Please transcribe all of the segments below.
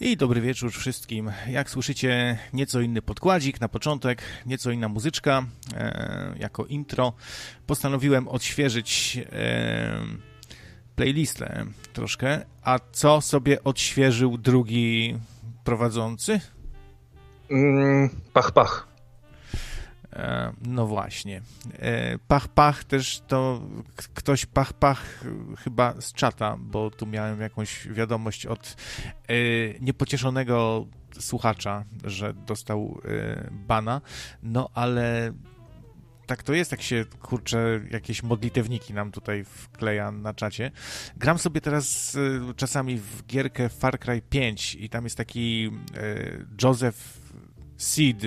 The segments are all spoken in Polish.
I dobry wieczór wszystkim. Jak słyszycie, nieco inny podkładzik na początek, nieco inna muzyczka e, jako intro. Postanowiłem odświeżyć e, playlistę troszkę. A co sobie odświeżył drugi prowadzący? Mm, pach, pach. E, no właśnie. E, pach, pach też to ktoś pach, pach chyba z czata, bo tu miałem jakąś wiadomość od e, niepocieszonego słuchacza, że dostał bana. No ale tak to jest, jak się, kurczę, jakieś modlitewniki nam tutaj wkleja na czacie. Gram sobie teraz czasami w gierkę Far Cry 5 i tam jest taki Joseph Seed,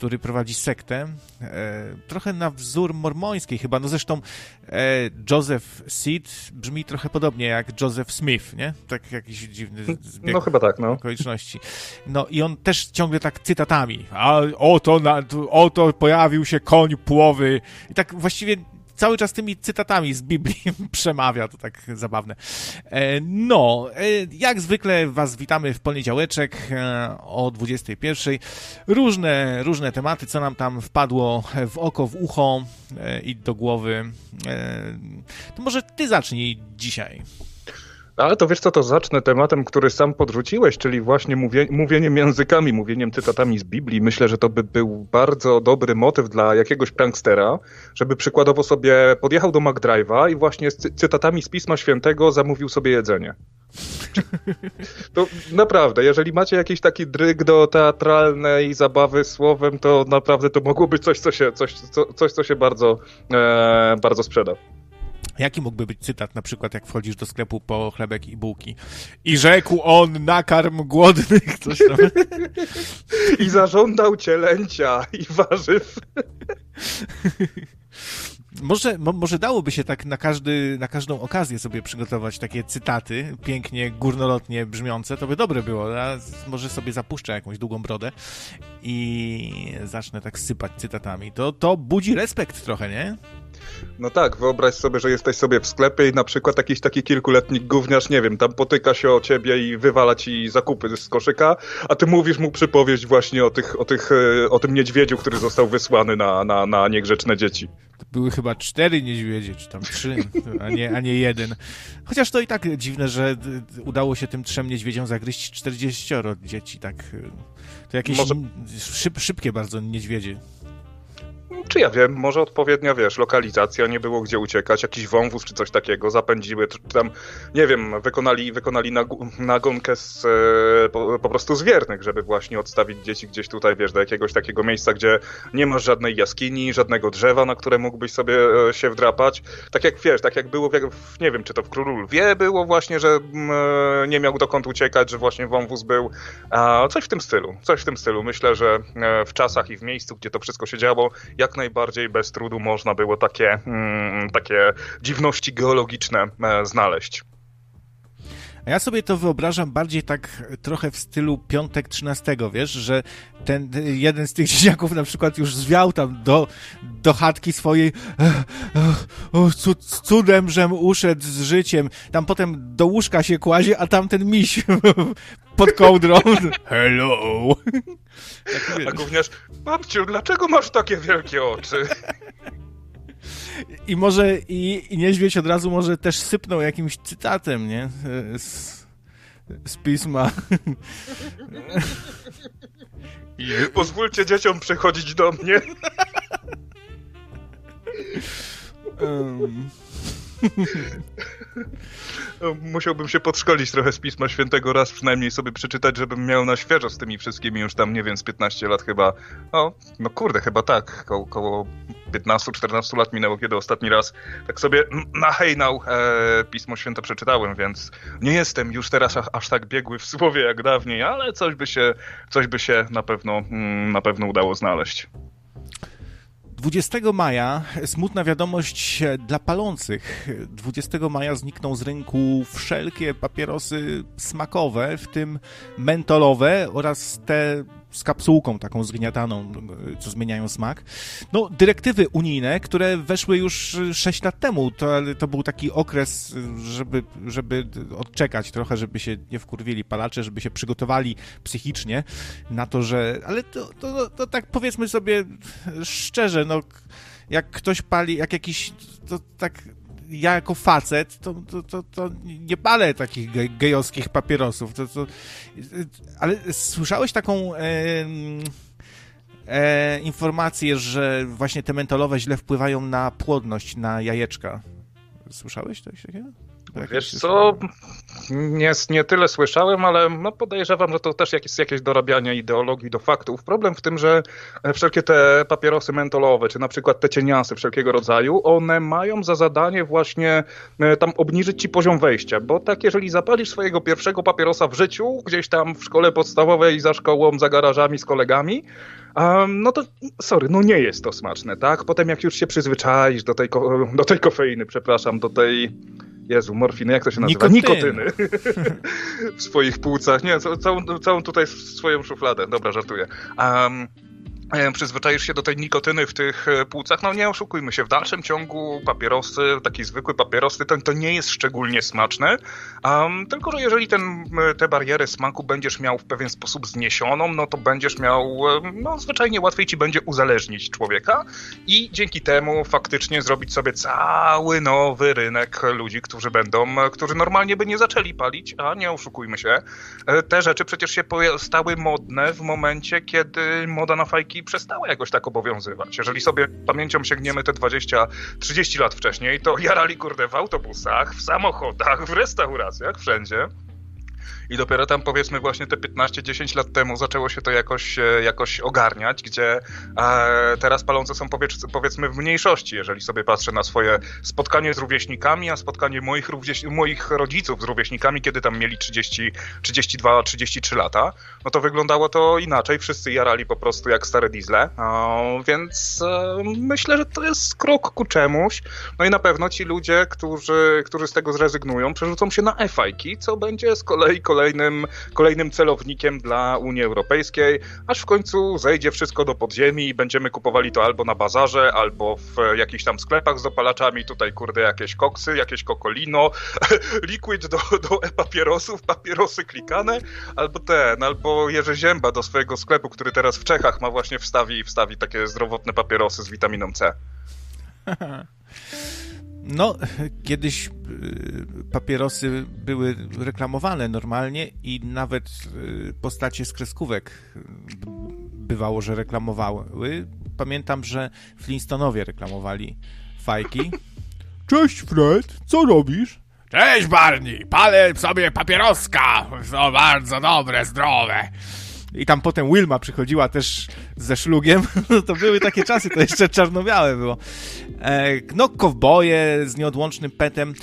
który prowadzi sektę, e, trochę na wzór mormońskiej chyba, no zresztą e, Joseph Seed brzmi trochę podobnie jak Joseph Smith, nie? Tak jakiś dziwny zbieg no, chyba tak, no. okoliczności. No i on też ciągle tak cytatami, a oto, na, oto pojawił się koń płowy i tak właściwie cały czas tymi cytatami z Biblii przemawia, to tak zabawne. E, no, e, jak zwykle Was witamy w poniedziałeczek e, o 21. Różne, różne tematy, co nam tam wpadło w oko, w ucho i do głowy. To może Ty zacznij dzisiaj. Ale to wiesz co, to zacznę tematem, który sam podrzuciłeś, czyli właśnie mówie, mówieniem językami, mówieniem cytatami z Biblii. Myślę, że to by był bardzo dobry motyw dla jakiegoś prankstera, żeby przykładowo sobie podjechał do McDrive'a i właśnie z cytatami z Pisma Świętego zamówił sobie jedzenie. To naprawdę, jeżeli macie jakiś taki dryg do teatralnej zabawy słowem, to naprawdę to mogło być coś, co się, coś, co, coś, co się bardzo, e, bardzo sprzeda. Jaki mógłby być cytat, na przykład jak wchodzisz do sklepu po chlebek i bułki? I rzekł on, nakarm głodnych, coś tam. I zażądał cielęcia i warzyw. Może, mo, może dałoby się tak na, każdy, na każdą okazję sobie przygotować takie cytaty, pięknie, górnolotnie brzmiące, to by dobre było. Ja może sobie zapuszczę jakąś długą brodę i zacznę tak sypać cytatami. To, to budzi respekt trochę, nie? No tak, wyobraź sobie, że jesteś sobie w sklepie i na przykład jakiś taki kilkuletni gówniarz, nie wiem, tam potyka się o ciebie i wywala ci zakupy z koszyka, a ty mówisz mu przypowieść właśnie o, tych, o, tych, e, o tym niedźwiedziu, który został wysłany na, na, na niegrzeczne dzieci. To były chyba cztery niedźwiedzie, czy tam trzy, a nie, a nie jeden. Chociaż to i tak dziwne, że udało się tym trzem niedźwiedziom zagryźć 40 dzieci, tak. To jakieś Może... szyb, szybkie bardzo niedźwiedzie. Czy ja wiem, może odpowiednia, wiesz, lokalizacja, nie było gdzie uciekać, jakiś wąwóz czy coś takiego, zapędziły, czy tam, nie wiem, wykonali, wykonali nagonkę z, e, po, po, prostu z wiernych, żeby właśnie odstawić dzieci gdzieś tutaj, wiesz, do jakiegoś takiego miejsca, gdzie nie masz żadnej jaskini, żadnego drzewa, na które mógłbyś sobie e, się wdrapać. Tak jak, wiesz, tak jak było, w, nie wiem, czy to w Królu Lwie było właśnie, że mm, e, nie miał dokąd uciekać, że właśnie wąwóz był. Coś w tym stylu, coś w tym stylu. Myślę, że w czasach i w miejscu, gdzie to wszystko się działo, jak najbardziej bez trudu można było takie, mm, takie dziwności geologiczne e, znaleźć. A ja sobie to wyobrażam bardziej tak trochę w stylu piątek 13, wiesz, że ten jeden z tych dzieciaków na przykład już zwiał tam do, do chatki swojej o, cudem, żem uszedł z życiem. Tam potem do łóżka się kładzie, a tam ten miś pod kołdrą. Hello! Tak, a gówniarz, babciu, dlaczego masz takie wielkie oczy? I może i, i niedźwiedź od razu może też sypnął jakimś cytatem, nie? Z, z pisma. Pozwólcie dzieciom przychodzić do mnie. Um. Musiałbym się podszkolić trochę z Pisma Świętego, raz przynajmniej sobie przeczytać, żebym miał na świeżo z tymi wszystkimi już tam, nie wiem, z 15 lat chyba. No, no kurde, chyba tak. Ko koło 15-14 lat minęło, kiedy ostatni raz tak sobie na hejnał e, Pismo Święte przeczytałem, więc nie jestem już teraz aż tak biegły w słowie jak dawniej, ale coś by się, coś by się na pewno, mm, na pewno udało znaleźć. 20 maja smutna wiadomość dla palących. 20 maja znikną z rynku wszelkie papierosy smakowe, w tym mentolowe oraz te z kapsułką taką zgniataną, co zmieniają smak. No, dyrektywy unijne, które weszły już 6 lat temu, to, to był taki okres, żeby, żeby odczekać trochę, żeby się nie wkurwili palacze, żeby się przygotowali psychicznie na to, że... Ale to, to, to tak powiedzmy sobie szczerze, no jak ktoś pali, jak jakiś, to tak ja jako facet, to, to, to, to nie palę takich gejowskich papierosów. To, to, ale słyszałeś taką e, e, informację, że właśnie te mentolowe źle wpływają na płodność, na jajeczka? Słyszałeś coś takiego? Wiesz co, nie, nie tyle słyszałem, ale no podejrzewam, że to też jest jakieś dorabianie ideologii do faktów. Problem w tym, że wszelkie te papierosy mentolowe, czy na przykład te cieniasy wszelkiego rodzaju, one mają za zadanie właśnie e, tam obniżyć ci poziom wejścia, bo tak jeżeli zapalisz swojego pierwszego papierosa w życiu, gdzieś tam w szkole podstawowej, za szkołą, za garażami z kolegami, Um, no to, sorry, no nie jest to smaczne, tak? Potem jak już się przyzwyczaisz do tej, do tej kofeiny, przepraszam, do tej Jezu, morfiny, jak to się nazywa? Nikotyny. Nikotyny. w swoich płucach. Nie, całą, całą tutaj swoją szufladę. Dobra, żartuję. Um, przyzwyczaisz się do tej nikotyny w tych e, płucach, no nie oszukujmy się, w dalszym ciągu papierosy, taki zwykły papierosy, to, to nie jest szczególnie smaczne, um, tylko że jeżeli ten, te bariery smaku będziesz miał w pewien sposób zniesioną, no to będziesz miał, e, no zwyczajnie łatwiej ci będzie uzależnić człowieka i dzięki temu faktycznie zrobić sobie cały nowy rynek ludzi, którzy będą, którzy normalnie by nie zaczęli palić, a nie oszukujmy się, te rzeczy przecież się stały modne w momencie, kiedy moda na fajki przestały jakoś tak obowiązywać. Jeżeli sobie pamięcią sięgniemy te 20-30 lat wcześniej, to jarali kurde w autobusach, w samochodach, w restauracjach, wszędzie. I dopiero tam powiedzmy właśnie te 15-10 lat temu zaczęło się to jakoś, e, jakoś ogarniać, gdzie e, teraz palące są powiedz, powiedzmy w mniejszości, jeżeli sobie patrzę na swoje spotkanie z rówieśnikami, a spotkanie moich, moich rodziców z rówieśnikami, kiedy tam mieli 30, 32-33 lata, no to wyglądało to inaczej. Wszyscy jarali po prostu jak stare diesle, więc e, myślę, że to jest krok ku czemuś. No i na pewno ci ludzie, którzy, którzy z tego zrezygnują, przerzucą się na e-fajki, co będzie z kolei kolejny kolejnym, kolejnym celownikiem dla Unii Europejskiej, aż w końcu zejdzie wszystko do podziemi i będziemy kupowali to albo na bazarze, albo w jakichś tam sklepach z dopalaczami, tutaj kurde jakieś koksy, jakieś kokolino, liquid do, do e-papierosów, papierosy klikane, albo ten, albo Jerzy Zięba do swojego sklepu, który teraz w Czechach ma właśnie wstawi, wstawi takie zdrowotne papierosy z witaminą C. No, kiedyś y, papierosy były reklamowane normalnie i nawet y, postacie z kreskówek bywało, że reklamowały. Pamiętam, że Flintstonowie reklamowali fajki. Cześć Fred, co robisz? Cześć Barney, palę sobie papieroska. To bardzo dobre, zdrowe. I tam potem Wilma przychodziła też ze szlugiem. No to były takie czasy, to jeszcze czarno-białe było. No, kowboje z nieodłącznym petem.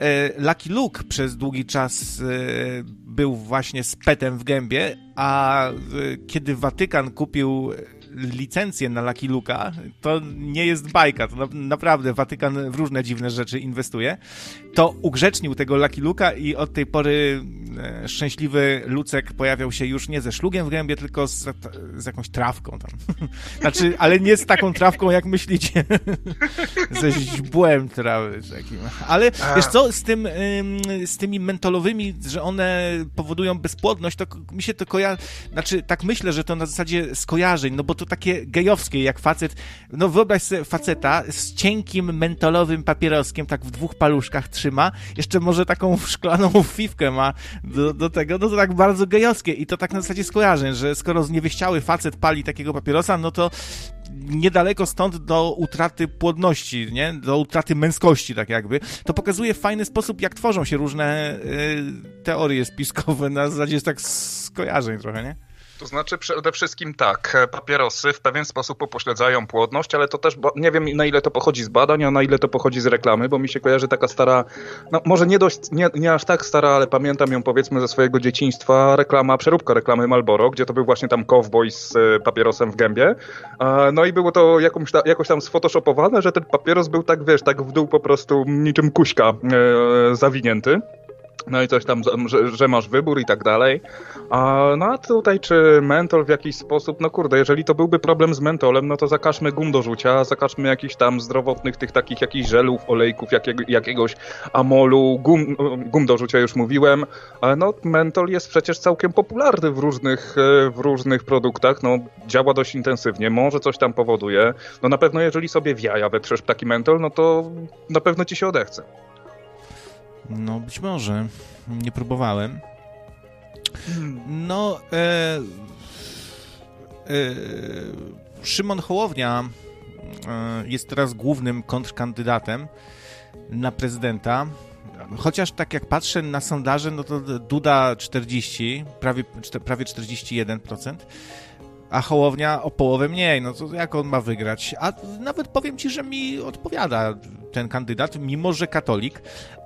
E, Lucky Luke przez długi czas e, był właśnie z petem w gębie, a kiedy Watykan kupił licencję na Lucky Luka, to nie jest bajka, to na, naprawdę Watykan w różne dziwne rzeczy inwestuje, to ugrzecznił tego Lucky Luka i od tej pory szczęśliwy Lucek pojawiał się już nie ze szlugiem w gębie, tylko z, z jakąś trawką tam. znaczy, ale nie z taką trawką, jak myślicie, ze źbłem trawy takim. Ale wiesz co, z, tym, z tymi mentolowymi, że one powodują bezpłodność, to mi się to kojarzy, znaczy tak myślę, że to na zasadzie skojarzeń, no bo to takie gejowskie, jak facet, no wyobraź sobie faceta z cienkim mentolowym papieroskiem, tak w dwóch paluszkach trzyma, jeszcze może taką szklaną fifkę ma do, do tego, no to tak bardzo gejowskie i to tak na zasadzie skojarzeń, że skoro zniewieściały facet pali takiego papierosa, no to niedaleko stąd do utraty płodności, nie? Do utraty męskości, tak jakby. To pokazuje w fajny sposób, jak tworzą się różne y, teorie spiskowe na zasadzie tak skojarzeń trochę, nie? To znaczy przede wszystkim tak, papierosy w pewien sposób upośledzają płodność, ale to też nie wiem na ile to pochodzi z badań, a na ile to pochodzi z reklamy, bo mi się kojarzy taka stara, no może nie dość, nie, nie aż tak stara, ale pamiętam ją powiedzmy ze swojego dzieciństwa, reklama, przeróbka reklamy Malboro, gdzie to był właśnie tam cowboy z e, papierosem w gębie. No i było to jakąś ta, jakoś tam sfotoshopowane, że ten papieros był tak, wiesz, tak w dół po prostu niczym kuśka e, zawinięty. No i coś tam, że, że, masz wybór i tak dalej. A, no a tutaj czy mentol w jakiś sposób, no kurde, jeżeli to byłby problem z mentolem, no to zakażmy gum do rzucia, zakażmy jakichś tam zdrowotnych tych takich jakichś żelów, olejków, jakiego, jakiegoś amolu, gum, gum do rzucia już mówiłem. A no mentol jest przecież całkiem popularny w różnych, e, w różnych produktach, no działa dość intensywnie, może coś tam powoduje. No na pewno jeżeli sobie w jaja wetrzesz taki mentol, no to na pewno ci się odechce. No, być może. Nie próbowałem. No, e, e, Szymon Hołownia e, jest teraz głównym kontrkandydatem na prezydenta. Chociaż tak jak patrzę na sondaże, no to Duda 40, prawie, prawie 41%, a Hołownia o połowę mniej. No to jak on ma wygrać? A nawet powiem ci, że mi odpowiada ten kandydat, mimo że katolik,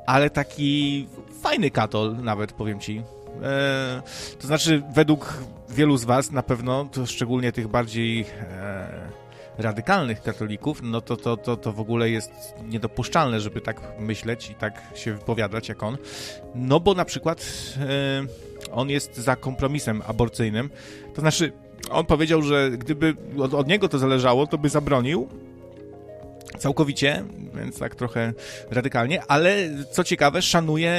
ale taki fajny katol nawet, powiem ci. E, to znaczy, według wielu z was na pewno, to szczególnie tych bardziej e, radykalnych katolików, no to, to, to, to w ogóle jest niedopuszczalne, żeby tak myśleć i tak się wypowiadać jak on. No bo na przykład e, on jest za kompromisem aborcyjnym. To znaczy, on powiedział, że gdyby od, od niego to zależało, to by zabronił całkowicie, więc tak trochę radykalnie, ale co ciekawe, szanuje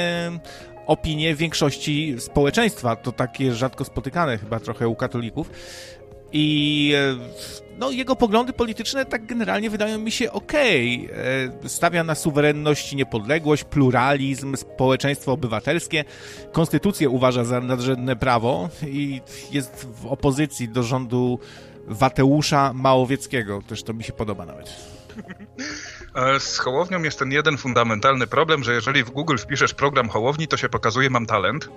opinię większości społeczeństwa. To takie rzadko spotykane chyba trochę u katolików. I e, no, jego poglądy polityczne tak generalnie wydają mi się okej. Okay. Stawia na suwerenność, niepodległość, pluralizm, społeczeństwo obywatelskie. Konstytucję uważa za nadrzędne prawo i jest w opozycji do rządu Wateusza Małowieckiego. Też to mi się podoba nawet. E, z Hołownią jest ten jeden fundamentalny problem, że jeżeli w Google wpiszesz program Hołowni, to się pokazuje mam talent.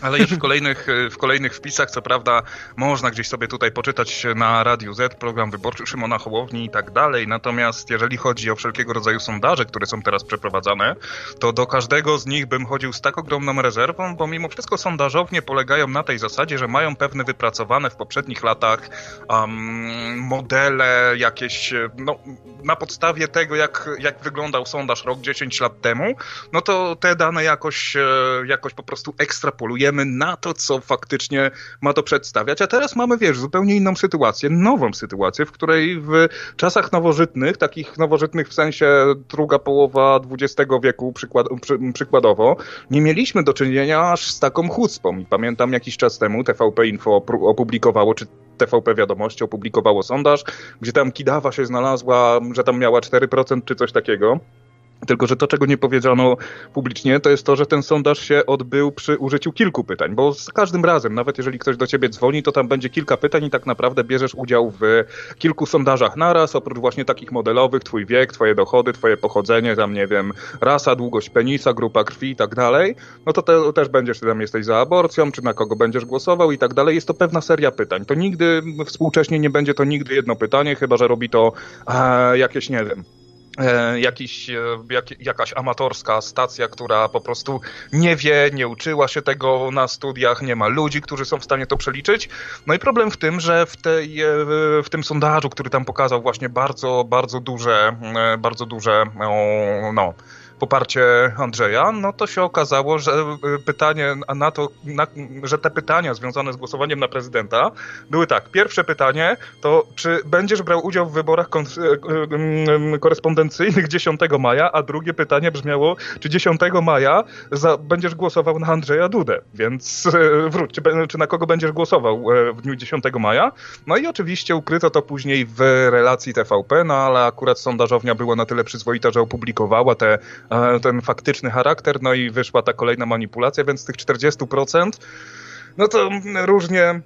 Ale już w kolejnych, e, w kolejnych wpisach, co prawda, można gdzieś sobie tutaj poczytać na Radiu Z, program wyborczy Szymona Hołowni i tak dalej. Natomiast jeżeli chodzi o wszelkiego rodzaju sondaże, które są teraz przeprowadzane, to do każdego z nich bym chodził z tak ogromną rezerwą, bo mimo wszystko sondażownie polegają na tej zasadzie, że mają pewne wypracowane w poprzednich latach um, modele jakieś, no, na podstawie tego, jak, jak wyglądał sondaż rok 10 lat temu, no to te dane jakoś, e, jakoś po prostu ekstrapolujemy na to, co faktycznie ma to przedstawiać. A teraz mamy, wiesz, zupełnie inną sytuację, nową sytuację, w której w czasach nowożytnych, takich nowożytnych w sensie druga połowa XX wieku przykład, przy, przykładowo, nie mieliśmy do czynienia aż z taką chucpą. I pamiętam jakiś czas temu TVP Info opublikowało, czy TVP Wiadomości opublikowało sondaż, gdzie tam Kidawa się znalazła, że tam miała 4% czy coś takiego. Tylko, że to, czego nie powiedziano publicznie, to jest to, że ten sondaż się odbył przy użyciu kilku pytań, bo z każdym razem, nawet jeżeli ktoś do ciebie dzwoni, to tam będzie kilka pytań i tak naprawdę bierzesz udział w kilku sondażach naraz, oprócz właśnie takich modelowych, twój wiek, twoje dochody, twoje pochodzenie, tam nie wiem, rasa, długość penisa, grupa krwi i tak dalej, no to te, też będziesz, czy tam jesteś za aborcją, czy na kogo będziesz głosował i tak dalej. Jest to pewna seria pytań. To nigdy, współcześnie nie będzie to nigdy jedno pytanie, chyba, że robi to e, jakieś, nie wiem, jakiś, e, jak, jakaś amatorska stacja, która po prostu nie wie, nie uczyła się tego na studiach, nie ma ludzi, którzy są w stanie to przeliczyć. No i problem w tym, że w, tej, e, w tym sondażu, który tam pokazał właśnie bardzo, bardzo duże, bardzo duże, no, poparcie Andrzeja, no to się okazało, że y, pytanie na to, na, że te pytania związane z głosowaniem na prezydenta były tak. Pierwsze pytanie to, czy będziesz brał udział w wyborach y, korespondencyjnych 10 maja, a drugie pytanie brzmiało, czy 10 maja za, będziesz głosował na Andrzeja Dudę, więc wróć, czy, czy na kogo będziesz głosował w dniu 10 maja? No i oczywiście ukryto to później w relacji TVP, no ale akurat sondażownia była na tyle przyzwoita, że opublikowała te ten faktyczny charakter, no i wyszła ta kolejna manipulacja, więc z tych 40% no to różnie E,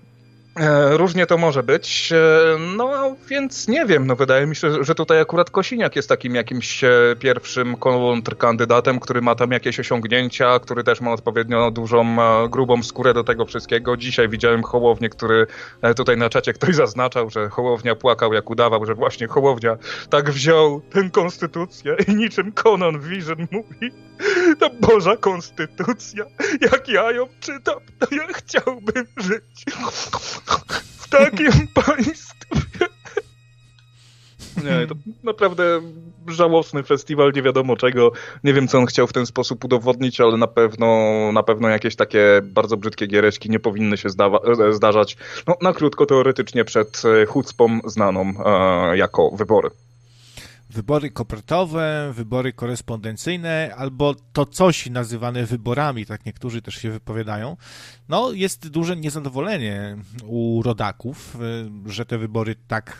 różnie to może być, e, no więc nie wiem, no wydaje mi się, że tutaj akurat Kosiniak jest takim jakimś e, pierwszym kontrkandydatem, który ma tam jakieś osiągnięcia, który też ma odpowiednio dużą, grubą skórę do tego wszystkiego. Dzisiaj widziałem Hołownię, który tutaj na czacie ktoś zaznaczał, że Hołownia płakał jak udawał, że właśnie Hołownia tak wziął tę konstytucję i niczym Conan Vision mówi, ta Boża Konstytucja, jak ja ją czytam, to ja chciałbym żyć w takim państwie. Nie, to naprawdę żałosny festiwal, nie wiadomo czego. Nie wiem, co on chciał w ten sposób udowodnić, ale na pewno, na pewno jakieś takie bardzo brzydkie giereczki nie powinny się zdawa- zdarzać, no, na krótko teoretycznie przed chucpą znaną e, jako wybory wybory kopertowe, wybory korespondencyjne, albo to coś nazywane wyborami, tak niektórzy też się wypowiadają, no jest duże niezadowolenie u rodaków, y, że te wybory tak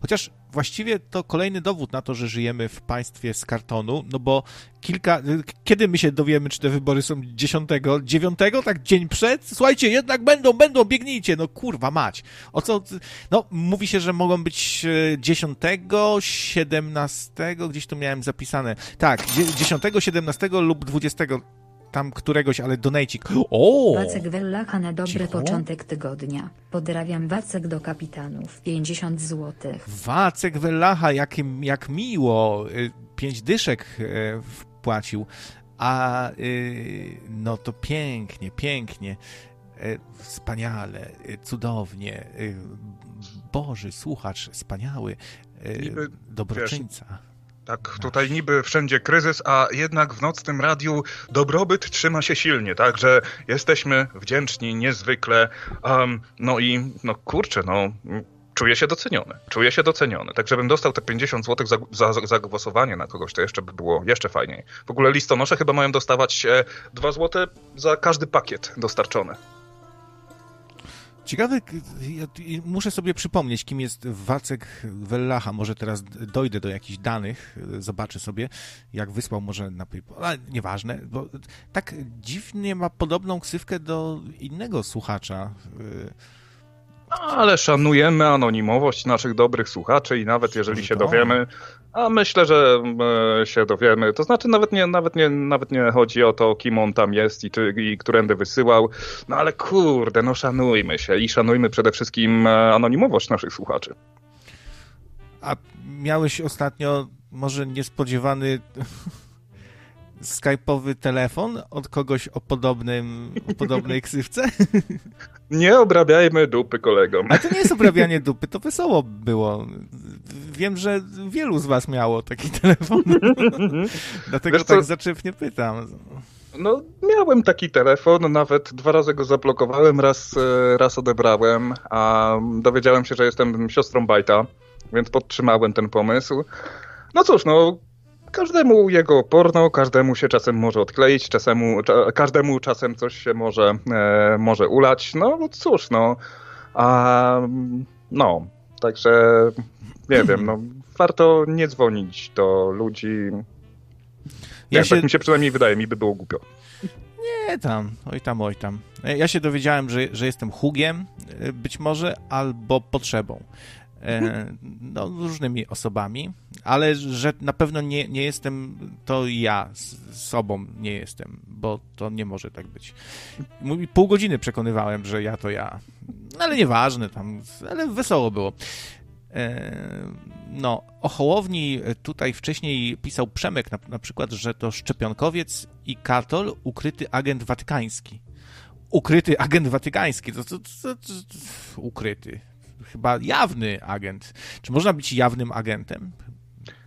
Chociaż właściwie to kolejny dowód na to, że żyjemy w państwie z kartonu, no bo kilka. Kiedy my się dowiemy, czy te wybory są 10, 9, tak dzień przed? Słuchajcie, jednak będą, będą, biegnijcie. No kurwa mać. O co. No, mówi się, że mogą być 10, 17, gdzieś tu miałem zapisane. Tak, 10, 17 lub 20 tam któregoś, ale donajcik. O! Wacek Wellacha na dobry Cicho? początek tygodnia. Podrawiam Wacek do kapitanów. 50 zł. Wacek Wellacha, jak, jak miło. Y, pięć dyszek y, wpłacił. A y, no to pięknie, pięknie. Wspaniale, cudownie. Boży słuchacz, wspaniały. Dobroczyńca. Tak, tutaj niby wszędzie kryzys, a jednak w nocnym radiu dobrobyt trzyma się silnie, także jesteśmy wdzięczni niezwykle. Um, no i no kurczę, no czuję się doceniony. Czuję się doceniony. Tak, żebym dostał te 50 zł za, za, za głosowanie na kogoś, to jeszcze by było jeszcze fajniej. W ogóle listonosze chyba mają dostawać 2 zł za każdy pakiet dostarczony. Ciekawe, muszę sobie przypomnieć, kim jest Wacek Wellacha. Może teraz dojdę do jakichś danych, zobaczę sobie, jak wysłał może na PayPal. Ale nieważne, bo tak dziwnie ma podobną ksywkę do innego słuchacza. Ale szanujemy anonimowość naszych dobrych słuchaczy i nawet jeżeli się dowiemy, a myślę, że e, się dowiemy. To znaczy nawet nie, nawet nie, nawet nie chodzi o to, kim on tam jest i, czy, i którędy wysyłał. No ale kurde, no szanujmy się i szanujmy przede wszystkim e, anonimowość naszych słuchaczy. A miałeś ostatnio może niespodziewany skype'owy telefon od kogoś o, podobnym, o podobnej ksywce? Nie obrabiajmy dupy kolegom. A to nie jest obrabianie dupy, to wesoło było. Wiem, że wielu z was miało taki telefon. Dlatego Wiesz tak zaczepnie pytam. No, miałem taki telefon, nawet dwa razy go zablokowałem, raz, e, raz odebrałem, a dowiedziałem się, że jestem siostrą Bajta, więc podtrzymałem ten pomysł. No cóż, no, każdemu jego porno, każdemu się czasem może odkleić, czasemu, cza, każdemu czasem coś się może, e, może ulać. No cóż, no. A, no, także nie wiem, no, warto nie dzwonić do ludzi. Ja się... Tak mi się przynajmniej wydaje, mi by było głupio. Nie tam, oj tam, oj tam. Ja się dowiedziałem, że, że jestem hugiem, e, być może, albo potrzebą. E, no, różnymi osobami, ale że na pewno nie, nie jestem to ja z sobą nie jestem, bo to nie może tak być. Pół godziny przekonywałem, że ja to ja. Ale nieważne tam, ale wesoło było. E, no, o Hołowni tutaj wcześniej pisał Przemek na, na przykład, że to szczepionkowiec i katol, ukryty agent watykański. Ukryty agent watykański, to, to, to, to ukryty chyba jawny agent. Czy można być jawnym agentem?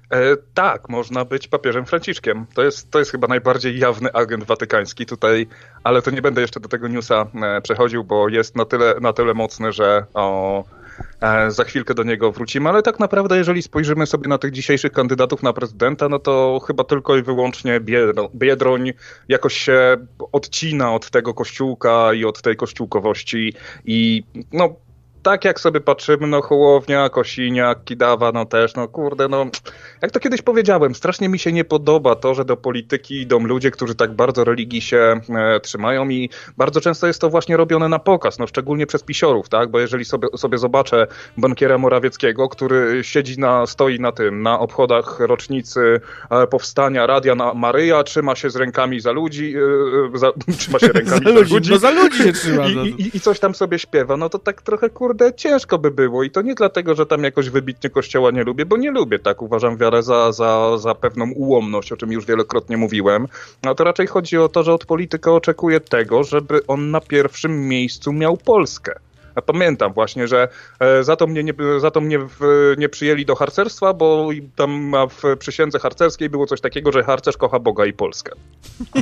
E, tak, można być papieżem Franciszkiem. To jest, to jest chyba najbardziej jawny agent watykański tutaj, ale to nie będę jeszcze do tego newsa e, przechodził, bo jest na tyle, na tyle mocny, że o, e, za chwilkę do niego wrócimy, ale tak naprawdę jeżeli spojrzymy sobie na tych dzisiejszych kandydatów na prezydenta, no to chyba tylko i wyłącznie Biedroń jakoś się odcina od tego kościółka i od tej kościółkowości i no tak jak sobie patrzymy, no Hołownia, Kosiniak, Kidawa, no też, no kurde, no jak to kiedyś powiedziałem, strasznie mi się nie podoba to, że do polityki idą ludzie, którzy tak bardzo religii się e, trzymają i bardzo często jest to właśnie robione na pokaz, no szczególnie przez pisiorów, tak, bo jeżeli sobie, sobie zobaczę bankiera Morawieckiego, który siedzi na, stoi na tym, na obchodach rocznicy e, powstania Radia na Maryja, trzyma się z rękami za ludzi, e, za, trzyma się rękami za, za ludzi, ludzi. No za ludzi się trzyma. I, no. i, I coś tam sobie śpiewa, no to tak trochę kurde kurde, ciężko by było. I to nie dlatego, że tam jakoś wybitnie kościoła nie lubię, bo nie lubię, tak, uważam wiarę za, za, za pewną ułomność, o czym już wielokrotnie mówiłem, no to raczej chodzi o to, że od polityka oczekuję tego, żeby on na pierwszym miejscu miał Polskę Pamiętam właśnie, że e, za to mnie, nie, za to mnie w, nie przyjęli do harcerstwa, bo tam w przysiędze harcerskiej było coś takiego, że harcerz kocha Boga i Polskę.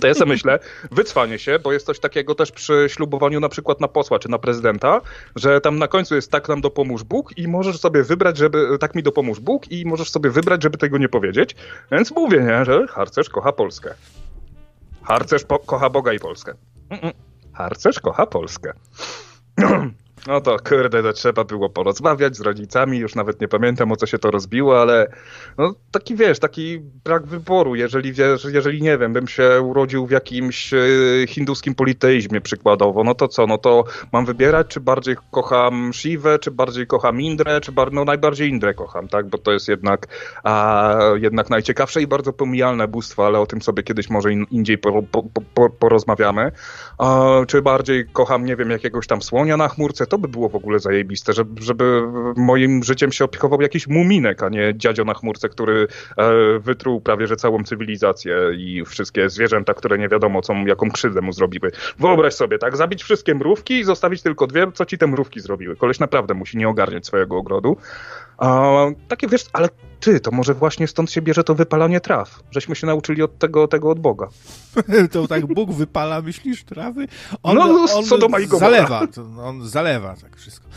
To ja sobie myślę, wycwanie się, bo jest coś takiego też przy ślubowaniu na przykład na posła czy na prezydenta, że tam na końcu jest tak nam dopomóż Bóg i możesz sobie wybrać, żeby tak mi dopomóż Bóg i możesz sobie wybrać, żeby tego nie powiedzieć. Więc mówię, nie, że harcerz kocha Polskę. Harcerz po kocha Boga i Polskę. Harcerz kocha Polskę. No to kurde, to trzeba było porozmawiać z rodzicami, już nawet nie pamiętam o co się to rozbiło, ale no taki wiesz, taki brak wyboru, jeżeli wiesz, jeżeli nie wiem, bym się urodził w jakimś e, hinduskim politeizmie przykładowo, no to co, no to mam wybierać, czy bardziej kocham Shivę, czy bardziej kocham Indrę, czy bar, no najbardziej Indrę kocham, tak, bo to jest jednak, a, jednak najciekawsze i bardzo pomijalne bóstwo, ale o tym sobie kiedyś może in, indziej po, po, po, porozmawiamy, a, czy bardziej kocham, nie wiem, jakiegoś tam słonia na chmurce, to by było w ogóle zajebiste, żeby, żeby moim życiem się opiekował jakiś muminek, a nie dziadzio na chmurce, który e, wytruł prawie że całą cywilizację i wszystkie zwierzęta, które nie wiadomo co, jaką krzywdę mu zrobiły. Wyobraź sobie, tak, zabić wszystkie mrówki i zostawić tylko dwie, co ci te mrówki zrobiły. Koleś naprawdę musi nie ogarniać swojego ogrodu. A, takie wiesz, ale ty, to może właśnie stąd się bierze to wypalanie traw. Żeśmy się nauczyli od tego, tego od Boga. to tak Bóg wypala, myślisz, trawy? On, no, no on co do mojego Zalewa, on zalewa tak wszystko.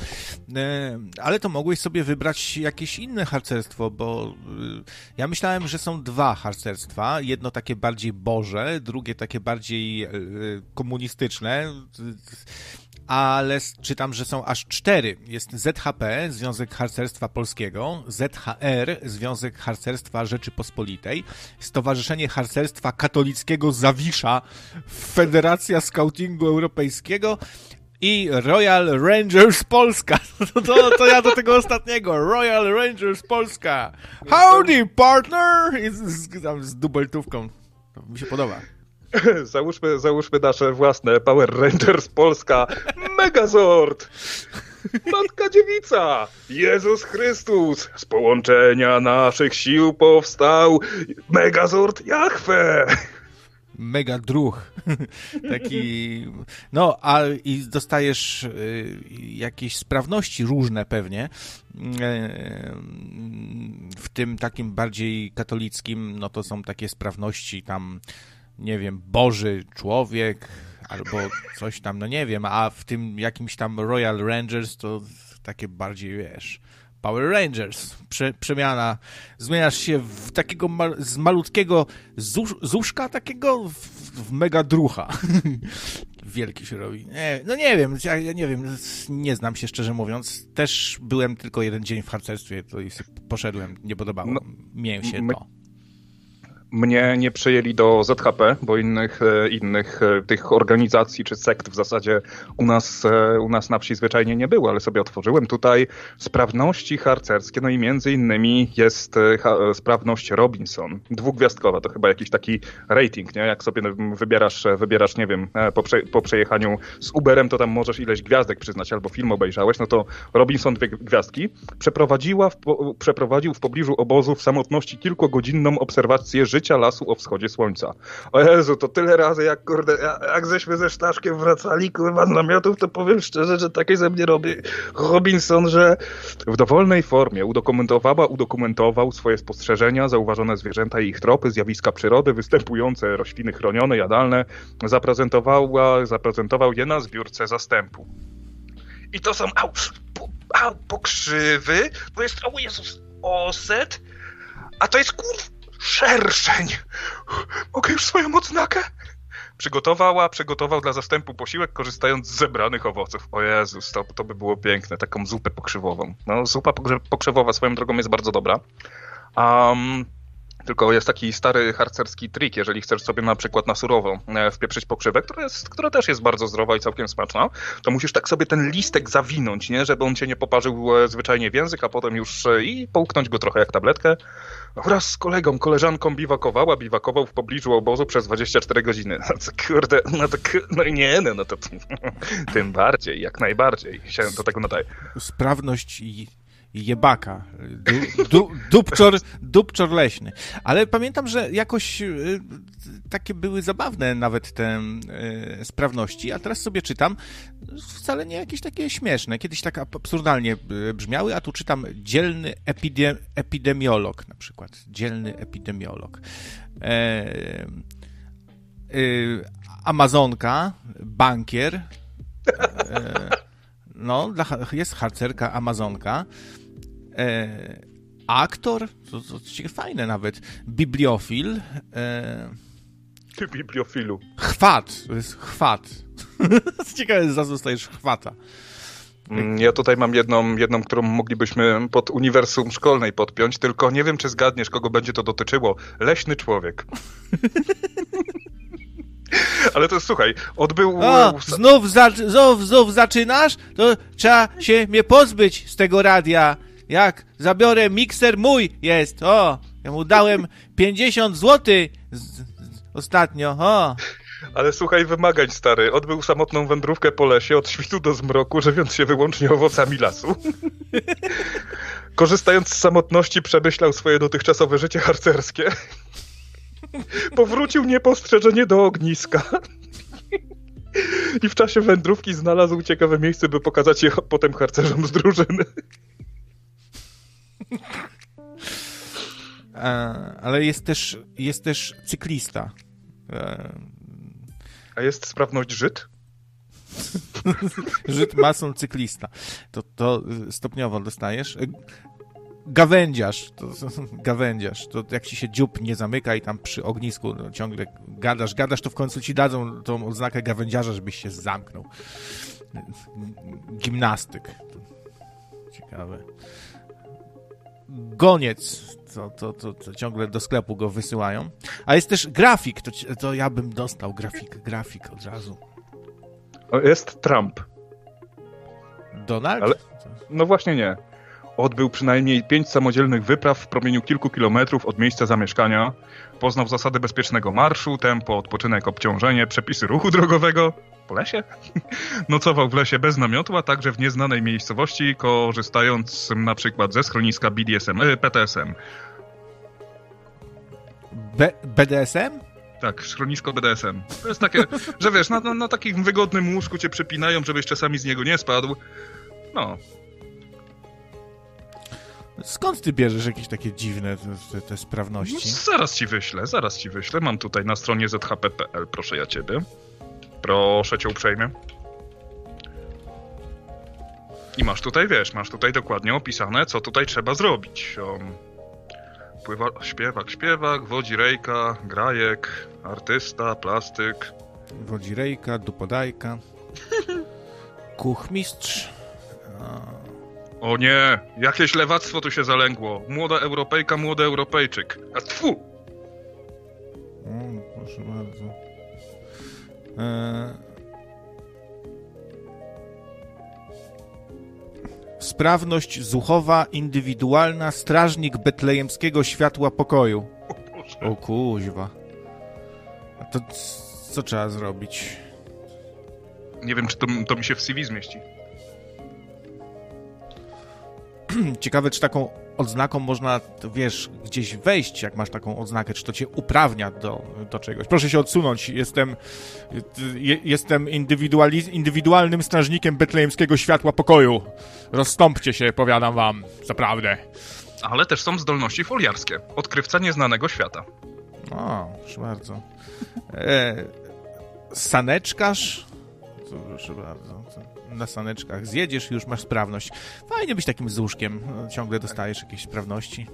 E, ale to mogłeś sobie wybrać jakieś inne harcerstwo, bo e, ja myślałem, że są dwa harcerstwa. Jedno takie bardziej boże, drugie takie bardziej e, komunistyczne ale czytam, że są aż cztery. Jest ZHP, Związek Harcerstwa Polskiego, ZHR, Związek Harcerstwa Rzeczypospolitej, Stowarzyszenie Harcerstwa Katolickiego Zawisza, Federacja Scoutingu Europejskiego i Royal Rangers Polska. To, to, to, ja do tego ostatniego. Royal Rangers Polska. Howdy, partner! I z, z, z dubeltówką. To mi się podoba. Załóżmy, załóżmy nasze własne Power Rangers Polska Megazord! Matka Dziewica! Jezus Chrystus! Z połączenia naszych sił powstał Megazord Jachwę! Mega druh. Taki. No, a i dostajesz y, jakieś sprawności różne pewnie. Y, w tym takim bardziej katolickim, no to są takie sprawności tam nie wiem, Boży człowiek albo coś tam, no nie wiem, a w tym jakimś tam Royal Rangers to takie bardziej, wiesz, Power Rangers, Prze przemiana, zmieniasz się w takiego ma z malutkiego zusz zuszka takiego w, w mega drucha. Wielki się robi. Nie, no nie wiem, ja, ja, nie wiem, nie znam się szczerze mówiąc. Też byłem tylko jeden dzień w harcerstwie, to i poszedłem, nie podobało no, mi się to. Mnie nie przejęli do ZHP, bo innych, e, innych e, tych organizacji czy sekt w zasadzie u nas, e, u nas na wsi zwyczajnie nie było, ale sobie otworzyłem. Tutaj sprawności harcerskie, no i między innymi jest sprawność Robinson, dwugwiazdkowa, to chyba jakiś taki rating, nie? Jak sobie wybierasz, wybierasz nie wiem, po, prze, po przejechaniu z Uberem, to tam możesz ileś gwiazdek przyznać, albo film obejrzałeś, no to Robinson dwie gwiazdki przeprowadziła w, przeprowadził w pobliżu obozu w samotności kilkugodzinną obserwację życia życia lasu o wschodzie słońca. O Jezu, to tyle razy, jak kurde, jak żeśmy ze Staszkiem wracali, kurwa, z namiotów, to powiem szczerze, że takie ze mnie robi Robinson, że w dowolnej formie udokumentowała, udokumentował swoje spostrzeżenia, zauważone zwierzęta i ich tropy, zjawiska przyrody, występujące rośliny chronione, jadalne, zaprezentowała, zaprezentował je na zbiórce zastępu. I to są au, po, au, pokrzywy, to jest, o Jezus, oset, a to jest kurw, Szerszeń! Mogę już swoją odznakę? Przygotowała, przygotował dla zastępu posiłek, korzystając z zebranych owoców. O Jezus, to, to by było piękne, taką zupę pokrzywową. No, zupa pokrzywowa swoją drogą jest bardzo dobra. Um, tylko jest taki stary harcerski trik, jeżeli chcesz sobie na przykład na surowo e, wpieprzyć pokrzywę, która, jest, która też jest bardzo zdrowa i całkiem smaczna, to musisz tak sobie ten listek zawinąć, nie? żeby on cię nie poparzył e, zwyczajnie w język, a potem już e, i połknąć go trochę jak tabletkę. Wraz z kolegą, koleżanką biwakowała, biwakował w pobliżu obozu przez 24 godziny. No to kurde, no to no nie, no, no to tym bardziej, jak najbardziej się do tego nadaje. Sprawność i jebaka. Du, du, dupczor, dupczor leśny. Ale pamiętam, że jakoś y, takie były zabawne nawet te e, sprawności, a teraz sobie czytam, wcale nie jakieś takie śmieszne. Kiedyś tak absurdalnie e, brzmiały, a tu czytam dzielny epidem, epidemiolog na przykład. Dzielny epidemiolog. E, Amazonka, bankier, e, no, jest harcerka Amazonka, e, aktor, to, to, to fajne nawet, bibliofil, e, Ty bibliofilu. Chwat, to jest chwat. Ciekawe, za zostajesz chwata. Mm, ja tutaj mam jedną, jedną, którą moglibyśmy pod uniwersum szkolnej podpiąć, tylko nie wiem, czy zgadniesz, kogo będzie to dotyczyło. Leśny człowiek. Ale to słuchaj, odbył... O, znów, za, znów, znów zaczynasz? To trzeba się mnie pozbyć z tego radia. Jak zabiorę mikser mój jest, o, ja mu dałem 50 zł ostatnio, o. Ale słuchaj wymagań, stary. Odbył samotną wędrówkę po lesie od świtu do zmroku, żywiąc się wyłącznie owocami lasu. Korzystając z samotności, przemyślał swoje dotychczasowe życie harcerskie. Powrócił niepostrzeżenie do ogniska. I w czasie wędrówki znalazł ciekawe miejsce, by pokazać je potem harcerzom z drużyny. E, ale jest też, jest też cyklista. E, A jest sprawność Żyd? Żyd, mason, cyklista. To, to stopniowo dostajesz. E, gawędziarz, to, gawędziarz, to jak ci się dziób nie zamyka i tam przy ognisku no, ciągle gadasz, gadasz, to w końcu ci dadzą tą oznakę gawędziarza, żebyś się zamknął. Gimnastyk. Ciekawe. Goniec, to, to, to, to, ciągle do sklepu go wysyłają. A jest też grafik, to, to ja bym dostał grafik, grafik od razu. Jest Trump. Donald? Ale, no właśnie nie. Odbył przynajmniej pięć samodzielnych wypraw w promieniu kilku kilometrów od miejsca zamieszkania. Poznał zasady bezpiecznego marszu, tempo, odpoczynek, obciążenie, przepisy ruchu drogowego. Po lesie? Nocował w lesie bez namiotu, a także w nieznanej miejscowości, korzystając na przykład ze schroniska BDSM, PTSM. B BDSM? Tak, schronisko BDSM. To jest takie, że wiesz, na, na, na takim wygodnym łóżku cię przypinają, żebyś czasami z niego nie spadł. No, Skąd ty bierzesz jakieś takie dziwne te, te sprawności? No, zaraz ci wyślę, zaraz ci wyślę. Mam tutaj na stronie zhp.pl, proszę ja ciebie. Proszę cię uprzejmie. I masz tutaj, wiesz, masz tutaj dokładnie opisane, co tutaj trzeba zrobić. Um, pływa, śpiewak, śpiewak, wodzi rejka, grajek, artysta, plastyk. Wodzi rejka, dupodajka, kuchmistrz. A... O nie, jakieś lewactwo tu się zalęgło. Młoda Europejka, młody Europejczyk. A tfu! O, proszę bardzo. E... Sprawność zuchowa, indywidualna, strażnik betlejemskiego światła pokoju. O, o kuźwa. A to co trzeba zrobić? Nie wiem, czy to, to mi się w CV zmieści. ciekawe, czy taką odznaką można, wiesz, gdzieś wejść, jak masz taką odznakę, czy to cię uprawnia do, do czegoś. Proszę się odsunąć, jestem, je, jestem indywidualnym strażnikiem betlejemskiego światła pokoju. Rozstąpcie się, powiadam wam, zaprawdę. Ale też są zdolności foliarskie. Odkrywca nieznanego świata. O, proszę bardzo. E, saneczkarz? Proszę bardzo na saneczkach zjedziesz i już masz sprawność. Fajnie być takim złuszkiem, ciągle dostajesz jakieś sprawności.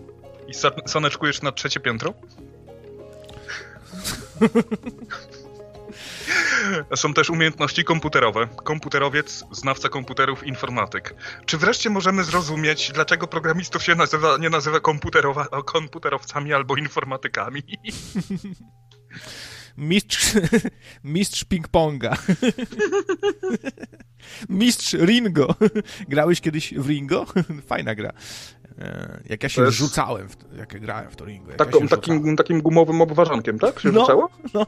I sa saneczkujesz na trzecie piętro? Są też umiejętności komputerowe. Komputerowiec, znawca komputerów, informatyk. Czy wreszcie możemy zrozumieć, dlaczego programistów się nazywa, nie nazywa komputerowcami albo informatykami? Mistrz, mistrz ping-ponga. Mistrz Ringo. Grałeś kiedyś w Ringo? Fajna gra. E, jak ja się jest... rzucałem, w, jak grałem w to Ringo. Taką, ja takim, takim gumowym obwarzankiem, tak? Się no, rzucało? No.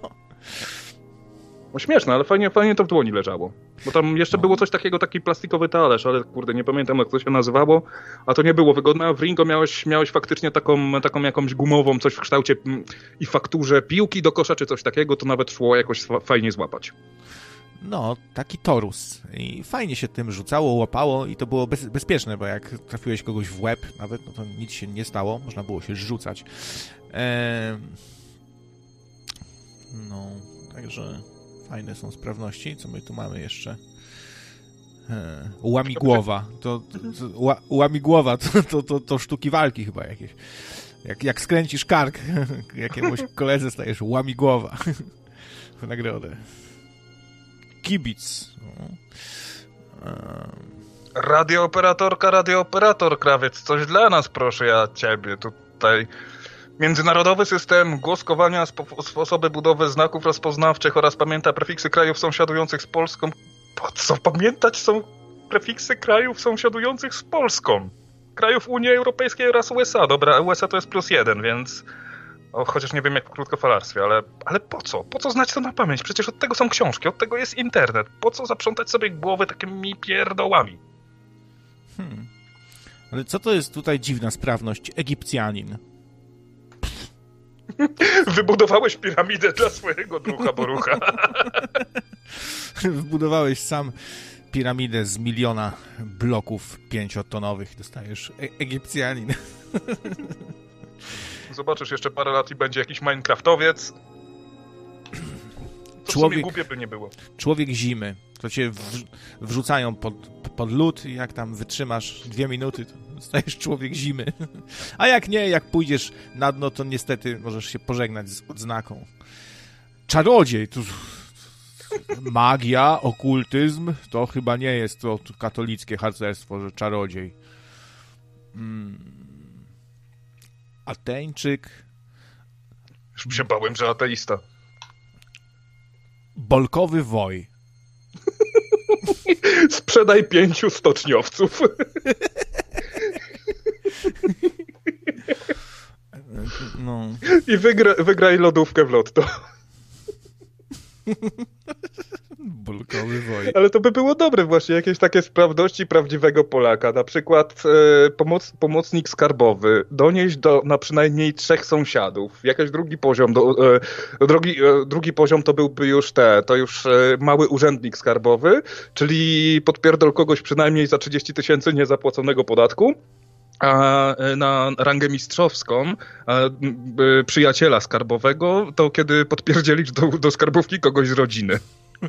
No śmieszne, ale fajnie, fajnie to w dłoni leżało. Bo tam jeszcze No. było coś takiego, taki plastikowy talerz, ale kurde, nie pamiętam jak to się nazywało, a to nie było wygodne, a w Ringo miałeś, miałeś faktycznie taką, taką jakąś gumową, coś w kształcie mm, i fakturze piłki do kosza czy coś takiego, to nawet szło jakoś fajnie złapać. No, taki torus. I fajnie się tym rzucało, łapało i to było bez, bezpieczne, bo jak trafiłeś kogoś w łeb nawet, no to nic się nie stało, można było się rzucać. Em, no, także fajne są sprawności. Co my tu mamy jeszcze? E, łamigłowa. To, to, to, ła, łamigłowa to, to, to, to sztuki walki chyba jakieś. Jak, jak skręcisz kark jakiemuś koledze, stajesz łamigłowa w nagrodę. Kibic. No. Em, Radiooperatorka, radiooperator, krawiec, coś dla nas, proszę ja ciebie tutaj. Międzynarodowy system głoskowania, spo- sposoby budowy znaków rozpoznawczych oraz pamięta prefiksy krajów sąsiadujących z Polską. Po co pamiętać są prefiksy krajów sąsiadujących z Polską? Krajów Unii Europejskiej oraz USA. Dobra, USA to jest plus jeden, więc... O, chociaż nie wiem jak w krótkofalarstwie, ale, ale po co? Po co znać to na pamięć? Przecież od tego są książki, od tego jest internet. Po co zaprzątać sobie głowy takimi pierdołami? Hmm. Ale co to jest tutaj dziwna sprawność? Egipcjanin. Wybudowałeś piramidę dla swojego ducha Borucha. Wbudowałeś sam piramidę z miliona bloków pięciotonowych. Dostajesz e Egipcjanin. Zobaczysz jeszcze parę lat i będzie jakiś Minecraftowiec. Człowiek- głupie by nie było. Człowiek zimy. To cię wrz- wrzucają pod, pod lód i jak tam wytrzymasz dwie minuty, to stajesz człowiek zimy. A jak nie, jak pójdziesz na dno, to niestety możesz się pożegnać z odznaką. Czarodziej, to magia, okultyzm, to chyba nie jest to katolickie harcerstwo, że czarodziej. Mm. Ateńczyk, Już się bałem, że ateista. Bolkowy woj. Sprzedaj pięciu stoczniowców. No. I wygra, wygraj lodówkę w lotto. Bolkowy woj. Ale to by było dobre właśnie, jakieś takie sprawności prawdziwego Polaka. Na przykład e, pomoc, pomocnik skarbowy, donieść do na przynajmniej trzech sąsiadów. Jakiś drugi poziom, do, e, drugi, e, drugi poziom to byłby już te, to już mały urzędnik skarbowy, czyli podpierdol kogoś przynajmniej za 30 tysięcy niezapłaconego podatku. A na rangę mistrzowską przyjaciela skarbowego, to kiedy podpierdzielisz do, do skarbówki kogoś z rodziny.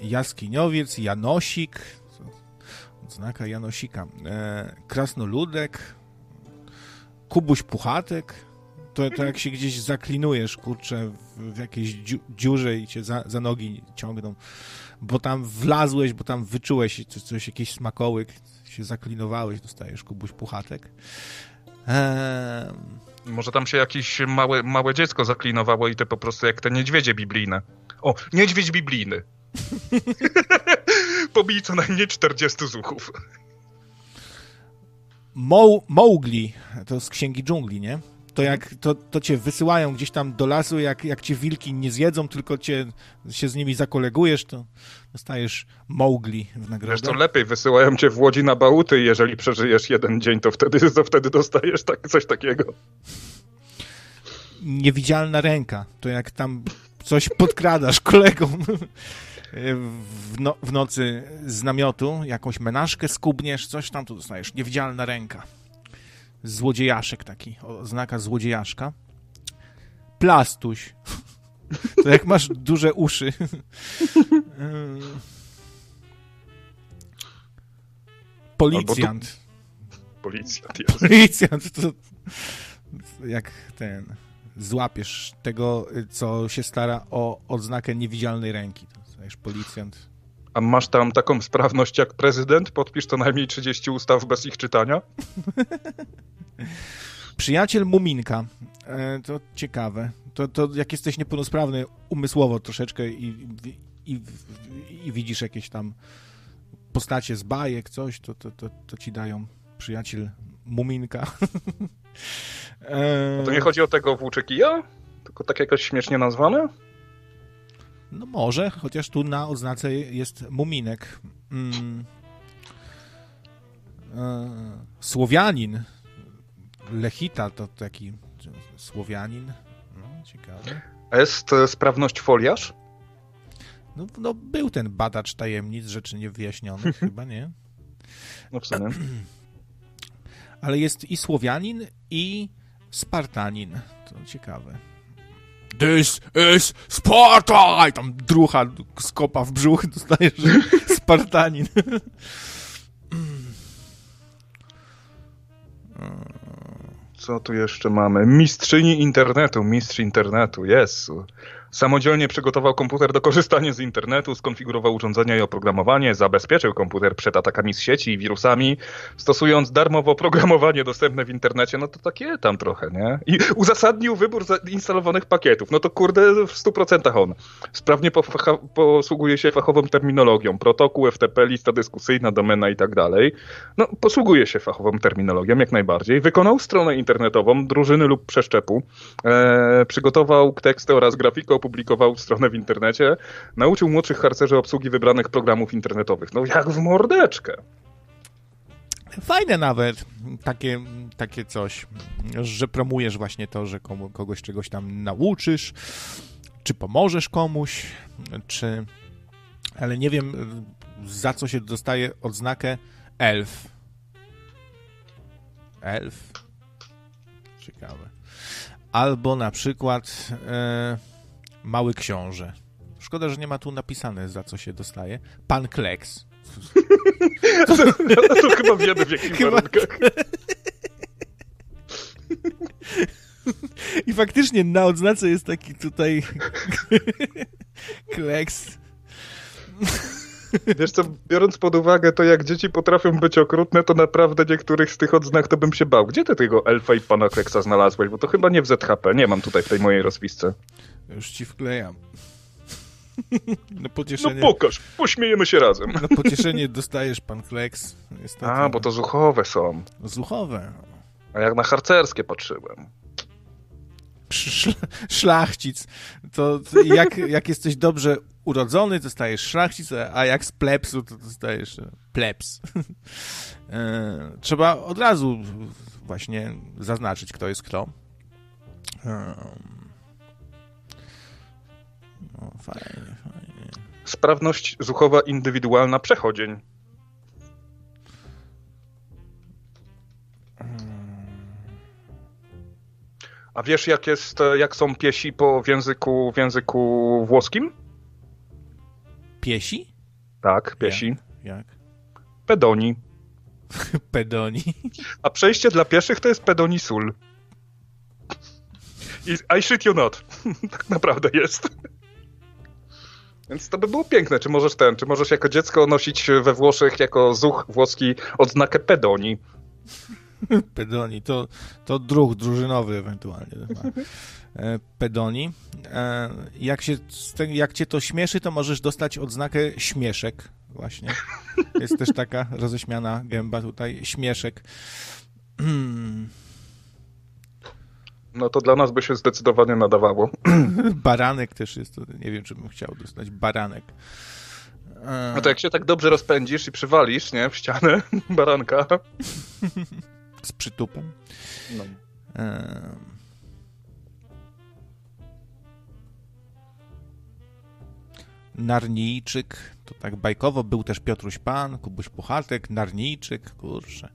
Jaskiniowiec, Janosik, odznaka Janosika, e, Krasnoludek, Kubuś Puchatek, to, to jak się gdzieś zaklinujesz, kurczę, w, w jakiejś dziu, dziurze i cię za, za nogi ciągną, bo tam wlazłeś, bo tam wyczułeś coś, coś jakiś smakołyk, się zaklinowałeś, dostajesz Kubuś Puchatek. Może tam się jakieś małe, małe dziecko zaklinowało i to po prostu jak te niedźwiedzie biblijne. O, niedźwiedź biblijny. Pobij co najmniej 40 zuchów. Mo Mowgli, to z Księgi Dżungli, nie? To jak to, to cię wysyłają gdzieś tam do lasu, jak, jak cię wilki nie zjedzą, tylko cię się z nimi zakolegujesz, to dostajesz Mowgli w nagrodę. co, lepiej wysyłają cię w Łodzi na bałuty i jeżeli przeżyjesz jeden dzień, to wtedy, to wtedy dostajesz tak, coś takiego. Niewidzialna ręka, to jak tam coś podkradasz kolegom w, no, w nocy z namiotu, jakąś menażkę skubniesz, coś tam, to dostajesz niewidzialna ręka. Złodziejaszek taki, oznaka złodziejaszka. Plastuś. To jak masz duże uszy. Ym. Policjant. Policjant jest. Policjant to jak ten złapiesz tego, co się stara o odznakę niewidzialnej ręki. To policjant. A masz tam taką sprawność jak prezydent? Podpisz co najmniej 30 ustaw bez ich czytania? Przyjaciel Muminka. E, to ciekawe. To, to jak jesteś niepełnosprawny umysłowo troszeczkę i, i, i widzisz jakieś tam postacie z bajek, coś, to, to, to, to ci dają przyjaciel Muminka. E, To nie chodzi o tego włóczykija? Tylko tak jakoś śmiesznie nazwane? No może, chociaż tu na odznace jest muminek. Mm. E, Słowianin. Lechita to taki Słowianin. No, ciekawe. Jest e, sprawność foliarz? No, no, był ten badacz tajemnic rzeczy niewyjaśnionych, chyba nie? No w sumie. Ale jest i Słowianin, i Spartanin. To ciekawe. This is Sparta! Tam drucha skopa w brzuch, dostajesz że Spartanin. Co tu jeszcze mamy? Mistrzyni internetu, mistrz internetu, Jezu. Samodzielnie przygotował komputer do korzystania z internetu, skonfigurował urządzenia i oprogramowanie, zabezpieczył komputer przed atakami z sieci i wirusami, stosując darmowe oprogramowanie dostępne w internecie, no to takie tam trochę, nie? I uzasadnił wybór instalowanych pakietów, no to kurde w 100% on. Sprawnie posługuje się fachową terminologią, protokół, FTP, lista dyskusyjna, domena i tak dalej. No, posługuje się fachową terminologią jak najbardziej. Wykonał stronę internetową, drużyny lub przeszczepu, e, przygotował teksty oraz grafikę opublikował stronę w internecie, nauczył młodszych harcerzy obsługi wybranych programów internetowych. No jak w mordeczkę. Fajne nawet takie, takie coś, że promujesz właśnie to, że komu, kogoś czegoś tam nauczysz, czy pomożesz komuś, czy... Ale nie wiem, za co się dostaje odznakę elf. Elf. Ciekawe. Albo na przykład... E Mały Książę. Szkoda, że nie ma tu napisane, za co się dostaje. Pan Kleks. To, to chyba wiemy w jakich chyba... warunkach. I faktycznie na odznace jest taki tutaj kleks. Wiesz co, biorąc pod uwagę to, jak dzieci potrafią być okrutne, to naprawdę niektórych z tych odznak to bym się bał. Gdzie ty tego elfa i pana kleksa znalazłeś? Bo to chyba nie w ZHP, nie mam tutaj w tej mojej rozpisce. Już ci wklejam. No pocieszenie. No pokaż, pośmiejemy się razem. No pocieszenie dostajesz pan Kleks. Niestety. A, bo to zuchowe są. Zuchowe. A jak na harcerskie patrzyłem. szlachcic. To, jak, jak jesteś dobrze urodzony, to stajesz szlachcic, a jak z plepsu, to dostajesz plebs. E, trzeba od razu właśnie zaznaczyć, kto jest kto. No, fajnie, fajnie. Sprawność zuchowa indywidualna przechodzień. A wiesz, jak jest, jak są piesi po w języku, w języku włoskim? Piesi? Tak, piesi. Jak? jak? Pedoni. pedoni. A przejście dla pieszych to jest pedonisul. I I shit you not. tak naprawdę jest. Więc to by było piękne. Czy możesz ten, czy możesz jako dziecko nosić we Włoszech jako zuch włoski odznakę pedoni? pedoni, to, to druh drużynowy ewentualnie. E, pedoni. E, jak, się, jak cię to śmieszy, to możesz dostać odznakę śmieszek właśnie. Jest też taka roześmiana gęba tutaj, śmieszek. No to dla nas by się zdecydowanie nadawało. Baranek też jest, nie wiem, czy bym chciał dostać baranek. No to jak się tak dobrze rozpędzisz i przywalisz, nie, w ścianę baranka. Z przytupem. No. Narnijczyk, to tak bajkowo, był też Piotruś Pan, Kubuś Puchatek, Narnijczyk, kurczę.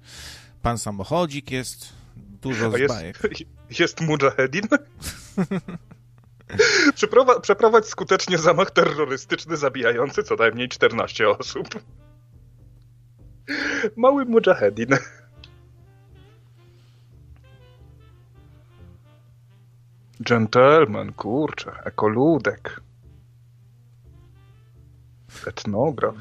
Pan Samochodzik jest, dużo z jest, bajek. Jest Mujahedin? Przeprowadź, przeprowadź skutecznie zamach terrorystyczny zabijający co najmniej 14 osób. Mały Mujahedin. Gentleman, kurczę, ekoludek. Etnograf.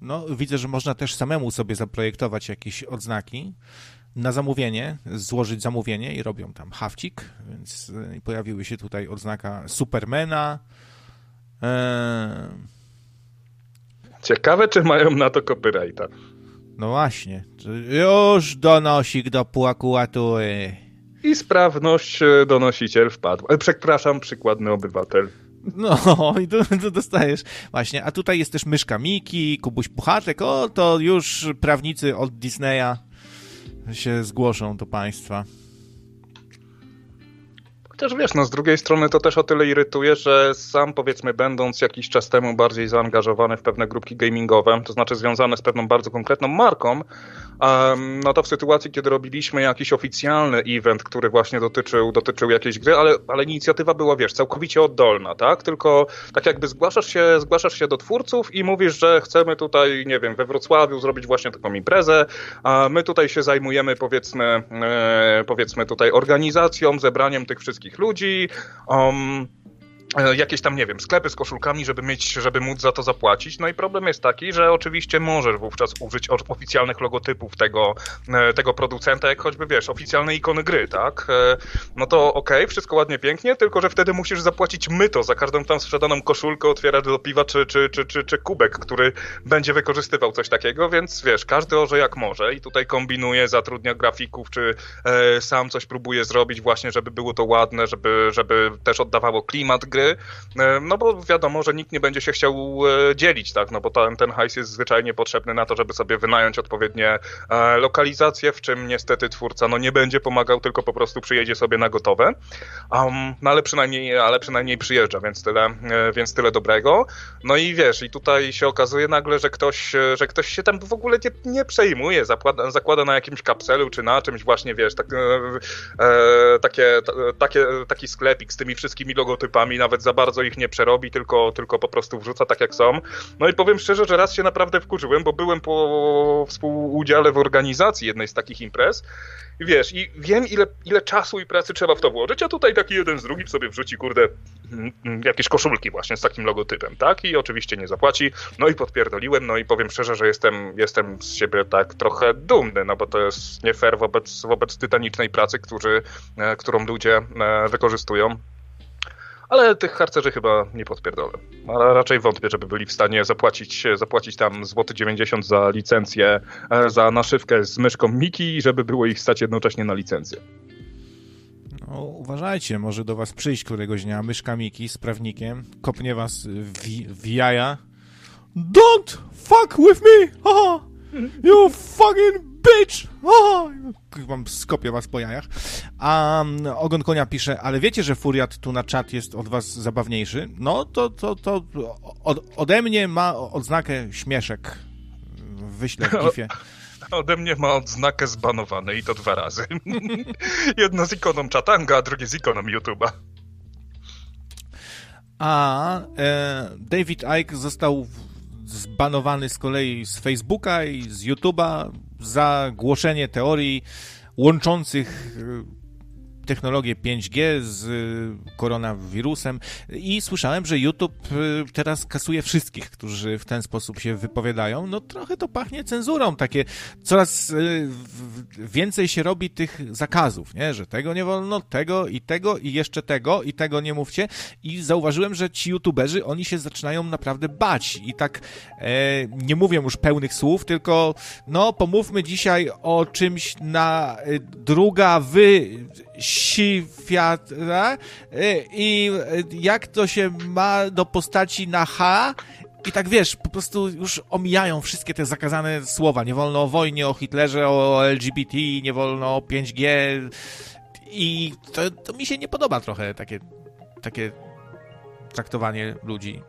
No, widzę, że można też samemu sobie zaprojektować jakieś odznaki na zamówienie, złożyć zamówienie i robią tam hafcik, więc y, pojawiły się tutaj odznaka Supermana. Eee... Ciekawe, czy mają na to copyrighta. No właśnie. Już donosik do półakulatury. I sprawność e, donosiciel wpadł. E, przepraszam, przykładny obywatel. No, i tu, tu dostajesz. Właśnie, a tutaj jest też myszka Miki, Kubuś Puchatek, o, to już prawnicy od Disneya się zgłoszą do państwa. Chociaż wiesz, no z drugiej strony to też o tyle irytuje, że sam powiedzmy będąc jakiś czas temu bardziej zaangażowany w pewne grupki gamingowe, to znaczy związane z pewną bardzo konkretną marką, um, no to w sytuacji, kiedy robiliśmy jakiś oficjalny event, który właśnie dotyczył, dotyczył jakiejś gry, ale, ale inicjatywa była, wiesz, całkowicie oddolna, tak? Tylko tak jakby zgłaszasz się, zgłaszasz się do twórców i mówisz, że chcemy tutaj, nie wiem, we Wrocławiu zrobić właśnie taką imprezę, a my tutaj się zajmujemy powiedzmy, e, powiedzmy tutaj organizacją, zebraniem tych wszystkich ludzi, um, jakieś tam, nie wiem, sklepy z koszulkami, żeby mieć, żeby móc za to zapłacić. No i problem jest taki, że oczywiście możesz wówczas użyć oficjalnych logotypów tego, e, tego producenta, jak choćby, wiesz, oficjalne ikony gry, tak? E, no to okej, okay, wszystko ładnie, pięknie, tylko że wtedy musisz zapłacić myto za każdą tam sprzedaną koszulkę, otwierać do piwa czy, czy, czy, czy, czy kubek, który będzie wykorzystywał coś takiego, więc wiesz, każdy orze jak może i tutaj kombinuje, zatrudnia grafików, czy e, sam coś próbuje zrobić właśnie, żeby było to ładne, żeby, żeby też oddawało klimat gry, gry, e, no bo wiadomo, że nikt nie będzie się chciał e, dzielić, tak, no bo ten, ten hajs jest zwyczajnie potrzebny na to, żeby sobie wynająć odpowiednie e, lokalizacje, w czym niestety twórca no nie będzie pomagał, tylko po prostu przyjedzie sobie na gotowe, um, no ale przynajmniej, ale przynajmniej przyjeżdża, więc tyle, więc tyle dobrego. No i wiesz, i tutaj się okazuje nagle, że ktoś, że ktoś się tam w ogóle nie, nie przejmuje, zakłada, zakłada na jakimś kapselu czy na czymś właśnie, wiesz, tak, e, takie, takie, taki sklepik z tymi wszystkimi logotypami, nawet nawet za bardzo ich nie przerobi, tylko, tylko po prostu wrzuca tak jak są. No i powiem szczerze, że raz się naprawdę wkurzyłem, bo byłem po współudziale w organizacji jednej z takich imprez i wiesz, i wiem ile, ile czasu i pracy trzeba w to włożyć, a tutaj taki jeden z drugim sobie wrzuci, kurde, mm, mm, jakieś koszulki właśnie z takim logotypem, tak? I oczywiście nie zapłaci. No i podpierdoliłem, no i powiem szczerze, że jestem, jestem z siebie tak trochę dumny, no bo to jest nie fair wobec, wobec tytanicznej pracy, którzy, e, którą ludzie e, wykorzystują ale tych harcerzy chyba nie podpierdolę. Ale raczej wątpię, żeby byli w stanie zapłacić, zapłacić tam złoty 90 za licencję, e, za naszywkę z myszką Miki żeby było ich stać jednocześnie na licencję. No, uważajcie, może do was przyjść któregoś dnia myszka Miki z prawnikiem, kopnie was w, w jaja. Don't fuck with me! Haha! You fucking bitch! O! Wam skopię was po jajach. A um, Ogon Konia pisze, ale wiecie, że Furiat tu na czat jest od was zabawniejszy? No, to, to, to od, ode mnie ma odznakę śmieszek. Wyślę w gifie. Ode mnie ma odznakę zbanowane i to dwa razy. Jedno z ikoną Chatanga, a drugie z ikoną YouTube'a. A e, David Icke został zbanowany z kolei z Facebooka i z YouTube'a za głoszenie teorii łączących technologię 5G z y, koronawirusem i słyszałem, że YouTube y, teraz kasuje wszystkich, którzy w ten sposób się wypowiadają. No trochę to pachnie cenzurą, takie coraz y, więcej się robi tych zakazów, nie? że tego nie wolno, tego i tego i jeszcze tego i tego nie mówcie i zauważyłem, że ci youtuberzy, oni się zaczynają naprawdę bać i tak e, nie mówię już pełnych słów, tylko no pomówmy dzisiaj o czymś na druga wy świata y, i jak to się ma do postaci na H i tak wiesz, po prostu już omijają wszystkie te zakazane słowa. Nie wolno o wojnie, o Hitlerze, o LGBT, nie wolno o 5G i to, to mi się nie podoba trochę takie, takie traktowanie ludzi.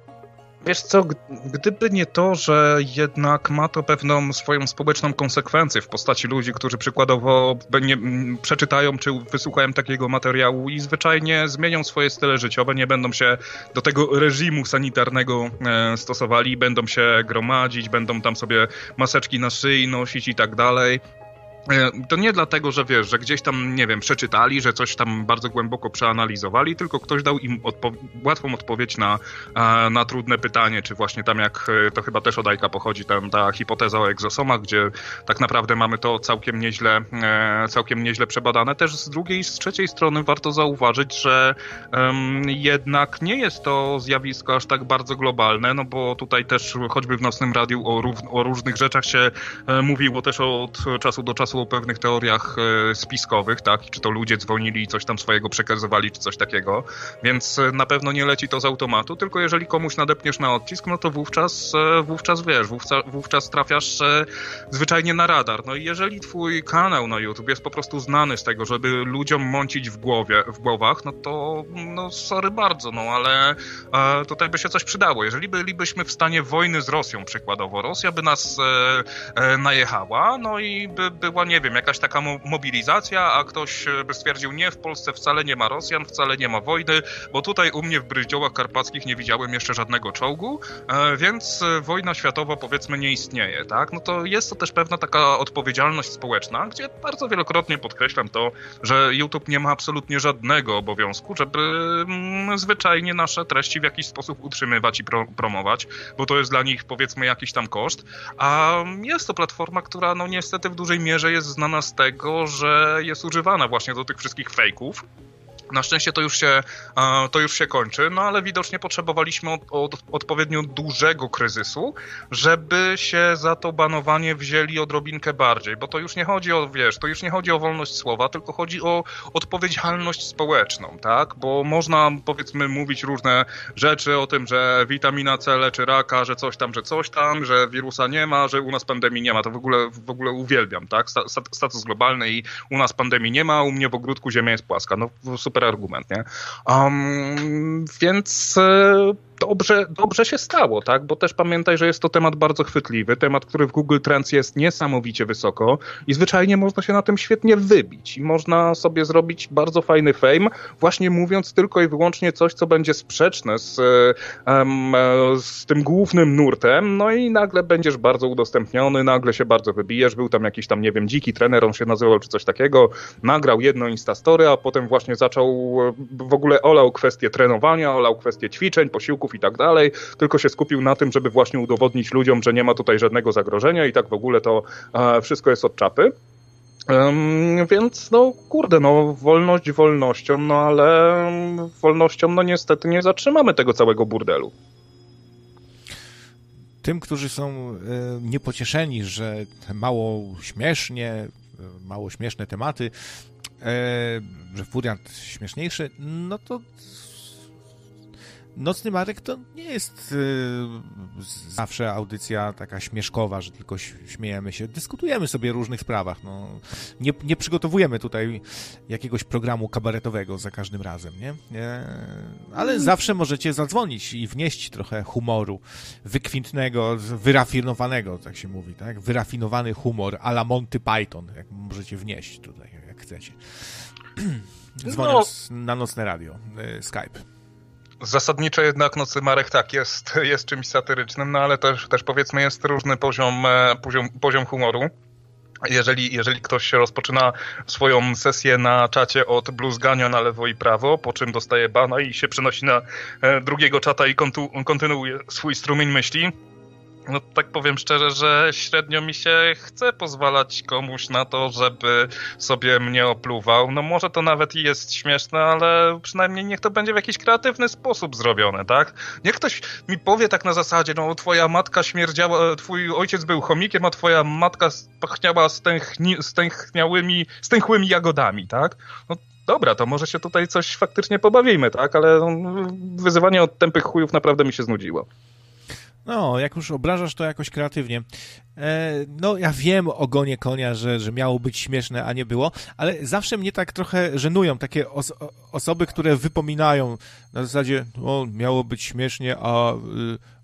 Wiesz co, gdyby nie to, że jednak ma to pewną swoją społeczną konsekwencję w postaci ludzi, którzy przykładowo nie, przeczytają czy wysłuchają takiego materiału i zwyczajnie zmienią swoje style życiowe, nie będą się do tego reżimu sanitarnego e, stosowali, będą się gromadzić, będą tam sobie maseczki na szyi nosić i tak dalej, to nie dlatego, że wiesz, że gdzieś tam, nie wiem, przeczytali, że coś tam bardzo głęboko przeanalizowali, tylko ktoś dał im odpo łatwą odpowiedź na, na trudne pytanie, czy właśnie tam jak, e, to chyba też od Ajka pochodzi, tam ta hipoteza o egzosomach, gdzie tak naprawdę mamy to całkiem nieźle, e, całkiem nieźle przebadane. Też z drugiej i z trzeciej strony warto zauważyć, że um, jednak nie jest to zjawisko aż tak bardzo globalne, no bo tutaj też choćby w Nocnym Radiu o, o różnych rzeczach się mówiło też od czasu do czasu głosu o pewnych teoriach e, spiskowych, tak? Czy to ludzie dzwonili i coś tam swojego przekazywali, czy coś takiego. Więc e, na pewno nie leci to z automatu, tylko jeżeli komuś nadepniesz na odcisk, no to wówczas, e, wówczas wiesz, wówczas, wówczas trafiasz zwyczajnie na radar. No i jeżeli twój kanał na YouTube jest po prostu znany z tego, żeby ludziom mącić w głowie, w głowach, no to no sorry bardzo, no ale tutaj by się coś przydało. Jeżeli bylibyśmy w stanie wojny z Rosją przykładowo, Rosja by nas e, e, najechała, no i by była, nie wiem, jakaś taka mo mobilizacja, a ktoś e, by stwierdził, nie, w Polsce wcale nie ma Rosjan, wcale nie ma wojny, bo tutaj u mnie w Bryździołach Karpackich nie widziałem jeszcze żadnego czołgu, e, więc e, wojna światowa powiedzmy nie istnieje, tak? No to jest to też pewna taka odpowiedzialność społeczna, gdzie bardzo wielokrotnie podkreślam to, że YouTube nie ma absolutnie żadnego obowiązku, żeby mm, zwyczajnie nasze treści w jakiś sposób utrzymywać i pro promować, bo to jest dla nich powiedzmy jakiś tam koszt, a jest to platforma, która no niestety w dużej mierze jest znana z tego, że jest używana właśnie do tych wszystkich fejków, na szczęście to już się, e, to już się kończy, no ale widocznie potrzebowaliśmy od, od, odpowiednio dużego kryzysu, żeby się za to banowanie wzięli odrobinkę bardziej, bo to już nie chodzi o, wiesz, to już nie chodzi o wolność słowa, tylko chodzi o odpowiedzialność społeczną, tak? Bo można, powiedzmy, mówić różne rzeczy o tym, że witamina C leczy raka, że coś tam, że coś tam, że wirusa nie ma, że u nas pandemii nie ma, to w ogóle, w ogóle uwielbiam, tak? Status globalny i u nas pandemii nie ma, u mnie w ogródku ziemia jest płaska, no super argument, nie? Um, więc e, dobrze, dobrze się stało, tak? Bo też pamiętaj, że jest to temat bardzo chwytliwy, temat, który w Google Trends jest niesamowicie wysoko i zwyczajnie można się na tym świetnie wybić. I można sobie zrobić bardzo fajny fame, właśnie mówiąc tylko i wyłącznie coś, co będzie sprzeczne z, z tym głównym nurtem, no i nagle będziesz bardzo udostępniony, nagle się bardzo wybijesz, był tam jakiś tam, nie wiem, dziki trener, on się nazywał, czy coś takiego, nagrał jedno Instastory, a potem właśnie zaczął w ogóle olał kwestię trenowania, olał kwestię ćwiczeń, posiłków i tak dalej, tylko się skupił na tym, żeby właśnie udowodnić ludziom, że nie ma tutaj żadnego zagrożenia i tak w ogóle to e, wszystko jest od czapy. Um, więc no kurde, no wolność wolnością, no ale wolnością no niestety nie zatrzymamy tego całego burdelu. Tym, którzy są y, niepocieszeni, że mało śmiesznie, e, mało śmieszne tematy, y, że furiant śmieszniejszy, no to Nocny Marek to nie jest y, zawsze audycja taka śmieszkowa, że tylko śmiejemy się. Dyskutujemy sobie o różnych sprawach. No. Nie, nie przygotowujemy tutaj jakiegoś programu kabaretowego za każdym razem, nie? Ale mm. zawsze możecie zadzwonić i wnieść trochę humoru wykwintnego, wyrafinowanego, tak się mówi, tak? Wyrafinowany humor a la Monty Python, jak możecie wnieść tutaj, jak chcecie. Dzwoniąc no. na nocne radio, y, Skype. Zasadniczo jednak Nocy Marek tak, jest, jest czymś satyrycznym, no ale też, też powiedzmy jest różny poziom, e, poziom, poziom humoru. Jeżeli, jeżeli ktoś rozpoczyna swoją sesję na czacie od bluzgania na lewo i prawo, po czym dostaje bana i się przenosi na e, drugiego czata i kontu, kontynuuje swój strumień myśli, no tak powiem szczerze, że średnio mi się chce pozwalać komuś na to, żeby sobie mnie opluwał. No może to nawet i jest śmieszne, ale przynajmniej niech to będzie w jakiś kreatywny sposób zrobione, tak? Niech ktoś mi powie tak na zasadzie, no twoja matka śmierdziała, twój ojciec był chomikiem, a twoja matka pachniała stęchni, stęchniałymi, stęchłymi jagodami, tak? No dobra, to może się tutaj coś faktycznie pobawimy, tak? Ale no, wyzywanie od tępych chujów naprawdę mi się znudziło. No, jak już obrażasz to jakoś kreatywnie. E, no, ja wiem o gonie konia, że, że miało być śmieszne, a nie było, ale zawsze mnie tak trochę żenują takie os osoby, które wypominają na zasadzie, o, miało być śmiesznie, a y,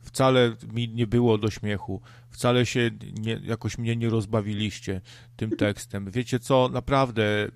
wcale mi nie było do śmiechu. Wcale się nie, jakoś mnie nie rozbawiliście tym tekstem. Wiecie co, naprawdę y,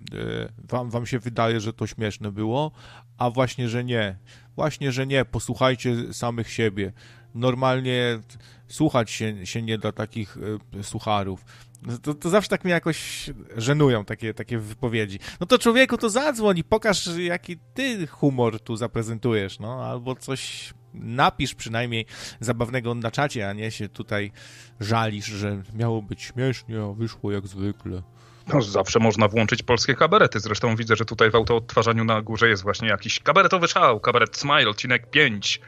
wam, wam się wydaje, że to śmieszne było, a właśnie, że nie. Właśnie, że nie. Posłuchajcie samych siebie normalnie słuchać się, się nie da takich y, sucharów. No to, to zawsze tak mnie jakoś żenują takie, takie wypowiedzi. No to człowieku, to zadzwoń i pokaż, jaki ty humor tu zaprezentujesz, no, albo coś napisz przynajmniej zabawnego na czacie, a nie się tutaj żalisz, że miało być śmiesznie, a wyszło jak zwykle. No, zawsze można włączyć polskie kabarety. Zresztą widzę, że tutaj w autoodtwarzaniu na górze jest właśnie jakiś kabaretowy szał, kabaret Smile, odcinek 5.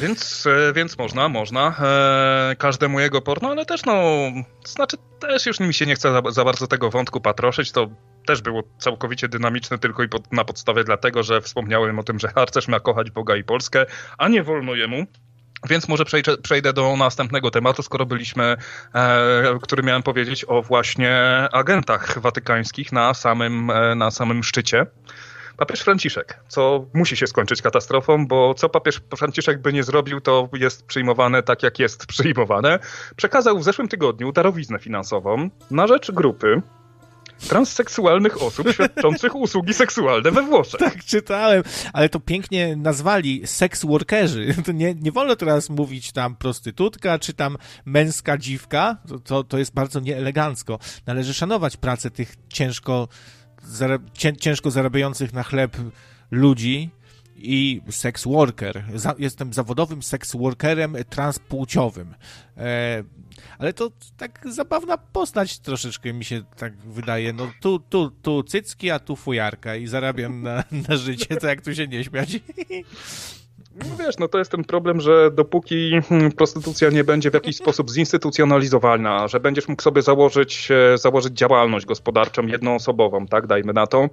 Więc, e, więc można, można. E, każdemu jego porno, ale też no, znaczy też już mi się nie chce za, za bardzo tego wątku patroszyć, to też było całkowicie dynamiczne tylko i pod, na podstawie dlatego, że wspomniałem o tym, że harcerz ma kochać Boga i Polskę, a nie wolno jemu. Więc może przejdę, przejdę do następnego tematu, skoro byliśmy, e, który miałem powiedzieć o właśnie agentach watykańskich na samym, e, na samym szczycie. Papież Franciszek, co musi się skończyć katastrofą, bo co papież Franciszek by nie zrobił, to jest przyjmowane tak, jak jest przyjmowane. Przekazał w zeszłym tygodniu darowiznę finansową na rzecz grupy transseksualnych osób świadczących usługi seksualne we Włoszech. Tak, czytałem, ale to pięknie nazwali seks workerzy. To nie, nie wolno teraz mówić tam prostytutka, czy tam męska dziwka. To, to, to jest bardzo nieelegancko. Należy szanować pracę tych ciężko, ciężko zarabiających na chleb ludzi, i sex worker. Jestem zawodowym sex workerem transpłciowym. E, ale to tak zabawna postać troszeczkę mi się tak wydaje. No tu, tu, tu cycki, a tu fujarka i zarabiam na, na życie, to jak tu się nie śmiać. No wiesz, no to jest ten problem, że dopóki hmm, prostytucja nie będzie w jakiś sposób zinstytucjonalizowana, że będziesz mógł sobie założyć, e, założyć działalność gospodarczą jednoosobową, tak, dajmy na to,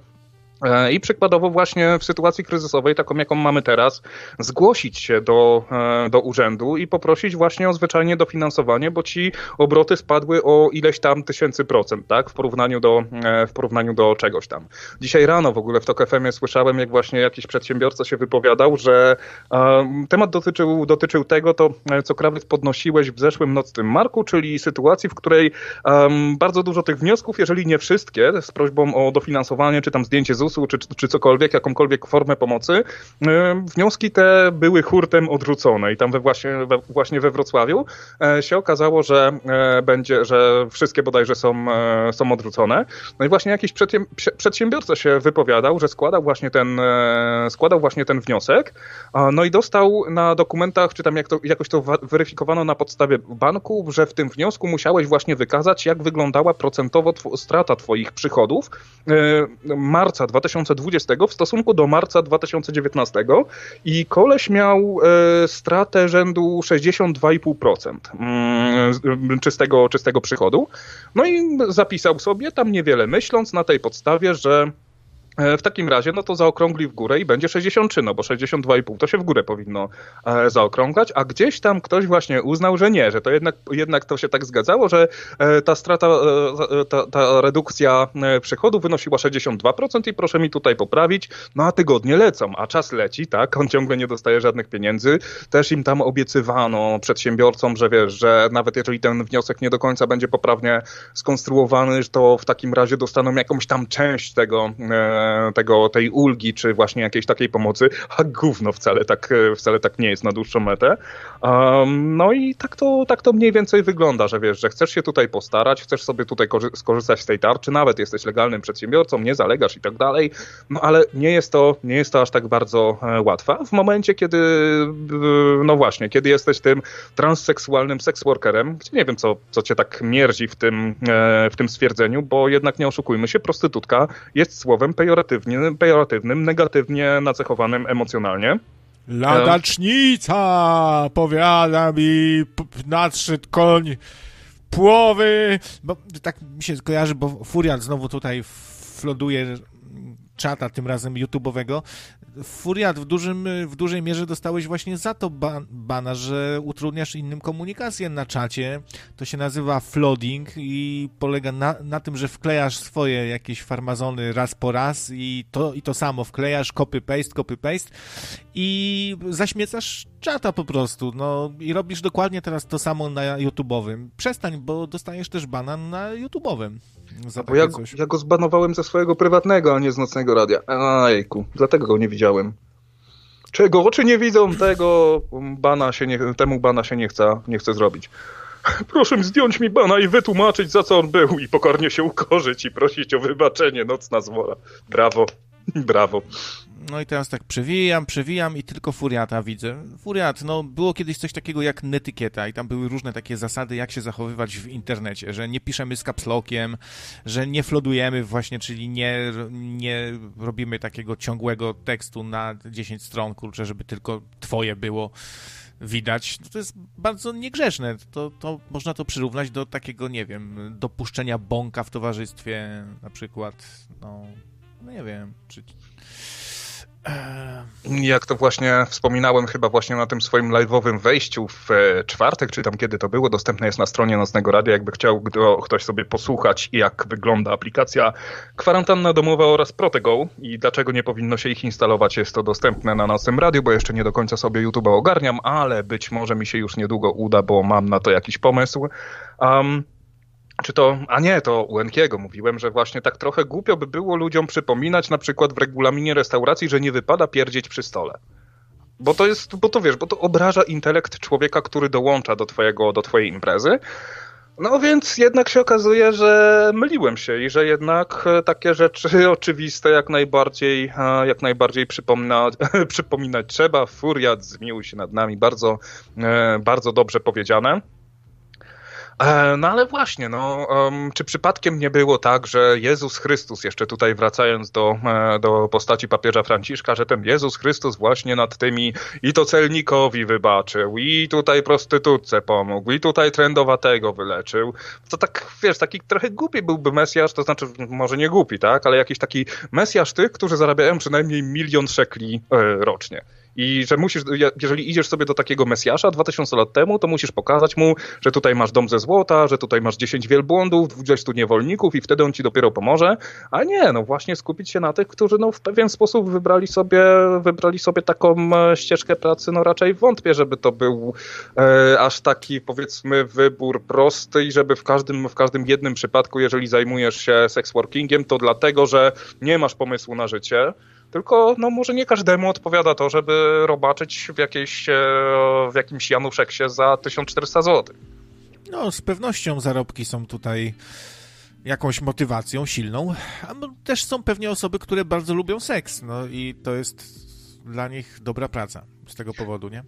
I przykładowo właśnie w sytuacji kryzysowej, taką jaką mamy teraz, zgłosić się do, e, do urzędu i poprosić właśnie o zwyczajnie dofinansowanie, bo ci obroty spadły o ileś tam tysięcy procent, tak, w porównaniu do, e, w porównaniu do czegoś tam. Dzisiaj rano w ogóle w TOK FM słyszałem, jak właśnie jakiś przedsiębiorca się wypowiadał, że um, temat dotyczył, dotyczył tego, to co Krawiec podnosiłeś w zeszłym nocnym marku, czyli sytuacji, w której um, bardzo dużo tych wniosków, jeżeli nie wszystkie, z prośbą o dofinansowanie, czy tam zdjęcie z ZUS-u czy, czy cokolwiek, jakąkolwiek formę pomocy, e, wnioski te były hurtem odrzucone i tam we właśnie, we, właśnie we Wrocławiu e, się okazało, że e, będzie, że wszystkie bodajże są, są odrzucone. No i właśnie jakiś przedsiębiorca się wypowiadał, że składał właśnie ten, składał właśnie ten wniosek, no i dostał na dokumentach, czy tam jak to, jakoś to weryfikowano na podstawie banku, że w tym wniosku musiałeś właśnie wykazać, jak wyglądała procentowo strata twoich przychodów marca 2020 w stosunku do marca 2019 i koleś miał e, stratę rzędu 62,5% mm, czystego, czystego przychodu. No i zapisał sobie tam niewiele myśląc na tej podstawie, że w takim razie, no to zaokrągli w górę i będzie 63, no bo 62,5 to się w górę powinno e, zaokrąglać, a gdzieś tam ktoś właśnie uznał, że nie, że to jednak, jednak to się tak zgadzało, że e, ta strata, ta, ta redukcja przychodu wynosiła 62% i proszę mi tutaj poprawić, no a tygodnie lecą, a czas leci, tak, on ciągle nie dostaje żadnych pieniędzy, też im tam obiecywano przedsiębiorcom, że wiesz, że nawet jeżeli ten wniosek nie do końca będzie poprawnie skonstruowany, to w takim razie dostaną jakąś tam część tego tego, tej ulgi, czy właśnie jakiejś takiej pomocy, a gówno wcale tak, wcale tak nie jest na dłuższą metę. Um, no i tak to, tak to mniej więcej wygląda, że wiesz, że chcesz się tutaj postarać, chcesz sobie tutaj skorzystać z tej tarczy, nawet jesteś legalnym przedsiębiorcą, nie zalegasz i tak dalej, no ale nie jest to, nie jest to aż tak bardzo e, łatwe. W momencie, kiedy, no właśnie, kiedy jesteś tym transseksualnym seksworkerem, gdzie nie wiem, co, co cię tak mierzi w tym, e, w tym stwierdzeniu, bo jednak nie oszukujmy się, prostytutka jest słowem pejoratywnym pejoratywnym, pejoratywnym negatywnie nacechowanym emocjonalnie. Ladacznica, powiada mi, nadszedł koń płowy, bo tak mi się kojarzy, bo Furiat znowu tutaj floduje czata, tym razem YouTube'owego, Furiat w, dużym, w dużej mierze dostałeś właśnie za to ba bana, że utrudniasz innym komunikację na czacie. To się nazywa flooding i polega na, na tym, że wklejasz swoje jakieś farmazony raz po raz i to, i to samo wklejasz, copy-paste, copy-paste i zaśmiecasz czata po prostu, no i robisz dokładnie teraz to samo na YouTube'owym. Przestań, bo dostajesz też bana na YouTube'owym. Za bo ja, ja go zbanowałem ze swojego prywatnego, a nie z nocnego radia. Ajku, dlatego go nie widziałem. Czego oczy nie widzą, tego bana się nie, temu bana się nie chce, nie chce zrobić. Proszę zdjąć mi bana i wytłumaczyć, za co on był i pokornie się ukorzyć i prosić o wybaczenie, nocna zwola. Brawo, brawo. No i teraz tak przewijam, przewijam i tylko Furiata widzę. Furiat, no było kiedyś coś takiego jak netykieta i tam były różne takie zasady, jak się zachowywać w internecie, że nie piszemy z kapslokiem, że nie flodujemy właśnie, czyli nie, nie robimy takiego ciągłego tekstu na 10 stron, kurczę, żeby tylko twoje było widać, to jest bardzo niegrzeczne. To, to można to przyrównać do takiego, nie wiem, dopuszczenia bąka w towarzystwie na przykład, no, no nie wiem, czy... Jak to właśnie wspominałem chyba właśnie na tym swoim live'owym wejściu w e, czwartek, czy tam kiedy to było, dostępne jest na stronie Nocnego Radia, jakby chciał ktoś sobie posłuchać, jak wygląda aplikacja Kwarantanna Domowa oraz Protego i dlaczego nie powinno się ich instalować. Jest to dostępne na Nocnym Radiu, bo jeszcze nie do końca sobie YouTube'a ogarniam, ale być może mi się już niedługo uda, bo mam na to jakiś pomysł. Um, czy to, a nie, to u Enkiego mówiłem, że właśnie tak trochę głupio by było ludziom przypominać na przykład w regulaminie restauracji, że nie wypada pierdzieć przy stole. Bo to jest, bo to wiesz, bo to obraża intelekt człowieka, który dołącza do twojego, do twojej imprezy. No więc jednak się okazuje, że myliłem się i że jednak takie rzeczy oczywiste jak najbardziej, jak najbardziej przypomina, przypominać trzeba. Furiat zmiłuj się nad nami, bardzo, e, bardzo dobrze powiedziane. E, no ale właśnie, no, czy przypadkiem nie było tak, że Jezus Chrystus, jeszcze tutaj wracając do, e, do postaci papieża Franciszka, że ten Jezus Chrystus właśnie nad tymi i to celnikowi wybaczył, i tutaj prostytutce pomógł, i tutaj trendowatego wyleczył. To tak, wiesz, taki trochę głupi byłby Mesjasz, to znaczy może nie głupi, tak, ale jakiś taki Mesjasz tych, którzy zarabiają przynajmniej milion szekli e, rocznie. I że musisz, jeżeli idziesz sobie do takiego Mesjasza 2000 lat temu, to musisz pokazać mu, że tutaj masz dom ze złota, że tutaj masz 10 wielbłądów, 20 niewolników i wtedy on ci dopiero pomoże. A nie, no właśnie skupić się na tych, którzy no w pewien sposób wybrali sobie, wybrali sobie taką e, ścieżkę pracy, no raczej wątpię, żeby to był e, aż taki powiedzmy wybór prosty i żeby w każdym, w każdym jednym przypadku, jeżeli zajmujesz się sexworkingiem, to dlatego, że nie masz pomysłu na życie, tylko no może nie każdemu odpowiada to, żeby robaczyć w, jakiejś, e, w jakimś Januszeksie za 1400 zł. No, z pewnością zarobki są tutaj jakąś motywacją silną, a też są pewnie osoby, które bardzo lubią seks, no i to jest dla nich dobra praca z tego powodu, nie?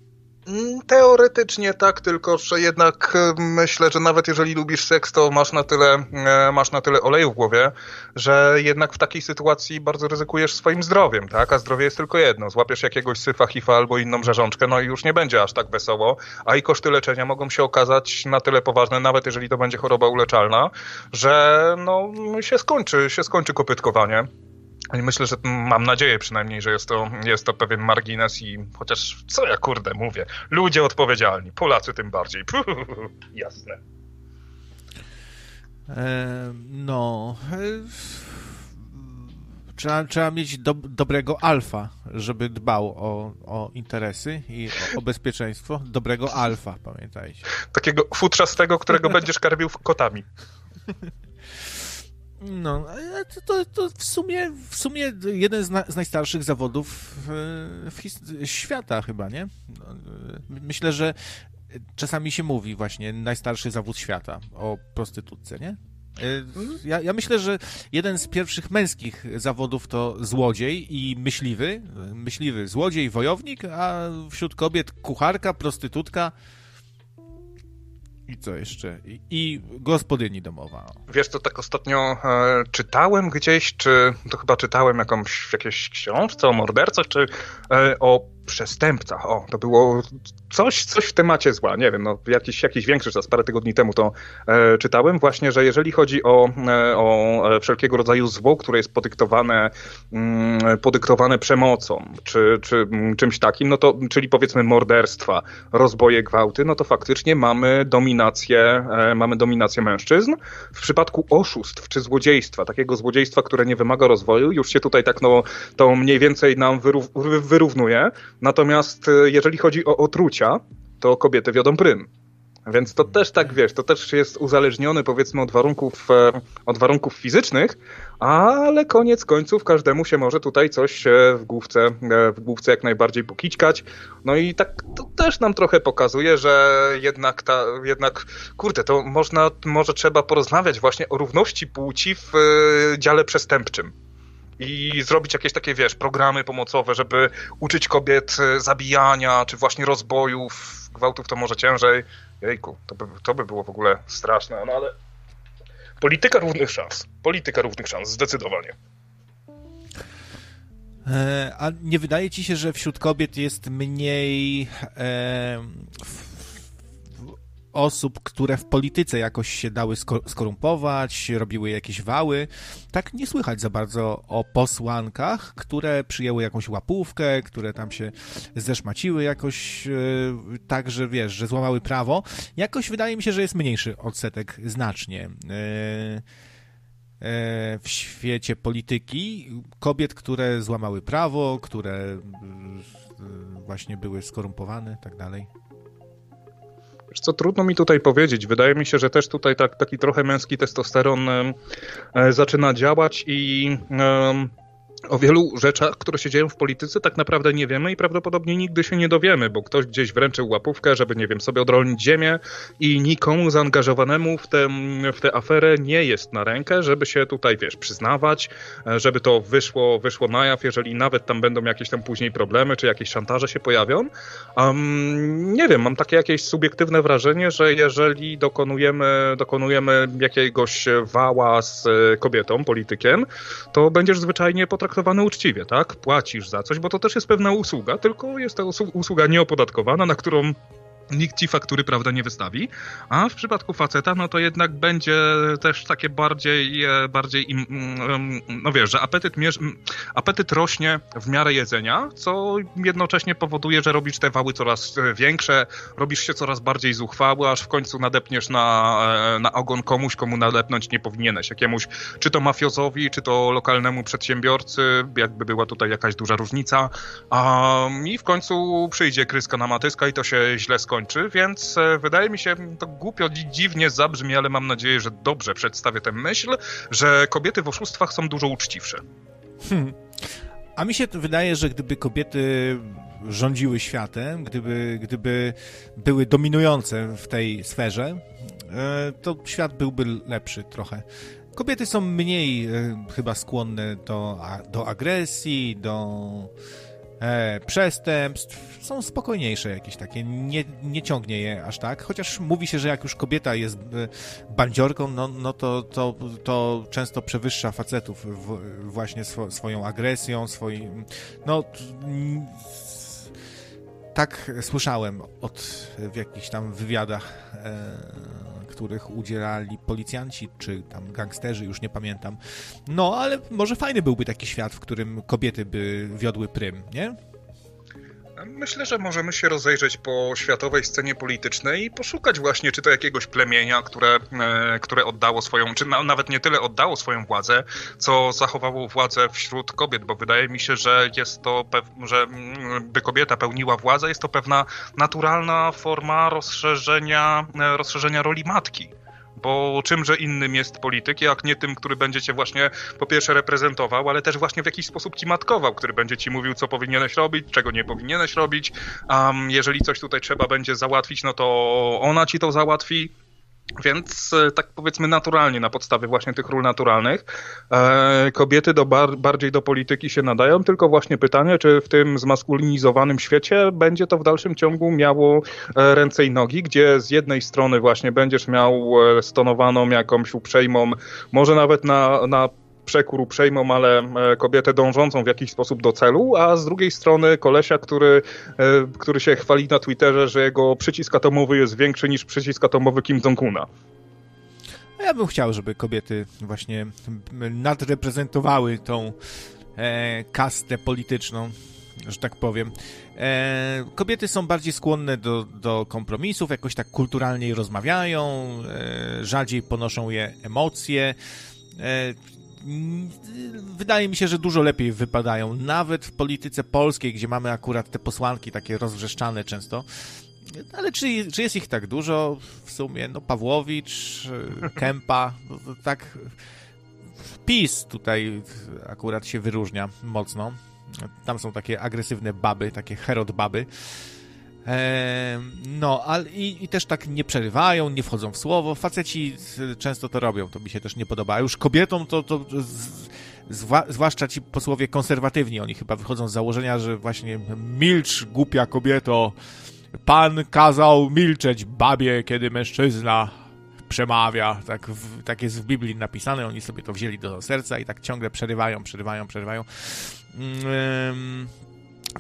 Mm, teoretycznie tak, tylko że jednak e, myślę, że nawet jeżeli lubisz seks, to masz na tyle, e, masz na tyle oleju w głowie, że jednak w takiej sytuacji bardzo ryzykujesz swoim zdrowiem, tak? A zdrowie jest tylko jedno. Złapiesz jakiegoś syfa, hifa albo inną rzeżączkę, no i już nie będzie aż tak wesoło, a i koszty leczenia mogą się okazać na tyle poważne, nawet jeżeli to będzie choroba uleczalna, że no się skończy, się skończy kopytkowanie. I myślę, że mam nadzieję przynajmniej, że jest to, jest to pewien margines i chociaż co ja kurde mówię, ludzie odpowiedzialni, Polacy tym bardziej. Puh, jasne. E, no. Trzeba, trzeba mieć do, dobrego alfa, żeby dbał o, o interesy i o, o bezpieczeństwo. Dobrego alfa, pamiętajcie. Takiego futrzastego, którego będziesz karmił kotami. No, to, to, w, sumie, w sumie jeden z, na, z najstarszych zawodów w, w świata chyba, nie? No, myślę, że czasami się mówi właśnie najstarszy zawód świata o prostytutce, nie? Ja, ja, myślę, że jeden z pierwszych męskich zawodów to złodziej i myśliwy. Myśliwy, złodziej, wojownik, a wśród kobiet kucharka, prostytutka, i co jeszcze? I, i gospodyni domowa. Wiesz, to tak ostatnio e, czytałem gdzieś, czy to chyba czytałem jakąś, w jakiejś książce o mordercach, czy e, o przestępcach. O, to było coś, coś w temacie zła. Nie wiem, no, jakiś, jakiś większy czas, parę tygodni temu to e, czytałem. Właśnie, że jeżeli chodzi o, e, o wszelkiego rodzaju zło, które jest podyktowane, mm, podyktowane przemocą, czy, czy mm, czymś takim, no to, czyli powiedzmy morderstwa, rozboje, gwałty, no to faktycznie mamy dominację, e, mamy dominację mężczyzn. W przypadku oszustw czy złodziejstwa, takiego złodziejstwa, które nie wymaga rozwoju, już się tutaj tak, no, to mniej więcej nam wyrów, wyrównuje. Natomiast e, jeżeli chodzi o otrucia, to kobiety wiodą prym. Więc to też tak, wiesz, to też jest uzależnione powiedzmy od warunków, e, od warunków fizycznych, ale koniec końców każdemu się może tutaj coś e, w główce, w główce jak najbardziej pokićkać. No i tak to też nam trochę pokazuje, że jednak ta, jednak, kurde, to można, może trzeba porozmawiać właśnie o równości płci w dziale przestępczym i zrobić jakieś takie, wiesz, programy pomocowe, żeby uczyć kobiet e, zabijania, czy właśnie rozbojów, gwałtów to może ciężej. Jejku, to by, to by było w ogóle straszne, no ale polityka równych szans. Polityka równych szans, zdecydowanie. E, a nie wydaje ci się, że wśród kobiet jest mniej e, osób, które w polityce jakoś się dały skorumpować, robiły jakieś wały? Tak nie słychać za bardzo o posłankach, które przyjęły jakąś łapówkę, które tam się zeszmaciły jakoś e, tak, że wiesz, że złamały prawo. Jakoś wydaje mi się, że jest mniejszy odsetek znacznie. E, E, w świecie polityki kobiet, które złamały prawo, które właśnie były skorumpowane, tak dalej. Wiesz co, trudno mi tutaj powiedzieć. Wydaje mi się, że też tutaj tak, taki trochę męski testosteron e, zaczyna działać i o wielu rzeczach, które się dzieją w polityce, tak naprawdę nie wiemy i prawdopodobnie nigdy się nie dowiemy, bo ktoś gdzieś wręczył łapówkę, żeby, nie wiem, sobie odrolnić ziemię i nikomu zaangażowanemu w tę, w tę aferę nie jest na rękę, żeby się tutaj, wiesz, przyznawać, e, żeby to wyszło, wyszło na jaw, jeżeli nawet tam będą jakieś tam później problemy, czy jakieś szantaże się pojawią. Um, nie wiem, mam takie jakieś subiektywne wrażenie, że jeżeli dokonujemy, dokonujemy jakiegoś wała z kobietą, politykiem, to będziesz zwyczajnie potraktowany potraktowane uczciwie, tak? Płacisz za coś, bo to też jest pewna usługa, tylko jest to usługa nieopodatkowana, na którą nikt ci faktury, prawda, nie wystawi. A w przypadku faceta, no to jednak będzie też takie bardziej, e, bardziej mm, no wiesz, że apetyt, apetyt rośnie w miarę jedzenia, co jednocześnie powoduje, że robisz te wały coraz e, większe, robisz się coraz bardziej zuchwały, aż w końcu nadepniesz na, e, na ogon komuś, komu nadepnąć nie powinieneś. Jakiemuś, czy to mafiozowi, czy to lokalnemu przedsiębiorcy, jakby była tutaj jakaś duża różnica. A, I w końcu przyjdzie kryska na matyska i to się źle skończy kończy, więc e, wydaje mi się, to głupio, dziwnie zabrzmi, ale mam nadzieję, że dobrze przedstawię tę myśl, że kobiety w oszustwach są dużo uczciwsze. Hmm. A mi się wydaje, że gdyby kobiety rządziły światem, gdyby, gdyby były dominujące w tej sferze, e, to świat byłby lepszy trochę. Kobiety są mniej e, chyba skłonne do, do agresji, do e, przestępstw, są spokojniejsze jakieś takie, nie, nie ciągnie je aż tak, chociaż mówi się, że jak już kobieta jest e, bandziorką, no, no to, to, to często przewyższa facetów w, właśnie swo, swoją agresją, swoim, no tak słyszałem od, w jakichś tam wywiadach e, których udzielali policjanci, czy tam gangsterzy, już nie pamiętam. No, ale może fajny byłby taki świat, w którym kobiety by wiodły prym, nie? Myślę, że możemy się rozejrzeć po światowej scenie politycznej i poszukać właśnie, czy to jakiegoś plemienia, które, e, które oddało swoją, czy nawet nie tyle oddało swoją władzę, co zachowało władzę wśród kobiet, bo wydaje mi się, że jest to, że mm, by kobieta pełniła władzę, jest to pewna naturalna forma rozszerzenia, e, rozszerzenia roli matki. Bo czymże innym jest polityk, jak nie tym, który będzie cię właśnie po pierwsze reprezentował, ale też właśnie w jakiś sposób ci matkował, który będzie ci mówił, co powinieneś robić, czego nie powinieneś robić. Um, jeżeli coś tutaj trzeba będzie załatwić, no to ona ci to załatwi. Więc e, tak powiedzmy naturalnie, na podstawie właśnie tych ról naturalnych, e, kobiety do bar bardziej do polityki się nadają, tylko właśnie pytanie, czy w tym zmaskulinizowanym świecie będzie to w dalszym ciągu miało e, ręce i nogi, gdzie z jednej strony właśnie będziesz miał stonowaną jakąś uprzejmą, może nawet na, na przekór uprzejmą, ale e, kobietę dążącą w jakiś sposób do celu, a z drugiej strony kolesia, który, e, który się chwali na Twitterze, że jego przycisk atomowy jest większy niż przycisk atomowy Kim Jong-una. Ja bym chciał, żeby kobiety właśnie nadreprezentowały tą e, kastę polityczną, że tak powiem. E, kobiety są bardziej skłonne do, do kompromisów, jakoś tak kulturalniej rozmawiają, e, rzadziej ponoszą je emocje. E, wydaje mi się, że dużo lepiej wypadają, nawet w polityce polskiej, gdzie mamy akurat te posłanki takie rozwrzeszczane często. Ale czy, czy jest ich tak dużo w sumie? No Pawłowicz, Kępa, no, tak PiS tutaj akurat się wyróżnia mocno. Tam są takie agresywne baby, takie herod baby. No, ale i, i, też tak nie przerywają, nie wchodzą w słowo. Faceci często to robią, to mi się też nie podoba. A już kobietom to, to z, zwłaszcza ci posłowie konserwatywni, oni chyba wychodzą z założenia, że właśnie milcz, głupia kobieto, pan kazał milczeć babie, kiedy mężczyzna przemawia, tak, w, tak jest w Biblii napisane, oni sobie to wzięli do serca i tak ciągle przerywają, przerywają, przerywają. Mm,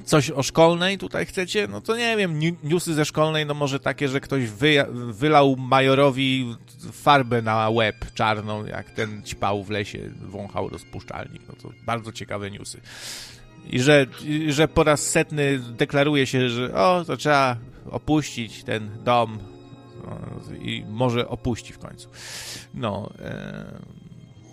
coś o szkolnej tutaj chcecie? No to nie wiem, newsy ze szkolnej, no może takie, że ktoś wy, wylał majorowi farbę na łeb czarną, jak ten ćpał w lesie, wąchał rozpuszczalnik. No to bardzo ciekawe newsy. I że, i że po raz setny deklaruje się, że o, to trzeba opuścić ten dom no, i może opuści w końcu. No, e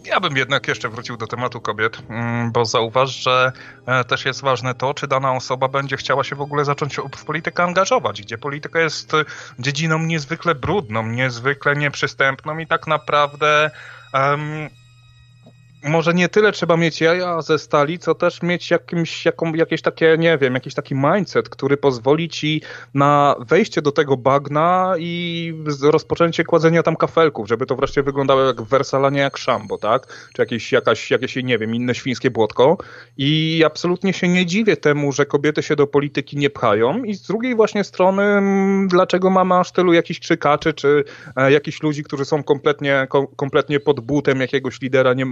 ja bym jednak jeszcze wrócił do tematu kobiet, mm, bo zauważ, że e, też jest ważne to, czy dana osoba będzie chciała się w ogóle zacząć w politykę angażować, gdzie polityka jest e, dziedziną niezwykle brudną, niezwykle nieprzystępną i tak naprawdę um, może nie tyle trzeba mieć jaja ze stali, co też mieć jakimś, jaką, jakieś takie, nie wiem, jakiś taki mindset, który pozwoli ci na wejście do tego bagna i rozpoczęcie kładzenia tam kafelków, żeby to wreszcie wyglądało jak w Wersalanie, jak szambo, tak? Czy jakieś, jakaś, jakieś, nie wiem, inne świńskie błotko. I absolutnie się nie dziwię temu, że kobiety się do polityki nie pchają i z drugiej właśnie strony, dlaczego mamy aż tylu jakichś krzykaczy, czy e, jakichś ludzi, którzy są kompletnie, kom, kompletnie pod butem jakiegoś lidera, nie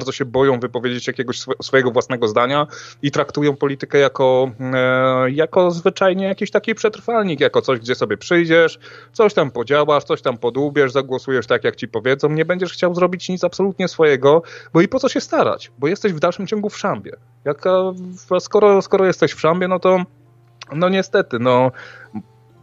bardzo się boją wypowiedzieć jakiegoś swojego własnego zdania i traktują politykę jako, e, jako zwyczajnie jakiś taki przetrwalnik, jako coś, gdzie sobie przyjdziesz, coś tam podziałasz, coś tam podłubiesz, zagłosujesz tak, jak ci powiedzą, nie będziesz chciał zrobić nic absolutnie swojego, bo i po co się starać, bo jesteś w dalszym ciągu w szambie. Jak, skoro, skoro jesteś w szambie, no to no niestety, no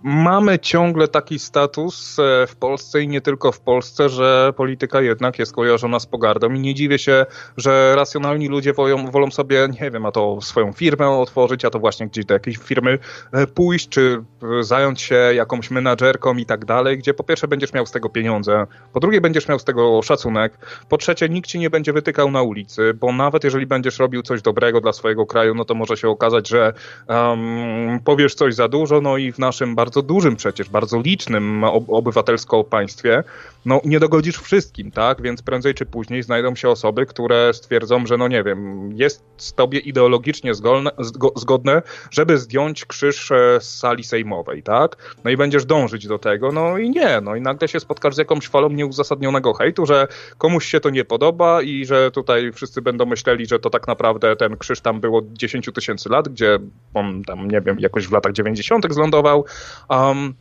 mamy ciągle taki status e, w Polsce i nie tylko w Polsce, że polityka jednak jest kojarzona z pogardą i nie dziwię się, że racjonalni ludzie wolą, wolą sobie, nie wiem, a to swoją firmę otworzyć, a to właśnie gdzieś do jakiejś firmy e, pójść, czy zająć się jakąś menadżerką i tak dalej, gdzie po pierwsze będziesz miał z tego pieniądze, po drugie będziesz miał z tego szacunek, po trzecie nikt ci nie będzie wytykał na ulicy, bo nawet jeżeli będziesz robił coś dobrego dla swojego kraju, no to może się okazać, że um, powiesz coś za dużo, no i w naszym bardzo dużym przecież, bardzo licznym obywatelsko państwie, no nie dogodzisz wszystkim, tak? Więc prędzej czy później znajdą się osoby, które stwierdzą, że no nie wiem, jest z tobie ideologicznie zgodne, zgodne żeby zdjąć krzyż e, z sali sejmowej, tak? No i będziesz dążyć do tego, no i nie, no i nagle się spotkasz z jakąś falą nieuzasadnionego hejtu, że komuś się to nie podoba i że tutaj wszyscy będą myśleli, że to tak naprawdę ten krzyż tam było 10 tysięcy lat, gdzie on tam, nie wiem, jakoś w latach 90. zlądował, Um,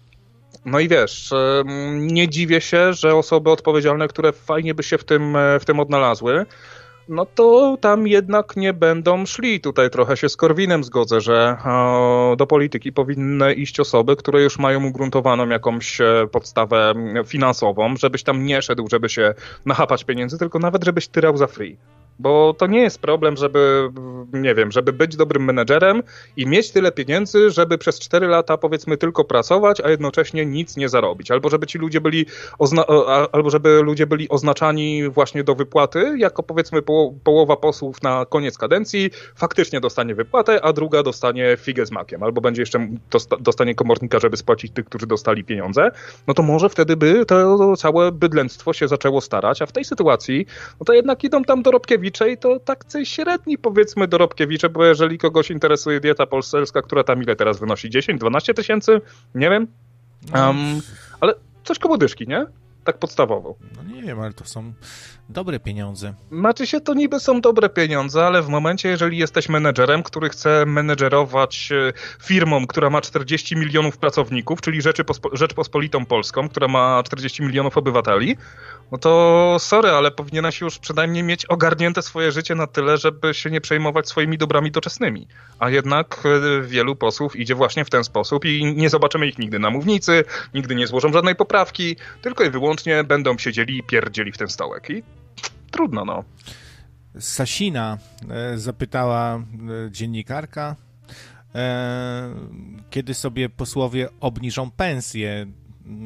no i wiesz, nie dziwię się, że osoby odpowiedzialne, które fajnie by się w tym, e, w tym odnalazły, no to tam jednak nie będą szli. Tutaj trochę się z Korwinem zgodzę, że do polityki powinny iść osoby, które już mają ugruntowaną jakąś e, podstawę finansową, żebyś tam nie szedł, żeby się nachapać pieniędzy, tylko nawet żebyś tyrał za free. Bo to nie jest problem, żeby, nie wiem, żeby być dobrym menedżerem i mieć tyle pieniędzy, żeby przez 4 lata powiedzmy tylko pracować, a jednocześnie nic nie zarobić. Albo żeby ci ludzie byli, albo żeby ludzie byli oznaczani właśnie do wypłaty, jako powiedzmy połowa posłów na koniec kadencji faktycznie dostanie wypłatę, a druga dostanie figę z makiem. Albo będzie jeszcze dostanie komornika, żeby spłacić tych, którzy dostali pieniądze. No to może wtedy by to całe bydlęctwo się zaczęło starać, a w tej sytuacji, no to jednak idą tam dorobkiewi Robkiewicze i to tak średni powiedzmy Dorobkiewicze, bo jeżeli kogoś interesuje dieta polska, która tam ile teraz wynosi? 10, 12 tysięcy? Nie wiem. Um, ale coś koło dyszki, nie? Tak podstawowo. No nie wiem, ale to są dobre pieniądze. Znaczy się, to niby są dobre pieniądze, ale w momencie, jeżeli jesteś menedżerem, który chce menedżerować e, firmą, która ma 40 milionów pracowników, czyli Rzeczpospolitą Polską, która ma 40 milionów obywateli, no to sorry, ale powinieneś już przynajmniej mieć ogarnięte swoje życie na tyle, żeby się nie przejmować swoimi dobrami doczesnymi. A jednak e, wielu posłów idzie właśnie w ten sposób i nie zobaczymy ich nigdy na mównicy, nigdy nie złożą żadnej poprawki, tylko i wyłącznie będą siedzieli i pierdzieli w ten stołek. I trudno, no. Sasina e, zapytała e, dziennikarka, kiedy sobie posłowie obniżą pensję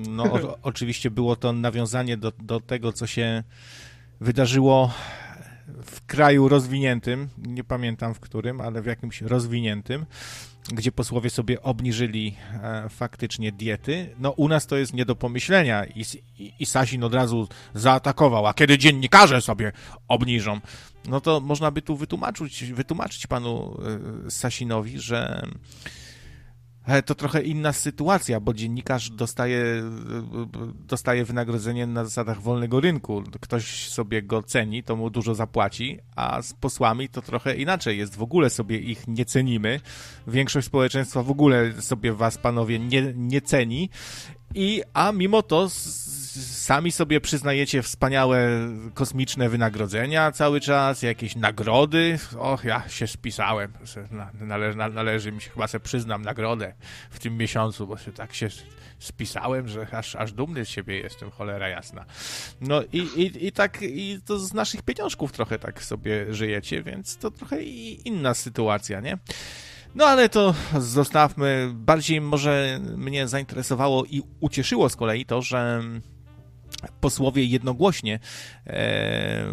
no, o, oczywiście było to nawiązanie do, do tego, co się wydarzyło w kraju rozwiniętym, nie pamiętam w którym, ale w jakimś rozwiniętym, gdzie posłowie sobie obniżyli e, faktycznie diety. No u nas to jest nie do pomyślenia i, i, i Sasin od razu zaatakował, a kiedy dziennikarze sobie obniżą, no to można by tu wytłumaczyć, wytłumaczyć panu e, Sasinowi, że to trochę inna sytuacja, bo dziennikarz dostaje, dostaje wynagrodzenie na zasadach wolnego rynku. Ktoś sobie go ceni, to mu dużo zapłaci, a z posłami to trochę inaczej jest. W ogóle sobie ich nie cenimy. Większość społeczeństwa w ogóle sobie was, panowie, nie, nie ceni. I, a mimo to sami sobie przyznajecie wspaniałe kosmiczne wynagrodzenia cały czas, jakieś nagrody. Och, ja się spisałem. Nale, należy mi się, chyba sobie przyznam nagrodę w tym miesiącu, bo się tak się spisałem, że aż, aż dumny z siebie jestem, cholera jasna. No i, i, i tak, i to z naszych pieniążków trochę tak sobie żyjecie, więc to trochę inna sytuacja, nie? No ale to zostawmy. Bardziej może mnie zainteresowało i ucieszyło z kolei to, że posłowie jednogłośnie e,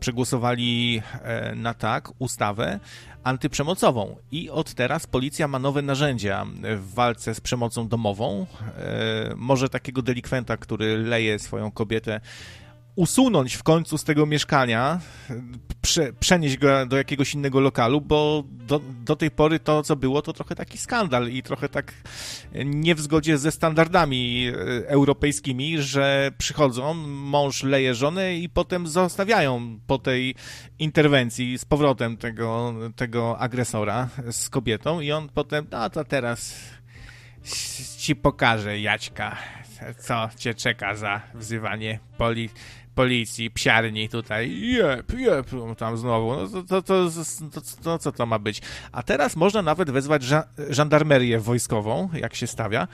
przegłosowali e, na tak ustawę antyprzemocową i od teraz policja ma nowe narzędzia w walce z przemocą domową. E, może takiego delikwenta, który leje swoją kobietę usunąć w końcu z tego mieszkania, prze, przenieść go do jakiegoś innego lokalu, bo do, do tej pory to, co było, to trochę taki skandal i trochę tak nie w zgodzie ze standardami e, europejskimi, że przychodzą, mąż leje żonę i potem zostawiają po tej interwencji z powrotem tego, tego agresora z kobietą i on potem, no to teraz ci pokażę, Jaćka, co cię czeka za wzywanie poli policji, psiarni tutaj, jep, jep, tam znowu, no to, to, to, to, to, co to ma być? A teraz można nawet wezwać żandarmerię wojskową, jak się stawia,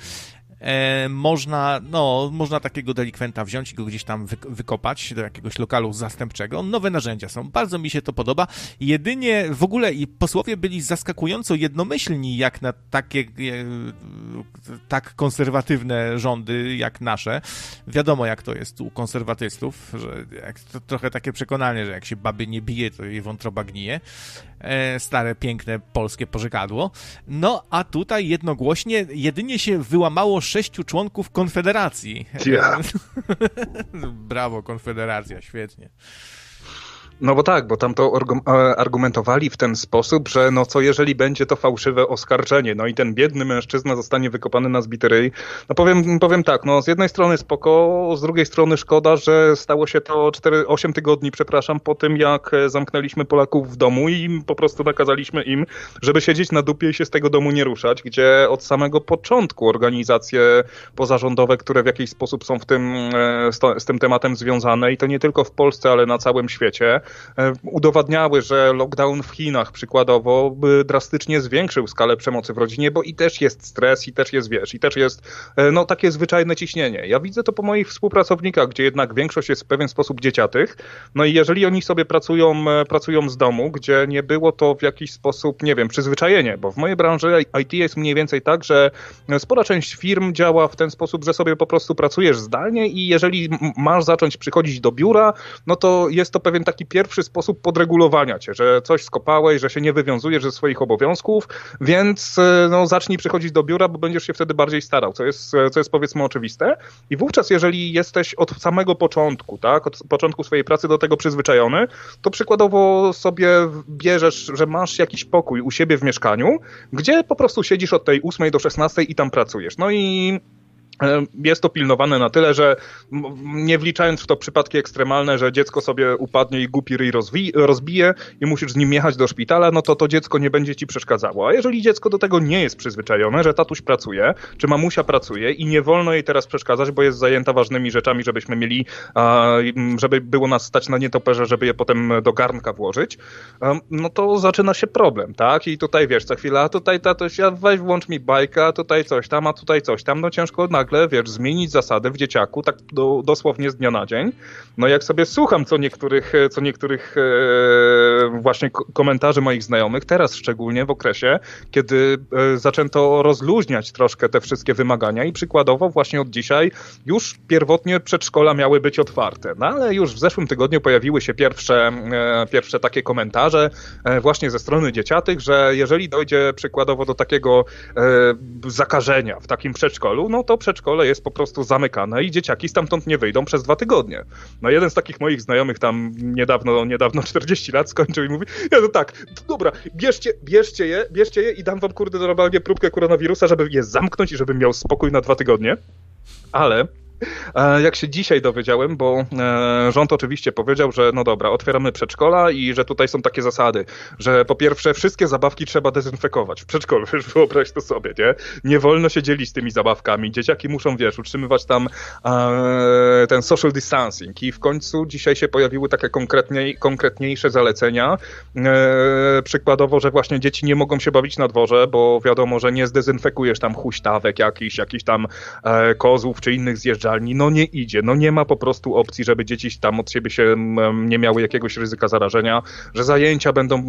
e, można, no, można takiego delikwenta wziąć i go gdzieś tam wy, wykopać do jakiegoś lokalu zastępczego. Nowe narzędzia są, bardzo mi się to podoba. Jedynie w ogóle i posłowie byli zaskakująco jednomyślni jak na takie e, tak konserwatywne rządy jak nasze. Wiadomo jak to jest u konserwatystów, że jak, to trochę takie przekonanie, że jak się baby nie bije, to jej wątroba gnije. E, stare, piękne polskie pożegadło. No, a tutaj jednogłośnie jedynie się wyłamało sześciu członków Konfederacji. Yeah. Brawo, Konfederacja, świetnie. No bo tak, bo tam to e, argumentowali w ten sposób, że no co jeżeli będzie to fałszywe oskarżenie, no i ten biedny mężczyzna zostanie wykopany na zbity ryj. No powiem, powiem tak, no z jednej strony spoko, z drugiej strony szkoda, że stało się to 4, 8 tygodni, przepraszam, po tym jak zamknęliśmy Polaków w domu i po prostu nakazaliśmy im, żeby siedzieć na dupie i się z tego domu nie ruszać, gdzie od samego początku organizacje pozarządowe, które w jakiś sposób są w tym, e, z, to, z tym tematem związane i to nie tylko w Polsce, ale na całym świecie, E, udowadniały, że lockdown w Chinach przykładowo drastycznie zwiększył skalę przemocy w rodzinie, bo i też jest stres, i też jest, wiesz, i też jest e, no takie zwyczajne ciśnienie. Ja widzę to po moich współpracownikach, gdzie jednak większość jest w pewien sposób dzieciatych, no i jeżeli oni sobie pracują, e, pracują z domu, gdzie nie było to w jakiś sposób, nie wiem, przyzwyczajenie, bo w mojej branży IT jest mniej więcej tak, że spora część firm działa w ten sposób, że sobie po prostu pracujesz zdalnie i jeżeli masz zacząć przychodzić do biura, no to jest to pewien taki pierwszy sposób podregulowania cię, że coś skopałeś, że się nie wywiązujesz ze swoich obowiązków, więc e, no, zacznij przychodzić do biura, bo będziesz się wtedy bardziej starał, co jest, e, co jest powiedzmy oczywiste. I wówczas, jeżeli jesteś od samego początku, tak, od początku swojej pracy do tego przyzwyczajony, to przykładowo sobie bierzesz, że masz jakiś pokój u siebie w mieszkaniu, gdzie po prostu siedzisz od tej 8 do 16 i tam pracujesz. No i jest to pilnowane na tyle, że nie wliczając w to przypadki ekstremalne, że dziecko sobie upadnie i głupi ryj rozbije i musisz z nim jechać do szpitala, no to to dziecko nie będzie ci przeszkadzało. A jeżeli dziecko do tego nie jest przyzwyczajone, że tatuś pracuje, czy mamusia pracuje i nie wolno jej teraz przeszkadzać, bo jest zajęta ważnymi rzeczami, żebyśmy mieli, żeby było nas stać na nietoperze, żeby je potem do garnka włożyć, no to zaczyna się problem, tak? I tutaj wiesz, co chwila, a tutaj tatuś, ja weź włącz mi bajka, tutaj coś tam, a tutaj coś tam, no ciężko na nagle, wiesz, zmienić zasady w dzieciaku, tak do, dosłownie z dnia na dzień. No jak sobie słucham co niektórych, co niektórych e, właśnie komentarzy moich znajomych, teraz szczególnie w okresie, kiedy e, zaczęto rozluźniać troszkę te wszystkie wymagania i przykładowo właśnie od dzisiaj już pierwotnie przedszkola miały być otwarte. No ale już w zeszłym tygodniu pojawiły się pierwsze, e, pierwsze takie komentarze e, właśnie ze strony dzieciatych, że jeżeli dojdzie przykładowo do takiego e, zakażenia w takim przedszkolu, no to przedszkolu przedszkole jest po prostu zamykane i dzieciaki stamtąd nie wyjdą przez dwa tygodnie. No jeden z takich moich znajomych tam niedawno, niedawno 40 lat skończył i mówi, ja no tak, dobra, bierzcie, bierzcie je, bierzcie je i dam wam kurde normalnie próbkę koronawirusa, żeby je zamknąć i żebym miał spokój na dwa tygodnie. Ale jak się dzisiaj dowiedziałem, bo e, rząd oczywiście powiedział, że no dobra, otwieramy przedszkola i że tutaj są takie zasady, że po pierwsze wszystkie zabawki trzeba dezynfekować. W przedszkolu, wiesz, wyobraź to sobie, nie? Nie wolno się dzielić tymi zabawkami, dzieciaki muszą, wiesz, utrzymywać tam e, ten social distancing. I w końcu dzisiaj się pojawiły takie konkretniej, konkretniejsze zalecenia, e, przykładowo, że właśnie dzieci nie mogą się bawić na dworze, bo wiadomo, że nie zdezynfekujesz tam huśtawek jakichś, jakichś tam e, kozłów czy innych no nie idzie, no nie ma po prostu opcji, żeby dzieci tam od siebie się nie miały jakiegoś ryzyka zarażenia, że zajęcia będą,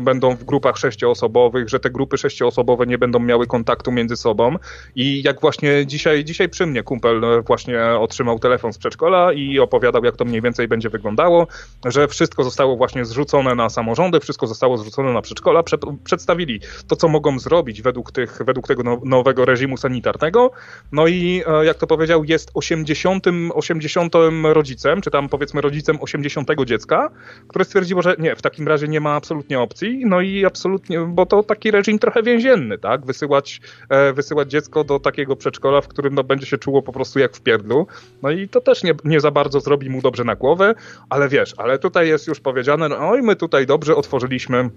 będą w grupach sześcioosobowych, że te grupy sześcioosobowe nie będą miały kontaktu między sobą. I jak właśnie dzisiaj, dzisiaj przy mnie kumpel e, właśnie otrzymał telefon z przedszkola i opowiadał, jak to mniej więcej będzie wyglądało, że wszystko zostało właśnie zrzucone na samorządy, wszystko zostało zrzucone na przedszkola, Prze przedstawili to, co mogą zrobić według, tych, według tego no, nowego reżimu sanitarnego, no i e, jak to powiedział, jest 80, 80 rodzicem, czy tam powiedzmy rodzicem 80 dziecka, które stwierdziło, że nie, w takim razie nie ma absolutnie opcji, no i absolutnie, bo to taki reżim trochę więzienny, tak, wysyłać, e, wysyłać dziecko do takiego przedszkola, w którym no, będzie się czuło po prostu jak w pierdlu, no i to też nie, nie za bardzo zrobi mu dobrze na głowę, ale wiesz, ale tutaj jest już powiedziane, no i my tutaj dobrze otworzyliśmy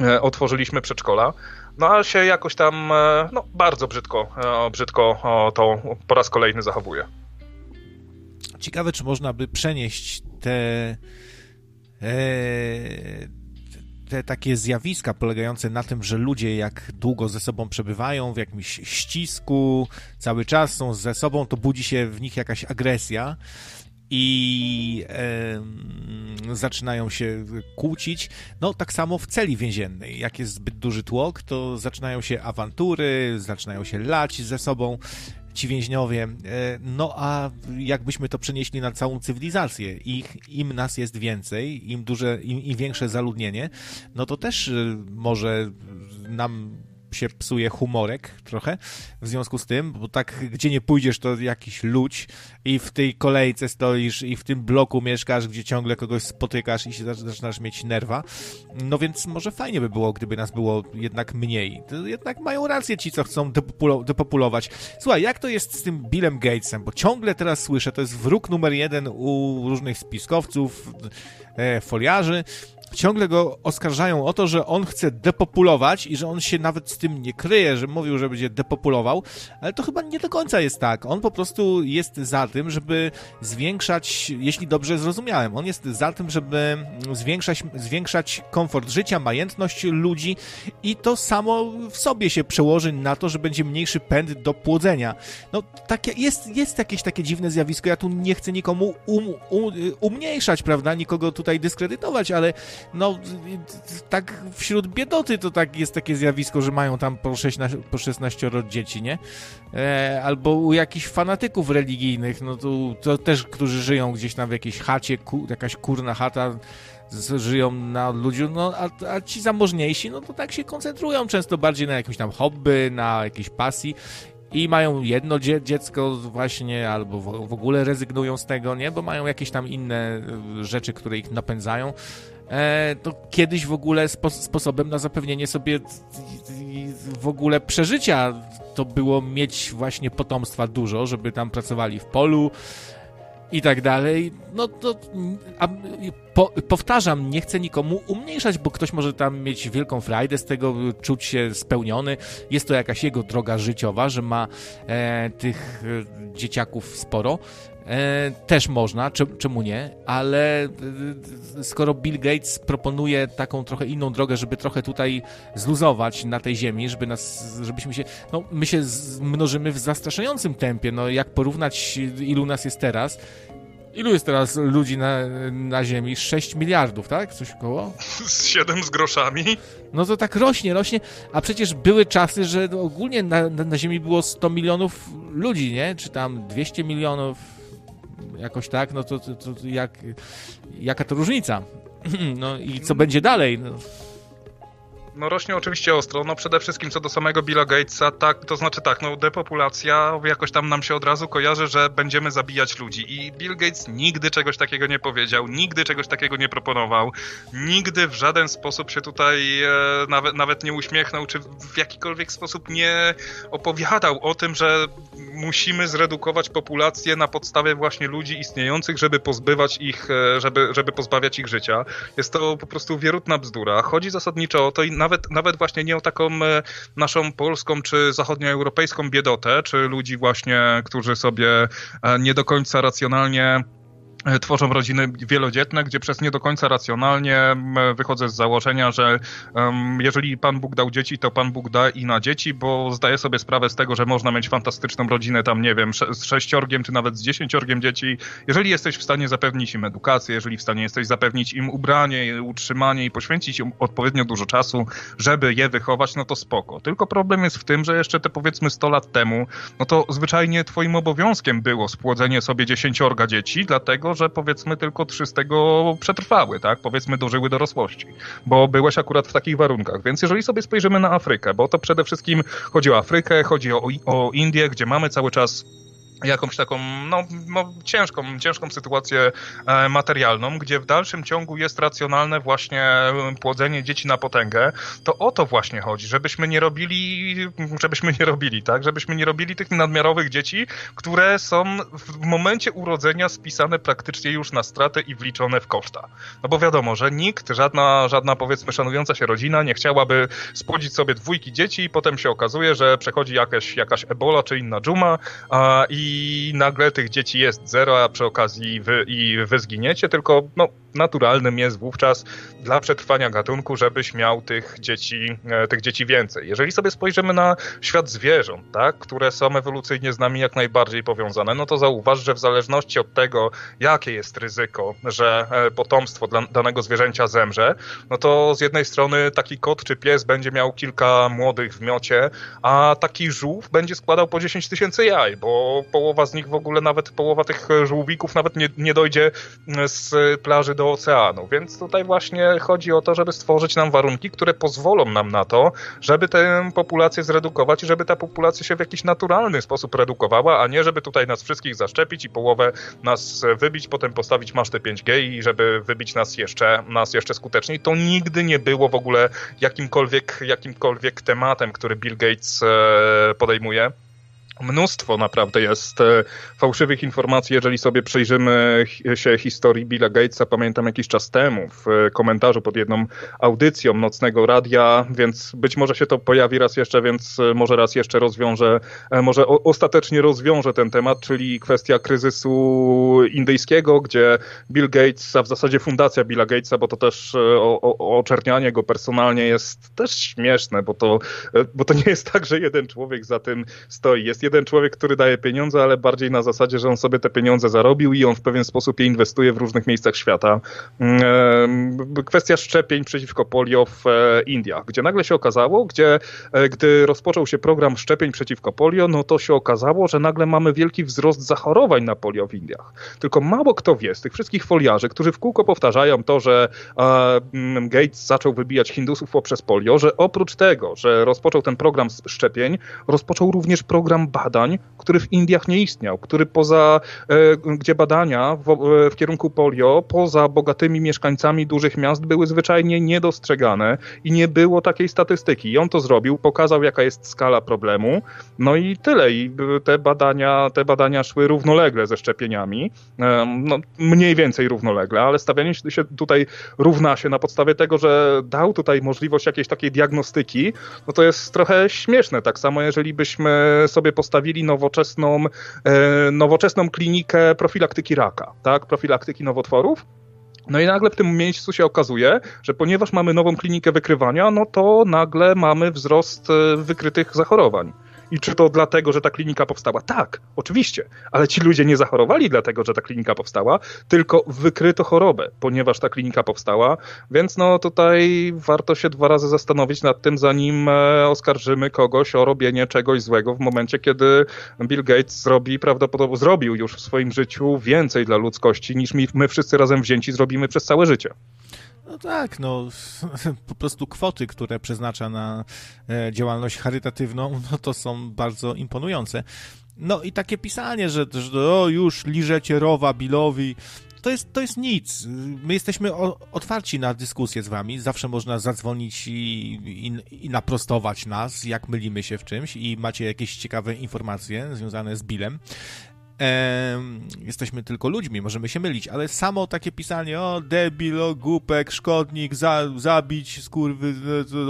e, otworzyliśmy przedszkola, no a się jakoś tam e, no, bardzo brzydko, e, brzydko to po raz kolejny zachowuje. Ciekawe, czy można by przenieść te, e, te takie zjawiska polegające na tym, że ludzie jak długo ze sobą przebywają w jakimś ścisku, cały czas są ze sobą, to budzi się w nich jakaś agresja i e, zaczynają się kłócić. No, tak samo w celi więziennej. Jak jest zbyt duży tłok, to zaczynają się awantury, zaczynają się lać ze sobą ci więźniowie. E, no a jakbyśmy to przenieśli na całą cywilizację, ich, im nas jest więcej, im duże, im, im większe zaludnienie, no to też e, może nam się psuje humorek trochę w związku z tym, bo tak gdzie nie pójdziesz, to jakiś ludź i w tej kolejce stoisz i w tym bloku mieszkasz, gdzie ciągle kogoś spotykasz i się zaczynasz mieć nerwa. No więc może fajnie by było, gdyby nas było jednak mniej. To jednak mają rację ci, co chcą depopulować. Słuchaj, jak to jest z tym Billem Gatesem? Bo ciągle teraz słyszę, to jest wróg numer jeden u różnych spiskowców, e, foliarzy, ciągle go oskarżają o to, że on chce depopulować i że on się nawet z tym nie kryje, że mówił, że będzie depopulował, ale to chyba nie do końca jest tak. On po prostu jest za tym, żeby zwiększać, jeśli dobrze zrozumiałem, on jest za tym, żeby zwiększać, zwiększać komfort życia, majętność ludzi i to samo w sobie się przełoży na to, że będzie mniejszy pęd do płodzenia. No, takie, jest, jest jakieś takie dziwne zjawisko, ja tu nie chcę nikomu um, um, umniejszać, prawda, nikogo tutaj dyskredytować, ale no tak wśród biedoty to tak jest takie zjawisko, że mają tam po 16, po 16 dzieci, nie? E, albo u jakichś fanatyków religijnych, no to, to też, którzy żyją gdzieś tam w jakiejś chacie, ku, jakaś kurna chata, żyją na ludziu, no a, a, ci zamożniejsi, no to tak się koncentrują często bardziej na jakimś tam hobby, na jakiejś pasji i mają jedno dzie dziecko właśnie, albo w, w, ogóle rezygnują z tego, nie? Bo mają jakieś tam inne e, rzeczy, które ich napędzają. E, to kiedyś w ogóle spo sposobem na zapewnienie sobie w ogóle przeżycia to było mieć właśnie potomstwa dużo, żeby tam pracowali w polu i tak dalej. No to a, po, powtarzam, nie chcę nikomu umniejszać, bo ktoś może tam mieć wielką frajdę z tego, czuć się spełniony. Jest to jakaś jego droga życiowa, że ma e, tych e, dzieciaków sporo. E, też można, czemu nie, ale e, skoro Bill Gates proponuje taką trochę inną drogę, żeby trochę tutaj zluzować na tej ziemi, żeby nas, żebyśmy się, no my się mnożymy w zastraszającym tempie, no jak porównać ilu nas jest teraz, Ilu jest teraz ludzi na, na Ziemi? 6 miliardów, tak? Coś koło? Z 7 z groszami. No to tak rośnie, rośnie, a przecież były czasy, że ogólnie na, na, na Ziemi było 100 milionów ludzi, nie? Czy tam 200 milionów, jakoś tak, no to, to, to jak, jaka to różnica? No i co będzie dalej? No. No rośnie oczywiście ostro, no przede wszystkim co do samego Billa Gatesa, tak, to znaczy tak, no depopulacja jakoś tam nam się od razu kojarzy, że będziemy zabijać ludzi i Bill Gates nigdy czegoś takiego nie powiedział, nigdy czegoś takiego nie proponował, nigdy w żaden sposób się tutaj e, nawet, nawet nie uśmiechnął, czy w jakikolwiek sposób nie opowiadał o tym, że musimy zredukować populację na podstawie właśnie ludzi istniejących, żeby pozbywać ich, e, żeby, żeby pozbawiać ich życia. Jest to po prostu wierutna bzdura. Chodzi zasadniczo o to i nawet, nawet właśnie nie o taką e, naszą polską czy zachodnioeuropejską biedotę, czy ludzi właśnie, którzy sobie e, nie do końca racjonalnie tworzą rodziny wielodzietne, gdzie przez nie do końca racjonalnie wychodzę z założenia, że um, jeżeli Pan Bóg dał dzieci, to Pan Bóg da i na dzieci, bo zdaję sobie sprawę z tego, że można mieć fantastyczną rodzinę tam, nie wiem, z sześciorgiem czy nawet z dziesięciorgiem dzieci. Jeżeli jesteś w stanie zapewnić im edukację, jeżeli w stanie jesteś zapewnić im ubranie, utrzymanie i poświęcić im odpowiednio dużo czasu, żeby je wychować, no to spoko. Tylko problem jest w tym, że jeszcze te powiedzmy 100 lat temu, no to zwyczajnie twoim obowiązkiem było spłodzenie sobie dziesięciorga dzieci, dlatego że powiedzmy tylko trzy z tego przetrwały, tak? Powiedzmy dożyły dorosłości, bo byłeś akurat w takich warunkach. Więc jeżeli sobie spojrzymy na Afrykę, bo to przede wszystkim chodzi o Afrykę, chodzi o, o Indię, gdzie mamy cały czas jakąś taką no, no, ciężką, ciężką sytuację e, materialną, gdzie w dalszym ciągu jest racjonalne właśnie e, płodzenie dzieci na potęgę, to o to właśnie chodzi, żebyśmy nie robili, żebyśmy nie robili, tak, żebyśmy nie robili tych nadmiarowych dzieci, które są w momencie urodzenia spisane praktycznie już na stratę i wliczone w koszta. No bo wiadomo, że nikt, żadna, żadna powiedzmy szanująca się rodzina nie chciałaby spłodzić sobie dwójki dzieci i potem się okazuje, że przechodzi jakaś, jakaś ebola czy inna dżuma a, i i nagle tych dzieci jest zero, a przy okazji wy, i wy zginiecie, tylko no, naturalnym jest wówczas dla przetrwania gatunku, żebyś miał tych dzieci, e, tych dzieci więcej. Jeżeli sobie spojrzymy na świat zwierząt, tak, które są ewolucyjnie z nami jak najbardziej powiązane, no to zauważ, że w zależności od tego, jakie jest ryzyko, że e, potomstwo dla danego zwierzęcia zemrze, no to z jednej strony taki kot czy pies będzie miał kilka młodych w miocie, a taki żółw będzie składał po 10 tysięcy jaj, bo połowa z nich w ogóle, nawet połowa tych żółwików nawet nie, nie dojdzie z plaży do oceanu. Więc tutaj właśnie chodzi o to, żeby stworzyć nam warunki, które pozwolą nam na to, żeby tę populację zredukować i żeby ta populacja się w jakiś naturalny sposób redukowała, a nie żeby tutaj nas wszystkich zaszczepić i połowę nas wybić, potem postawić masztę 5G i żeby wybić nas jeszcze, nas jeszcze skuteczniej. To nigdy nie było w ogóle jakimkolwiek, jakimkolwiek tematem, który Bill Gates e, podejmuje mnóstwo naprawdę jest e, fałszywych informacji, jeżeli sobie przyjrzymy się historii Billa Gatesa, pamiętam jakiś czas temu w komentarzu pod jedną audycją nocnego radia, więc być może się to pojawi raz jeszcze, więc e, może raz jeszcze rozwiążę, e, może ostatecznie rozwiążę ten temat, czyli kwestia kryzysu indyjskiego, gdzie Bill Gates, a w zasadzie fundacja Billa Gatesa, bo to też oczernianie go personalnie jest też śmieszne, bo to, bo to nie jest tak, że jeden człowiek za tym stoi. Jest jeden człowiek, który daje pieniądze, ale bardziej na zasadzie, że on sobie te pieniądze zarobił i on w pewien sposób je inwestuje w różnych miejscach świata. Mm, kwestia szczepień przeciwko polio w e, Indiach, gdzie nagle się okazało, gdzie e, gdy rozpoczął się program szczepień przeciwko polio, no to się okazało, że nagle mamy wielki wzrost zachorowań na polio w Indiach. Tylko mało kto wie z tych wszystkich foliarzy, którzy w kółko powtarzają to, że mm, Gates zaczął wybijać Hindusów poprzez polio, że oprócz tego, że rozpoczął ten program szczepień, rozpoczął również program badań, który w Indiach nie istniał, który poza, e, gdzie badania w, e, w kierunku polio, poza bogatymi mieszkańcami dużych miast były zwyczajnie niedostrzegane i nie było takiej statystyki. I on to zrobił, pokazał jaka jest skala problemu, no i tyle. I te badania, te badania szły równolegle ze szczepieniami, e, no, mniej więcej równolegle, ale stawianie się tutaj równa się na podstawie tego, że dał tutaj możliwość jakiejś takiej diagnostyki, no to jest trochę śmieszne. Tak samo jeżeli byśmy sobie postawili nowoczesną, e, nowoczesną klinikę profilaktyki raka, tak, profilaktyki nowotworów. No i nagle w tym miejscu się okazuje, że ponieważ mamy nową klinikę wykrywania, no to nagle mamy wzrost e, wykrytych zachorowań. I czy to dlatego, że ta klinika powstała? Tak, oczywiście, ale ci ludzie nie zachorowali dlatego, że ta klinika powstała, tylko wykryto chorobę, ponieważ ta klinika powstała, więc no tutaj warto się dwa razy zastanowić nad tym, zanim e, oskarżymy kogoś o robienie czegoś złego w momencie, kiedy Bill Gates zrobi prawdopodobnie, zrobił już w swoim życiu więcej dla ludzkości niż my, my wszyscy razem wzięci zrobimy przez całe życie. No tak, no po prostu kwoty, które przeznacza na e, działalność charytatywną, no to są bardzo imponujące. No i takie pisanie, że, że o, już liżecie rowa Billowi, to jest, to jest nic. My jesteśmy o, otwarci na dyskusję z wami. Zawsze można zadzwonić i, i, i, naprostować nas, jak mylimy się w czymś i macie jakieś ciekawe informacje związane z Jesteśmy tylko ludźmi, możemy się mylić, ale samo takie pisanie, o debil, o głupek, szkodnik, za, zabić skurwy,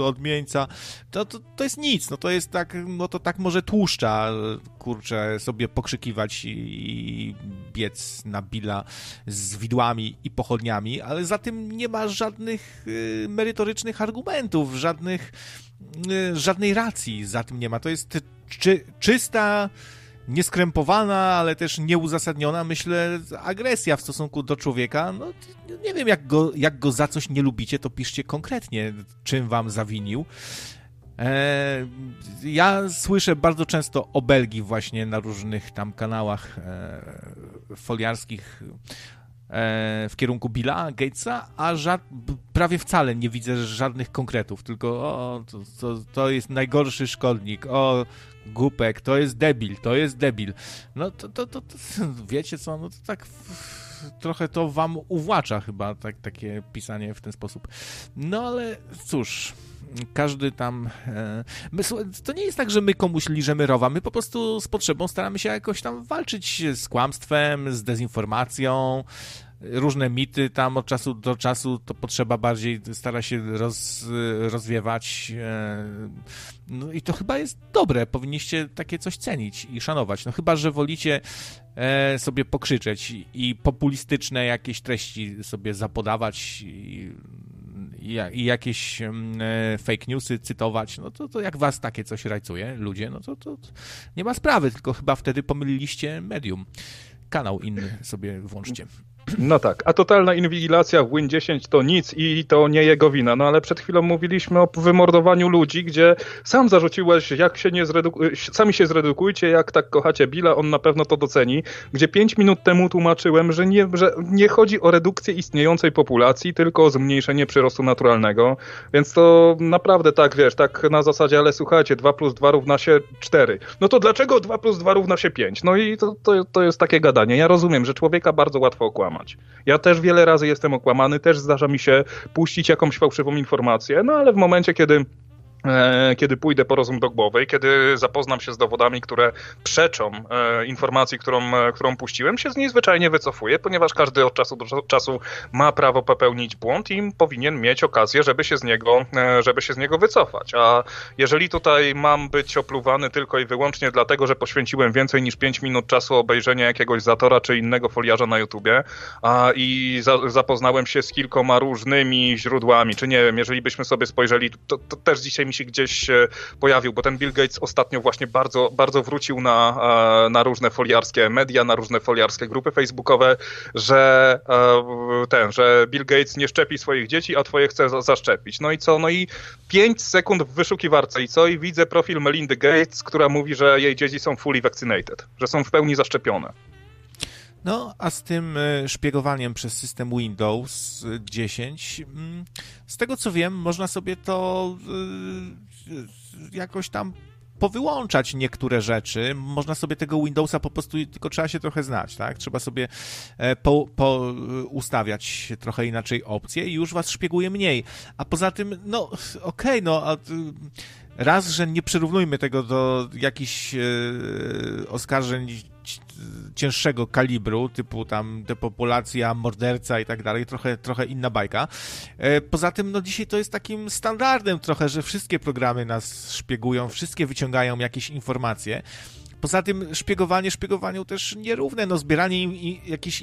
odmieńca, to, to, to jest nic, no to jest tak, no to tak może tłuszcza, kurczę, sobie pokrzykiwać i, i biec na Billa z widłami i pochodniami, ale za tym nie ma żadnych y, merytorycznych argumentów, żadnych, y, żadnej racji za tym nie ma. To jest czy, czysta nieskrępowana, ale też nieuzasadniona, myślę, agresja w stosunku do człowieka. No, nie wiem, jak go, jak go za coś nie lubicie, to piszcie konkretnie, czym wam zawinił. E, ja słyszę bardzo często obelgi właśnie na różnych tam kanałach e, foliarskich e, w kierunku Billa Gatesa, a prawie wcale nie widzę żadnych konkretów, tylko o, to, to, to jest najgorszy szkodnik, o, głupek, to jest debil, to jest debil. No to, to, to, to wiecie co, no to tak trochę to wam uwłacza chyba tak, takie pisanie w ten sposób. No ale cóż, każdy tam. E, my, to nie jest tak, że my komuś liżemy rowa, my po prostu z potrzebą staramy się jakoś tam walczyć z kłamstwem, z dezinformacją różne mity tam od czasu do czasu to potrzeba bardziej stara się roz, rozwiewać. E, no i to chyba jest dobre. Powinniście takie coś cenić i szanować. No chyba, że wolicie e, sobie pokrzyczeć i populistyczne jakieś treści sobie zapodawać i, i jakieś mm, e, fake newsy cytować, no to, to jak was takie coś rajcuje, ludzie, no to, to nie ma sprawy, tylko chyba wtedy pomyliliście medium. Kanał inny sobie włączcie. No tak, a totalna inwigilacja w Win 10 to nic i to nie jego wina. No ale przed chwilą mówiliśmy o wymordowaniu ludzi, gdzie sam zarzuciłeś, jak się nie zreduku- sami się zredukujcie, jak tak kochacie Billa, on na pewno to doceni. Gdzie 5 minut temu tłumaczyłem, że nie, że nie chodzi o redukcję istniejącej populacji, tylko o zmniejszenie przyrostu naturalnego. Więc to naprawdę tak, wiesz, tak na zasadzie, ale słuchajcie, 2 plus 2 równa się 4. No to dlaczego 2 plus 2 równa się 5? No i to, to, to jest takie gadanie. Ja rozumiem, że człowieka bardzo łatwo okłamać Ja też wiele razy jestem okłamany, też zdarza mi się puścić jakąś fałszywą informację, no ale w momencie, kiedy kiedy pójdę po rozum dogłowy, kiedy zapoznam się z dowodami, które przeczą e, informacji, którą, e, którą puściłem, się z niej zwyczajnie wycofuję, ponieważ każdy od czasu do czasu ma prawo popełnić błąd i powinien mieć okazję, żeby się z niego, żeby się z niego wycofać. A jeżeli tutaj mam być opluwany tylko i wyłącznie dlatego, że poświęciłem więcej niż 5 minut czasu obejrzenia jakiegoś Zatora czy innego foliarza na YouTubie a, i za, zapoznałem się z kilkoma różnymi źródłami, czy nie wiem, jeżeli byśmy sobie spojrzeli, to, to też dzisiaj mi się gdzieś pojawił, bo ten Bill Gates ostatnio właśnie bardzo, bardzo wrócił na, e, na różne foliarskie media, na różne foliarskie grupy facebookowe, że e, ten, że Bill Gates nie szczepi swoich dzieci, a twoje chce zaszczepić. No i co? No i 5 sekund w wyszukiwarce i co? I widzę profil Melindy Gates, która mówi, że jej dzieci są fully vaccinated, że są w pełni zaszczepione. No, a z tym e, szpiegowaniem przez system Windows 10, mm, z tego co wiem, można sobie to e, jakoś tam powyłączać niektóre rzeczy. Można sobie tego Windowsa po prostu, tylko trzeba się trochę znać, tak? Trzeba sobie e, po, po ustawiać trochę inaczej opcje i już was szpieguje mniej. A poza tym, no, okej, okay, no, a, raz, że nie przyrównujmy tego do jakichś e, oskarżeń cięższego kalibru, typu tam depopulacja, morderca i tak dalej, trochę, trochę inna bajka. E, poza tym, no dzisiaj to jest takim standardem trochę, że wszystkie programy nas szpiegują, wszystkie wyciągają jakieś informacje. Poza tym szpiegowanie szpiegowaniu też nierówne, no zbieranie jakichś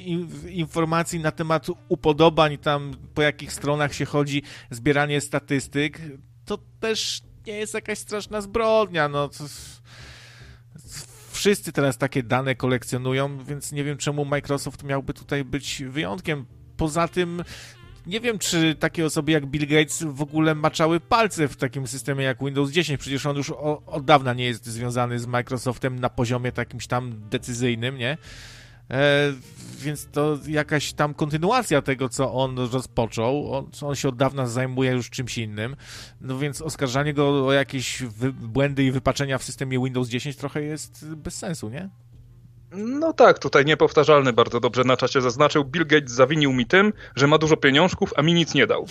informacji na temat upodobań, tam po jakich stronach się chodzi, zbieranie statystyk, to też nie jest jakaś straszna zbrodnia, no to wszyscy teraz takie dane kolekcjonują, więc nie wiem czemu Microsoft miałby tutaj być wyjątkiem. Poza tym nie wiem, czy takie osoby jak Bill Gates w ogóle maczały palce w takim systemie jak Windows 10. Przecież on już od dawna nie jest związany z Microsoftem na poziomie takimś tam decyzyjnym, nie? E, więc to jakaś tam kontynuacja tego, co on rozpoczął. On, on się od dawna zajmuje już czymś innym. No więc oskarżanie go o jakieś wy, błędy i wypaczenia w systemie Windows 10 trochę jest bez sensu, nie? No tak, tutaj niepowtarzalny bardzo dobrze na czacie zaznaczył. Bill Gates zawinił mi tym, że ma dużo pieniążków, a mi nic nie dał.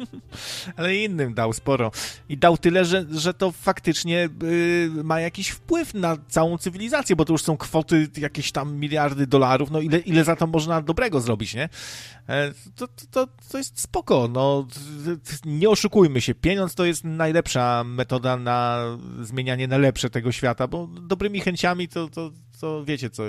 Ale innym dał sporo. I dał tyle, że, że to faktycznie yy, ma jakiś wpływ na całą cywilizację, bo to już są kwoty jakieś tam miliardy dolarów. No ile, ile za to można dobrego zrobić, nie? E, to, to, to jest spoko. No, nie oszukujmy się. Pieniądz to jest najlepsza metoda na zmienianie na lepsze tego świata, bo dobrymi chęciami to, to, to wiecie, co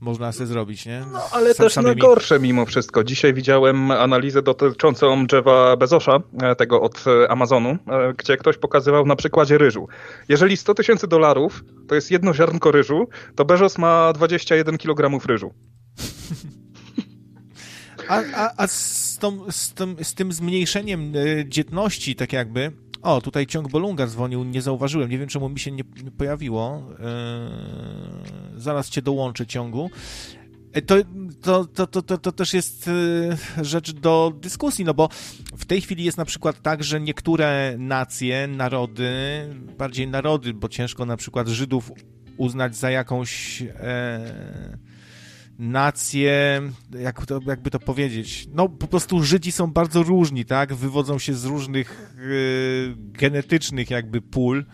można sobie zrobić, nie? No, ale Sam, też samymi... na gorsze mimo wszystko. Dzisiaj widziałem analizę dotyczącą Jeffa Bezosza, e, tego od Amazonu, e, gdzie ktoś pokazywał na przykładzie ryżu. Jeżeli 100 tysięcy dolarów to jest jedno ziarnko ryżu, to Bezos ma 21 kg ryżu. A, a, a z, tą, z, tym, z tym zmniejszeniem e, dzietności, tak jakby, o, tutaj ciąg Bolunga dzwonił, nie zauważyłem, nie wiem czemu mi się nie, pojawiło. Yy, zaraz cię dołączę ciągu. To, to, to, to, to, to też jest rzecz do dyskusji, no bo w tej chwili jest na przykład tak, że niektóre nacje, narody, bardziej narody, bo ciężko na przykład Żydów uznać za jakąś. E, nacje, jak to, jakby to powiedzieć, no po prostu Żydzi są bardzo różni, tak? Wywodzą się z różnych yy, genetycznych jakby pól.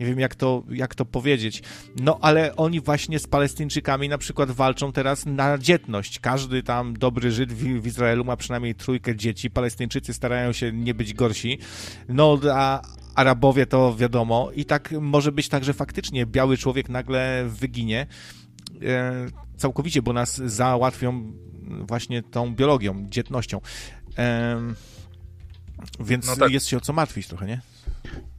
Nie wiem, jak to, jak to powiedzieć. No, ale oni właśnie z Palestyńczykami na przykład walczą teraz na dzietność. Każdy tam dobry Żyd w, w Izraelu ma przynajmniej trójkę dzieci. Palestyńczycy starają się nie być gorsi. No, a Arabowie to wiadomo. I tak może być tak, że faktycznie biały człowiek nagle wyginie e, całkowicie, bo nas załatwią właśnie tą biologią, dzietnością. więc no tak. jest się o co martwić trochę, nie?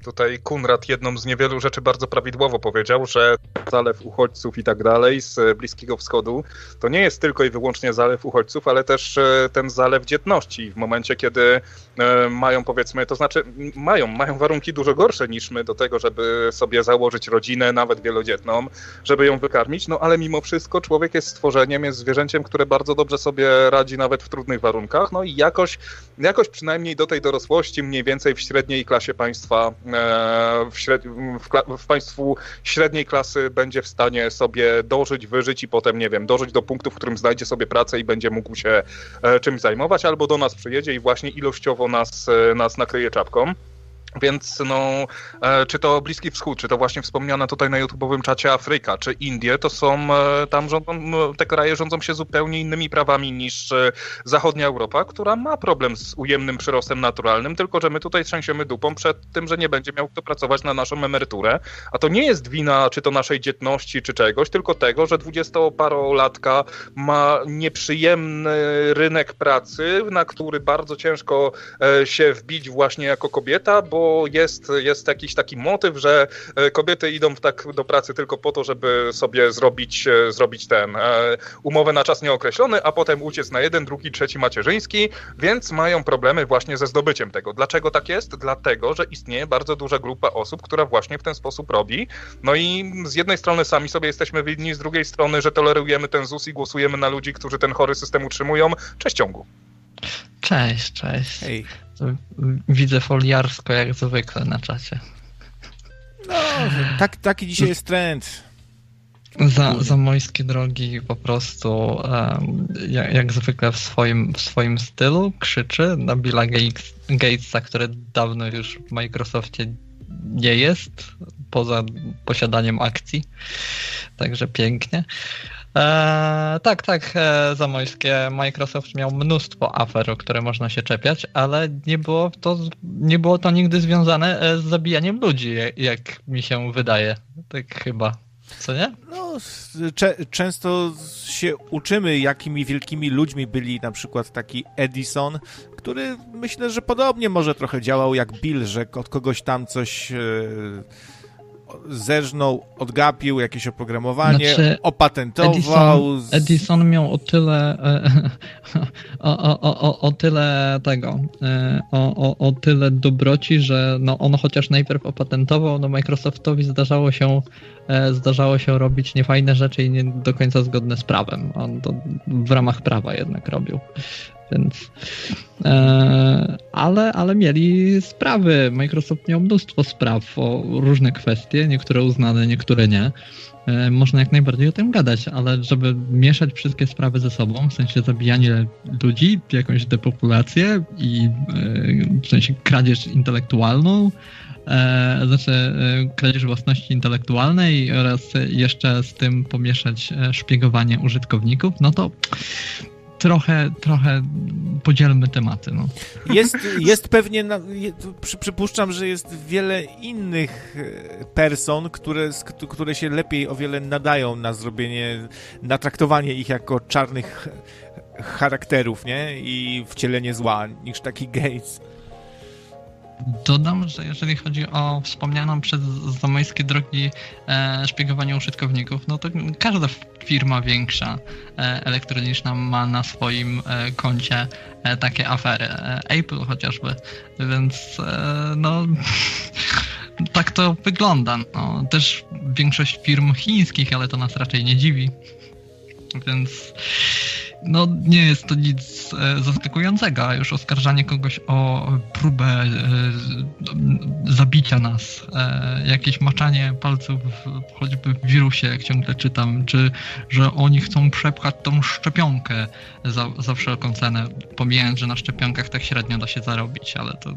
Tutaj Kunrad jedną z niewielu rzeczy bardzo prawidłowo powiedział, że zalew uchodźców i tak dalej z Bliskiego Wschodu to nie jest tylko i wyłącznie zalew uchodźców, ale też e, ten zalew dzietności. W momencie, kiedy e, mają powiedzmy, to znaczy mają, mają warunki dużo gorsze niż my do tego, żeby sobie założyć rodzinę, nawet wielodzietną, żeby ją wykarmić, no ale mimo wszystko człowiek jest stworzeniem, jest zwierzęciem, które bardzo dobrze sobie radzi nawet w trudnych warunkach, no i jakoś, jakoś przynajmniej do tej dorosłości, mniej więcej w średniej klasie państwa E, w, śred... w, w, państwu średniej klasy będzie w stanie sobie dożyć, wyżyć i potem, nie wiem, dożyć do punktu, w którym znajdzie sobie pracę i będzie mógł się e, czymś zajmować, albo do nas przyjedzie i właśnie ilościowo nas, e, nas nakryje czapką. Więc no, e, czy to Bliski Wschód, czy to właśnie wspomniana tutaj na YouTube'owym czacie Afryka, czy Indie, to są, e, tam rządzą, te kraje rządzą się zupełnie innymi prawami niż e, zachodnia Europa, która ma problem z ujemnym przyrostem naturalnym, tylko że my tutaj trzęsiemy dupą przed tym, że nie będzie miał kto pracować na naszą emeryturę, a to nie jest wina czy to naszej dzietności, czy czegoś, tylko tego, że dwudziestoparolatka ma nieprzyjemny rynek pracy, na który bardzo ciężko się wbić właśnie jako kobieta, bo jest, jest jakiś taki motyw, że e, kobiety idą tak do pracy tylko po to, żeby sobie zrobić, e, zrobić ten e, umowę na czas nieokreślony, a potem uciec na jeden, drugi, trzeci macierzyński, więc mają problemy właśnie ze zdobyciem tego. Dlaczego tak jest? Dlatego, że istnieje bardzo duża grupa osób, która właśnie w ten sposób robi. No i z jednej strony sami sobie jesteśmy winni, z drugiej strony, że tolerujemy ten ZUS i głosujemy na ludzi, którzy ten chory system utrzymują. Cześć ciągu. Cześć, cześć. Hej. Widzę foliarsko jak zwykle na czacie. No, tak, taki dzisiaj jest trend. Za, za mojskie drogi po prostu um, jak, jak, zwykle w swoim, w swoim stylu krzyczy na Billa Gates, Gatesa, który dawno już w Microsoftie nie jest, poza posiadaniem akcji. Także pięknie. E, tak, tak, e, Zamojskie. Microsoft miał mnóstwo afer, o które można się czepiać, ale nie było to, nie było to nigdy związane e, z zabijaniem ludzi, jak mi się wydaje. Tak chyba. Co nie? No, cze często się uczymy, jakimi wielkimi ludźmi byli na przykład taki Edison, który myślę, że podobnie może trochę działał jak Bill, że od kogoś tam coś. E zerżnął, odgapił jakieś oprogramowanie, Znaczy, opatentował. Edison, Edison miał o tyle e, o, o, o, o tyle tego e, o, o, o tyle dobroci, że no on chociaż najpierw opatentował, no Microsoftowi zdarzało się e, zdarzało się robić niefajne rzeczy i nie do końca zgodne z prawem. On to w ramach prawa jednak robił. Więc, e, ale, ale mieli sprawy. Microsoft miał mnóstwo spraw o różne kwestie, niektóre uznane, niektóre nie. E, można jak najbardziej o tym gadać, ale żeby mieszać wszystkie sprawy ze sobą, w sensie zabijanie ludzi, jakąś depopulację i e, w sensie kradzież intelektualną, e, znaczy e, kradzież własności intelektualnej oraz jeszcze z tym pomieszać e, szpiegowanie użytkowników, no to trochę, trochę podzielmy tematy. No. Jest, jest pewnie, przypuszczam, że jest wiele innych e, person, które, które się lepiej o wiele nadają na zrobienie, na traktowanie ich jako czarnych charakterów, nie? I wcielenie zła, niż taki Gates. Dodam, że jeżeli chodzi o wspomnianą przez zamojskie drogi e, szpiegowanie użytkowników, no to każda firma większa e, elektroniczna ma na swoim e, koncie e, takie afery. E, Apple chociażby, więc e, no tak to wygląda. No, też większość firm chińskich, ale to nas raczej nie dziwi. Więc no nie jest to nic e, zaskakującego, a już oskarżanie kogoś o próbę e, zabicia nas, e, jakieś maczanie palców choćby w wirusie, jak ciągle czytam, czy że oni chcą przepchać tą szczepionkę za, za wszelką cenę, pomijając, że na szczepionkach tak średnio da się zarobić, ale to,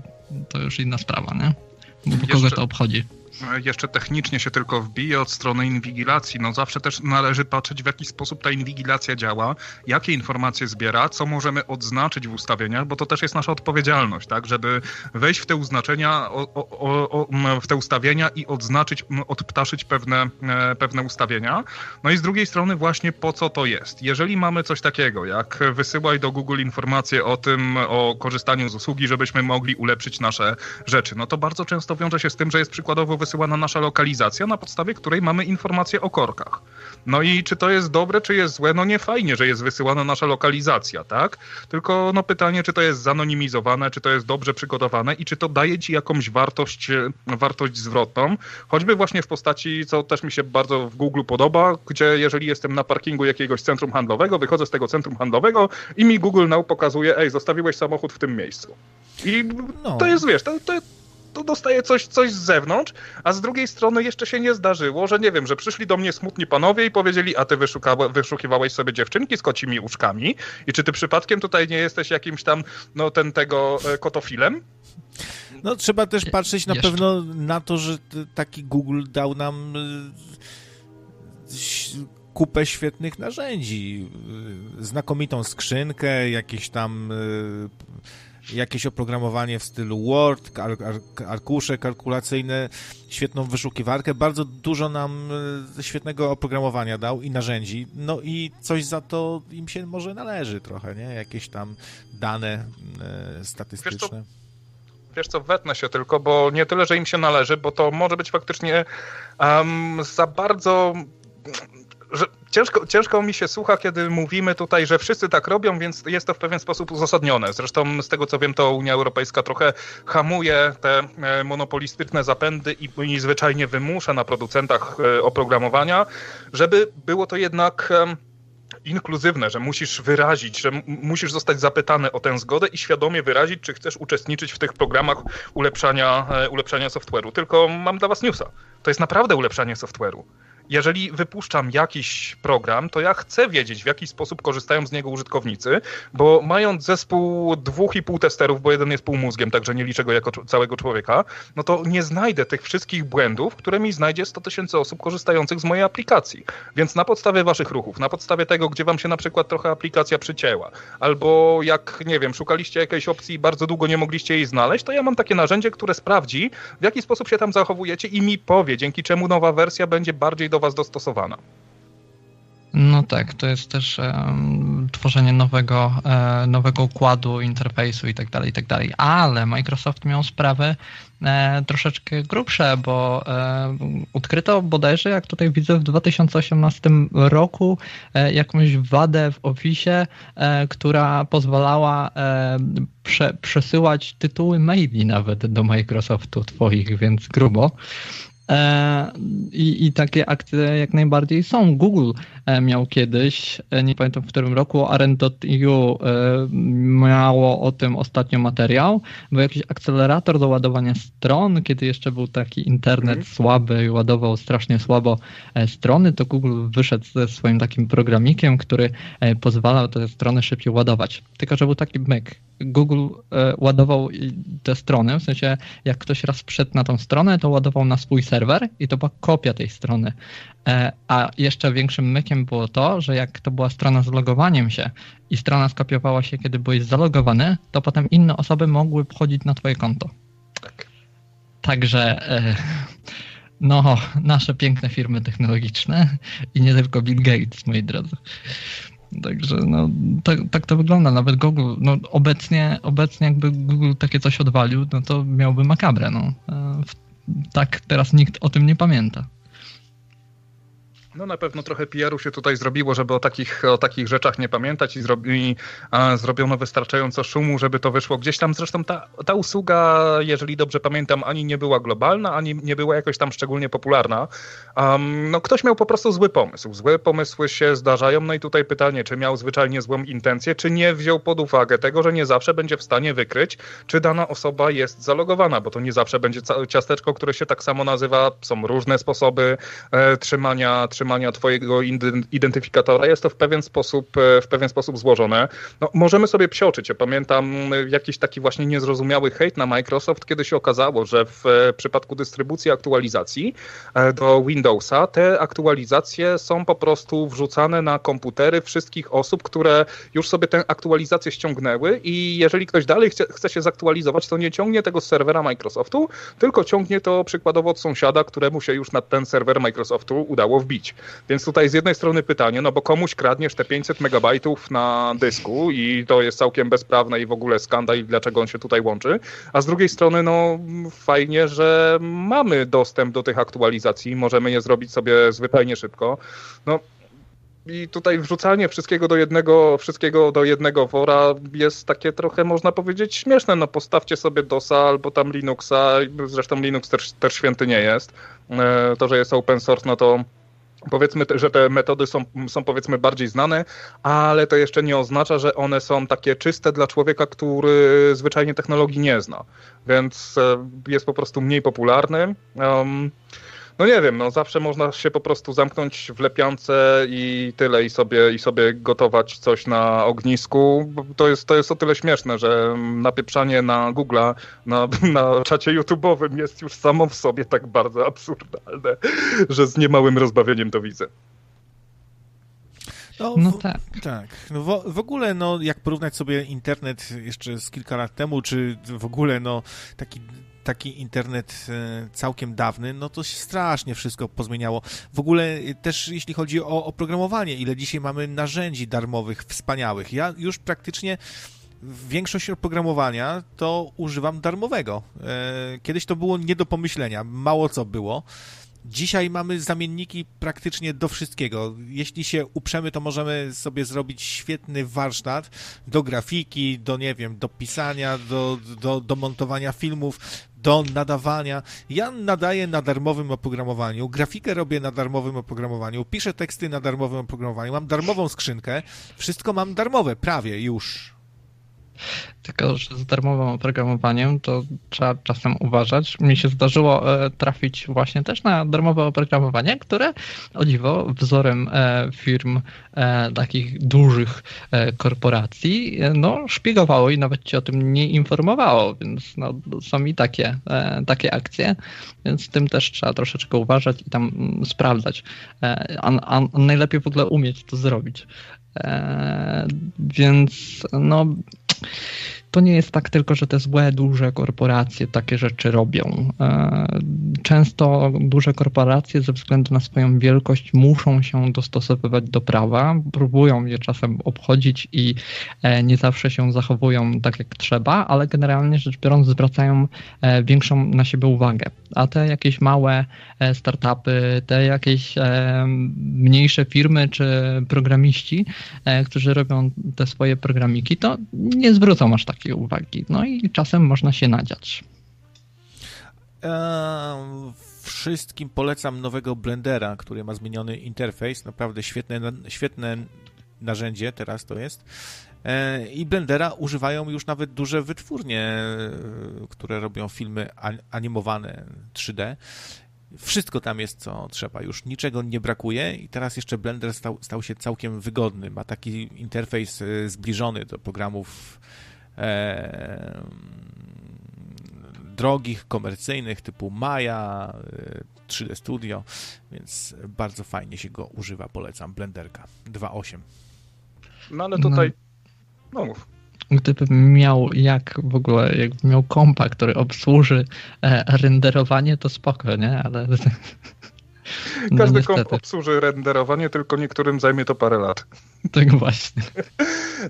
to już inna sprawa, nie? Bo kogo to obchodzi? Jeszcze technicznie się tylko wbije od strony inwigilacji. No zawsze też należy patrzeć, w jaki sposób ta inwigilacja działa, jakie informacje zbiera, co możemy odznaczyć w ustawieniach, bo to też jest nasza odpowiedzialność, tak, żeby wejść w te uznaczenia, o, o, o, w te ustawienia i odznaczyć, odptaszyć pewne, e, pewne ustawienia. No i z drugiej strony właśnie po co to jest. Jeżeli mamy coś takiego, jak wysyłaj do Google informacje o tym, o korzystaniu z usługi, żebyśmy mogli ulepszyć nasze rzeczy, no to bardzo często wiąże się z tym, że jest przykładowo wysyłana nasza lokalizacja, na podstawie której mamy informacje o korkach. No i czy to jest dobre, czy jest złe? No nie fajnie, że jest wysyłana nasza lokalizacja, tak? Tylko no pytanie, czy to jest zanonimizowane, czy to jest dobrze przygotowane i czy to daje ci jakąś wartość, e, wartość zwrotną, choćby właśnie w postaci, co też mi się bardzo w Google podoba, gdzie jeżeli jestem na parkingu jakiegoś centrum handlowego, wychodzę z tego centrum handlowego i mi Google Now pokazuje, ej, zostawiłeś samochód w tym miejscu. I no. to jest, wiesz, to, to, to dostaje coś, coś z zewnątrz, a z drugiej strony jeszcze się nie zdarzyło, że nie wiem, że przyszli do mnie smutni panowie i powiedzieli, a ty wyszukiwałeś sobie dziewczynki z kocimi uszkami i czy ty przypadkiem tutaj nie jesteś jakimś tam, no ten tego e, kotofilem? No trzeba też patrzeć na pewno na to, że taki Google dał nam e, kupę świetnych narzędzi, e, znakomitą skrzynkę, jakieś tam jakieś oprogramowanie w stylu Word, ar, ar, arkusze kalkulacyjne, świetną wyszukiwarkę, bardzo dużo nam e, świetnego oprogramowania dał i narzędzi, no i coś za to im się może należy trochę, nie? Jakieś tam dane e, statystyczne. Wiesz co, wiesz co, wetnę się tylko, bo nie tyle, że im się należy, bo to może być faktycznie um, za bardzo że ciężko, ciężko mi się słucha, kiedy mówimy tutaj, że wszyscy tak robią, więc jest to w pewien sposób uzasadnione. Zresztą z tego co wiem, to Unia Europejska trochę hamuje te e, monopolistyczne zapędy i, i zwyczajnie wymusza na producentach e, oprogramowania, żeby było to jednak inkluzywne, że musisz wyrazić, że musisz zostać zapytany o tę zgodę i świadomie wyrazić, czy chcesz uczestniczyć w tych programach ulepszania, e, ulepszania software'u. Tylko mam dla was newsa. To jest naprawdę ulepszanie software'u jeżeli wypuszczam jakiś program, to ja chcę wiedzieć, w jaki sposób korzystają z niego użytkownicy, bo mając zespół dwóch i pół testerów, bo jeden jest półmózgiem, także nie liczę go jako całego człowieka, no to nie znajdę tych wszystkich błędów, które mi znajdzie 100 tysięcy osób korzystających z mojej aplikacji. Więc na podstawie waszych ruchów, na podstawie tego, gdzie wam się na przykład trochę aplikacja przycięła, albo jak, nie wiem, szukaliście jakiejś opcji i bardzo długo nie mogliście jej znaleźć, to ja mam takie narzędzie, które sprawdzi, w jaki sposób się tam zachowujecie i mi powie, dzięki czemu nowa wersja będzie bardziej do Was dostosowana. No tak, to jest też um, tworzenie nowego, e, nowego układu, interfejsu i tak dalej, i tak dalej. Ale Microsoft miał sprawy e, troszeczkę grubsze, bo e, odkryto bodajże, jak tutaj widzę, w 2018 roku e, jakąś wadę w Office, e, która pozwalała e, prze, przesyłać tytuły maili nawet do Microsoftu twoich, więc grubo. E, I, I takie akcje jak najbardziej są. Google e, miał kiedyś, e, nie pamiętam w którym roku, Aren.eu miało o tym ostatnio materiał, był jakiś akcelerator do ładowania stron, kiedy jeszcze był taki internet mm. słaby i ładował strasznie słabo strony, to Google wyszedł ze swoim takim programikiem, który pozwalał te strony szybciej ładować. Tylko, że był taki myk. Google ładował te strony, w sensie jak ktoś raz wszedł na tą stronę, to ładował na swój serwer serwer i to była kopia tej strony. E, a jeszcze większym mykiem było to, że jak to była strona z logowaniem się i strona skopiowała się, kiedy byłeś zalogowany, to potem inne osoby mogły wchodzić na twoje konto. Tak. Także e, no, nasze piękne firmy technologiczne i nie tylko Bill Gates, moi drodzy. Także no, tak, tak, to wygląda. Nawet Google, no obecnie, obecnie jakby Google takie coś odwalił, no to miałby makabrę. No. E, tak teraz nikt o tym nie pamięta. No na pewno trochę PR-u się tutaj zrobiło, żeby o takich, o takich rzeczach nie pamiętać i, zrobi, a, zrobiono wystarczająco szumu, żeby to wyszło gdzieś tam. Zresztą ta, ta usługa, jeżeli dobrze pamiętam, ani nie była globalna, ani nie była jakoś tam szczególnie popularna. Um, no ktoś miał po prostu zły pomysł. Złe pomysły się zdarzają. No i tutaj pytanie, czy miał zwyczajnie złą intencję, czy nie wziął pod uwagę tego, że nie zawsze będzie w stanie wykryć, czy dana osoba jest zalogowana, bo to nie zawsze będzie ciasteczko, które się tak samo nazywa. Są różne sposoby e, trzymania, trzymania trzymania twojego identyfikatora jest to w pewien sposób, e, w pewien sposób złożone. No, możemy sobie psioczyć. Ja pamiętam e, jakiś taki właśnie niezrozumiały hejt na Microsoft, kiedy się okazało, że w e, przypadku dystrybucji aktualizacji do Windowsa te aktualizacje są po prostu wrzucane na komputery wszystkich osób, które już sobie tę aktualizację ściągnęły i jeżeli ktoś dalej chce, chce się zaktualizować, to nie ciągnie tego z serwera Microsoftu, tylko ciągnie to przykładowo od sąsiada, któremu się już na ten serwer Microsoftu udało wbić. Więc tutaj z jednej strony pytanie, no bo komuś kradniesz te 500 megabajtów na dysku i to jest całkiem bezprawne i w ogóle skandal i dlaczego on się tutaj łączy, a z drugiej strony no fajnie, że mamy dostęp do tych aktualizacji, możemy je zrobić sobie zwyczajnie szybko. No i tutaj wrzucanie wszystkiego do jednego, wszystkiego do jednego wora jest takie trochę, można powiedzieć, śmieszne. No postawcie sobie DOSa albo tam Linuxa, zresztą Linux też, też święty nie jest. E, to, że jest open source, no to Powiedzmy, że te metody są, są powiedzmy bardziej znane, ale to jeszcze nie oznacza, że one są takie czyste dla człowieka, który zwyczajnie technologii nie zna. Więc e, jest po prostu mniej popularny. Um, no nie wiem, no zawsze można się po prostu zamknąć w lepiance i tyle i sobie, i sobie gotować coś na ognisku. To jest, to jest o tyle śmieszne, że napieprzanie na Google'a, na, na czacie YouTube'owym jest już samo w sobie tak bardzo absurdalne, że z niemałym rozbawieniem to widzę. No, no, tak. tak. No w, w, ogóle, no, jak porównać sobie internet jeszcze z kilka lat temu, czy w ogóle, no, taki taki internet e, całkiem dawny, no to się strasznie wszystko pozmieniało. W ogóle e, też jeśli chodzi o oprogramowanie, ile dzisiaj mamy narzędzi darmowych, wspaniałych. Ja już praktycznie większość oprogramowania to używam darmowego. E, kiedyś to było nie do pomyślenia, mało co było. Dzisiaj mamy zamienniki praktycznie do wszystkiego. Jeśli się uprzemy, to możemy sobie zrobić świetny warsztat do grafiki, do nie wiem, do pisania, do, do, do montowania filmów, do nadawania. Ja nadaję na darmowym oprogramowaniu, grafikę robię na darmowym oprogramowaniu, piszę teksty na darmowym oprogramowaniu, mam darmową skrzynkę, wszystko mam darmowe, prawie już. Tylko, że z darmowym oprogramowaniem to trzeba czasem uważać. Mi się zdarzyło e, trafić właśnie też na darmowe oprogramowanie, które o dziwo wzorem e, firm e, takich dużych korporacji no, szpiegowało i nawet ci o tym nie informowało, więc no, są i takie, takie akcje, więc z tym też trzeba troszeczkę uważać i tam mm, sprawdzać. A, a najlepiej w ogóle umieć to zrobić. Więc no to nie jest tak tylko, że te złe, duże korporacje takie rzeczy robią. E, często duże korporacje ze względu na swoją wielkość muszą się dostosowywać do prawa, próbują je czasem obchodzić i e, nie zawsze się zachowują tak jak trzeba, ale generalnie rzecz biorąc zwracają e, większą na siebie uwagę. A te jakieś małe startupy, te jakieś mniejsze firmy czy programiści, którzy robią te swoje programiki, to nie zwrócą aż takiej uwagi. No i czasem można się nadziać. Eee, wszystkim polecam nowego Blendera, który ma zmieniony interfejs. Naprawdę świetne, świetne narzędzie teraz to jest. Eee, I Blendera używają już nawet duże wytwórnie, e, które robią filmy animowane 3D. Wszystko tam jest, co trzeba. Już niczego nie brakuje i teraz jeszcze Blender stał, stał się całkiem wygodny. Ma taki interfejs e, zbliżony do programów e, drogich, komercyjnych typu Maya, 3D e, Studio, więc bardzo fajnie się go używa, polecam. Blenderka 2.8. No ale tutaj... No, no gdybym miał jak w ogóle, jakbym miał kompa, który obsłuży e, renderowanie, to spoko, nie? Ale no, Każdy komp obsłuży renderowanie, tylko niektórym zajmie to parę lat. Tak właśnie.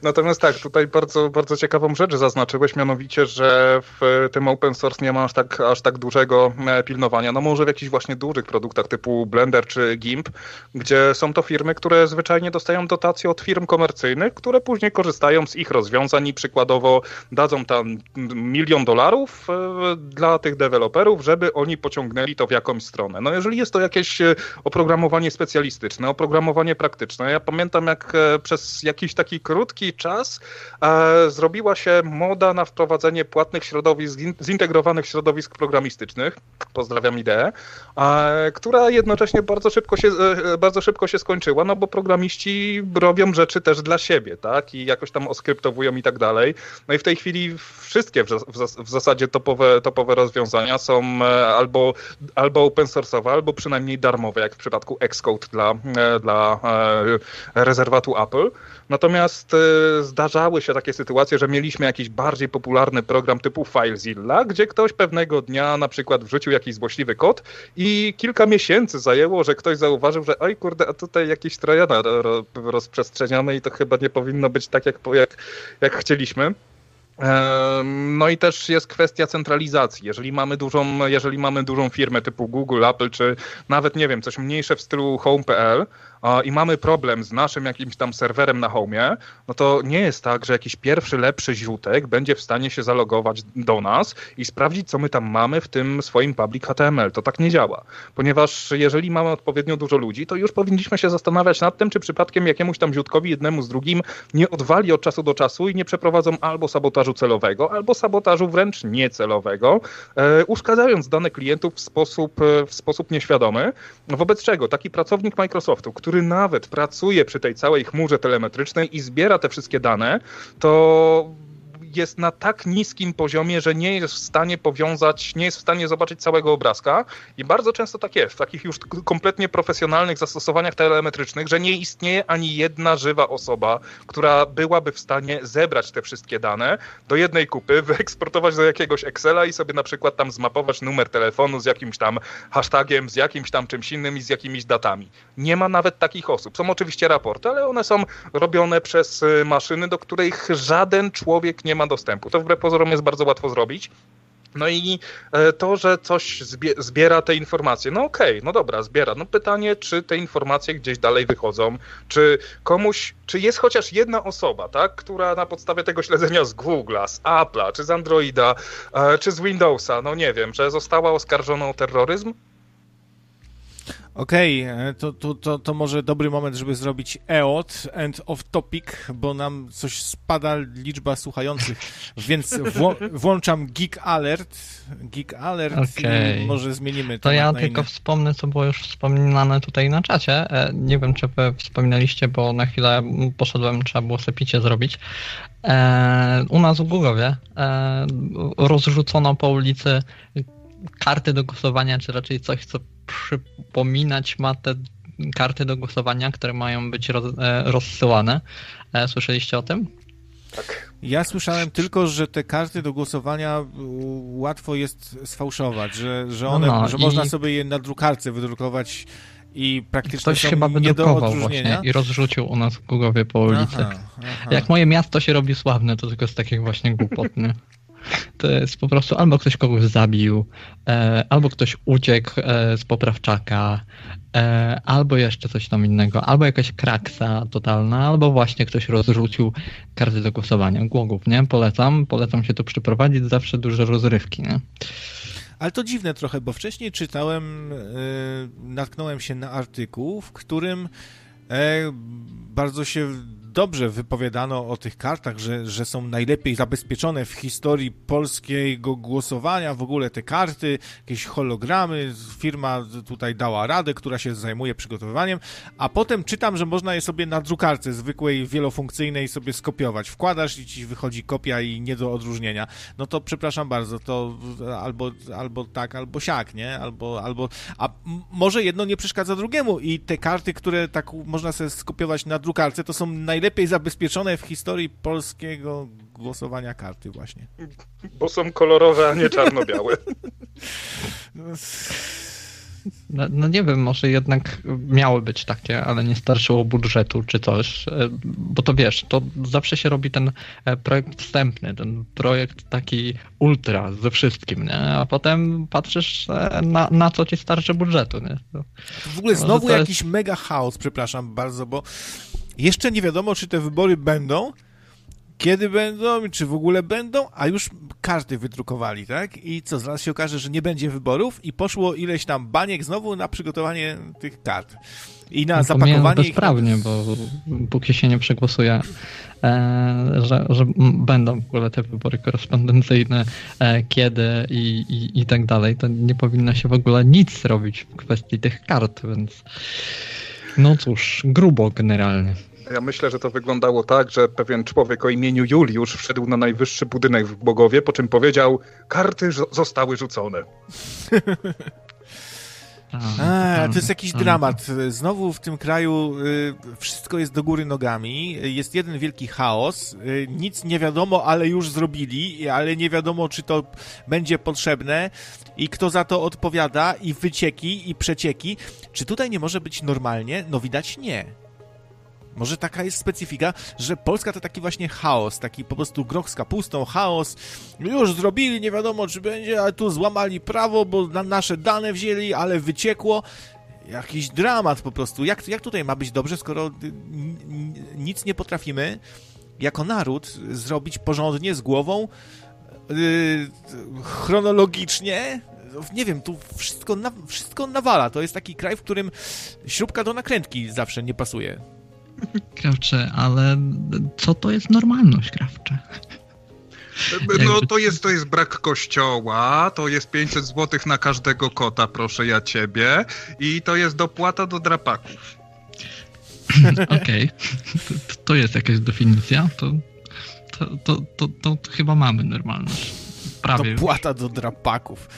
Natomiast tak, tutaj bardzo, bardzo ciekawą rzecz zaznaczyłeś, mianowicie, że w tym open source nie ma aż tak, aż tak dużego e, pilnowania. No może w jakichś właśnie dużych produktach typu Blender czy GIMP, gdzie są to firmy, które zwyczajnie dostają dotacje od firm komercyjnych, które później korzystają z ich rozwiązań i przykładowo dadzą tam milion dolarów e, dla tych deweloperów, żeby oni pociągnęli to w jakąś stronę. No jeżeli jest to jakieś e, oprogramowanie specjalistyczne, oprogramowanie praktyczne, ja pamiętam jak przez jakiś taki krótki czas e, zrobiła się moda na wprowadzenie płatnych środowisk, zintegrowanych środowisk programistycznych, pozdrawiam ideę, e, która jednocześnie bardzo szybko, się, e, bardzo szybko się skończyła, no bo programiści robią rzeczy też dla siebie, tak, i jakoś tam oskryptowują i tak dalej. No i w tej chwili wszystkie w, w, w zasadzie topowe, topowe rozwiązania są e, albo, albo open source'owe, albo przynajmniej darmowe, jak w przypadku Xcode dla, e, dla e, rezerwatu Apple. Natomiast e, zdarzały się takie sytuacje, że mieliśmy jakiś bardziej popularny program typu FileZilla, gdzie ktoś pewnego dnia na przykład wrzucił jakiś złośliwy kod i kilka miesięcy zajęło, że ktoś zauważył, że oj kurde, a tutaj jakieś trojana rozprzestrzeniamy i to chyba nie powinno być tak, jak, jak, jak chcieliśmy. No i też jest kwestia centralizacji. Jeżeli mamy dużą, jeżeli mamy dużą firmę typu Google, Apple, czy nawet, nie wiem, coś mniejsze w stylu home.pl, i mamy problem z naszym jakimś tam serwerem na home, no to nie jest tak, że jakiś pierwszy lepszy źródek będzie w stanie się zalogować do nas i sprawdzić, co my tam mamy w tym swoim public HTML. To tak nie działa, ponieważ jeżeli mamy odpowiednio dużo ludzi, to już powinniśmy się zastanawiać nad tym, czy przypadkiem jakiemuś tam źródkowi jednemu z drugim nie odwali od czasu do czasu i nie przeprowadzą albo sabotażu celowego, albo sabotażu wręcz niecelowego, e, uszkadzając dane klientów w sposób, e, w sposób nieświadomy, wobec czego taki pracownik Microsoftu, który który nawet pracuje przy tej całej chmurze telemetrycznej i zbiera te wszystkie dane, to jest na tak niskim poziomie, że nie jest w stanie powiązać, nie jest w stanie zobaczyć całego obrazka i bardzo często tak jest, w takich już kompletnie profesjonalnych zastosowaniach telemetrycznych, że nie istnieje ani jedna żywa osoba, która byłaby w stanie zebrać te wszystkie dane do jednej kupy, wyeksportować do jakiegoś Excela i sobie na przykład tam zmapować numer telefonu z jakimś tam hashtagiem, z jakimś tam czymś innym i z jakimiś datami. Nie ma nawet takich osób. Są oczywiście raporty, ale one są robione przez y, maszyny, do których żaden człowiek nie ma dostępu. To wbrew pozorom jest bardzo łatwo zrobić. No i e, to, że coś zbiera te informacje, no okej, okay, no dobra, zbiera. No pytanie, czy te informacje gdzieś dalej wychodzą, czy komuś, czy jest chociaż jedna osoba, tak, która na podstawie tego śledzenia z Google'a, z Apple'a, czy z Androida, e, czy z Windowsa, no nie wiem, że została oskarżona o terroryzm? Okej, okay, to, to, to, to może dobry moment, żeby zrobić EOT, end of topic, bo nam coś spada liczba słuchających, więc włączam Geek Alert. Geek Alert okay. i może zmienimy to. To ja tylko inny. wspomnę, co było już wspominane tutaj na czacie. E, nie wiem, czy wy wspominaliście, bo na chwilę poszedłem, trzeba było sepicie zrobić. E, u nas w Głogowie e, rozrzucono po ulicy karty do głosowania, czy raczej coś, co przypominać ma te karty do głosowania, które mają być roz, e, rozsyłane. E, słyszeliście o tym? Tak. Ja słyszałem tylko, że te karty do głosowania łatwo jest sfałszować, że, że one, No, że i- można sobie je na drukarce wydrukować i praktycznie Ktoś są chyba nie do wydrukował właśnie i rozrzucił u nas w po ulicy. Aha, aha. Jak moje miasto się robi sławne, to tylko z takich właśnie głupot, nie? To jest po prostu albo ktoś kogoś zabił, e, albo ktoś uciekł e, z poprawczaka, e, albo jeszcze coś tam innego, albo jakaś kraksa totalna, albo właśnie ktoś rozrzucił karty do głosowania. Głogów, nie? Polecam, polecam się tu przyprowadzić, zawsze duże rozrywki, nie? Ale to dziwne trochę, bo wcześniej czytałem, e, natknąłem się na artykuł, w którym e, bardzo się dobrze wypowiadano o tych kartach, że, że są najlepiej zabezpieczone w historii polskiego głosowania, w ogóle te karty, jakieś hologramy, firma tutaj dała radę, która się zajmuje przygotowywaniem, a potem czytam, że można je sobie na drukarce zwykłej, wielofunkcyjnej sobie skopiować. Wkładasz i ci wychodzi kopia i nie do odróżnienia. No to przepraszam bardzo, to albo, albo tak, albo siak, nie? Albo, albo, a może jedno nie przeszkadza drugiemu i te karty, które tak można sobie skopiować na drukarce, to są najlepiej zabezpieczone w historii polskiego głosowania karty właśnie. Bo są kolorowe, a nie czarno-białe. No, no nie wiem, może jednak miały być takie, ale nie starczyło budżetu czy coś, e, bo to wiesz, to zawsze się robi ten e, projekt wstępny, ten projekt taki ultra ze wszystkim, nie? A potem patrzysz e, na, na co ci starczy budżetu, nie? To- W ogóle znowu to jest- jakiś mega chaos, przepraszam bardzo, bo jeszcze nie wiadomo, czy te wybory będą, kiedy będą, czy w ogóle będą, a już karty wydrukowali, tak? I co, zaraz się okaże, że nie będzie wyborów i poszło ileś tam baniek znowu na przygotowanie tych kart. I na No zapakowanie ich. bezprawnie, bo póki się nie przegłosuje, e, że, że będą w ogóle te wybory korespondencyjne, e, kiedy i, i, i tak dalej, to nie powinno się w ogóle nic robić w kwestii tych kart, więc no cóż, grubo generalnie. Ja myślę, że to wyglądało tak, że pewien człowiek o imieniu Juliusz wszedł na najwyższy budynek w Głogowie, po czym powiedział, karty zo- zostały rzucone. A, to jest jakiś dramat. Znowu w tym kraju y, wszystko jest do góry nogami, jest jeden wielki chaos, y, nic nie wiadomo, ale już zrobili, ale nie wiadomo, czy to będzie potrzebne i kto za to odpowiada, i wycieki, i przecieki. Czy tutaj nie może być normalnie? No widać nie. Może taka jest specyfika, że Polska to taki właśnie chaos, taki po prostu groch z kapustą, chaos. Już zrobili, nie wiadomo czy będzie, ale tu złamali prawo, bo na nasze dane wzięli, ale wyciekło. Jakiś dramat po prostu. Jak, jak tutaj ma być dobrze, skoro nic nie potrafimy jako naród zrobić porządnie z głową, yy, chronologicznie? Nie wiem, tu wszystko, na, wszystko nawala. To jest taki kraj, w którym śrubka do nakrętki zawsze nie pasuje. Krawcze, ale co to jest normalność, Krawcze? No to jest, to jest brak kościoła, to jest 500 zł na każdego kota, proszę ja ciebie, i to jest dopłata do drapaków. Okej, to, to jest jakaś definicja, to, to, to, to, to chyba mamy normalność. Prawie już. Dopłata do drapaków.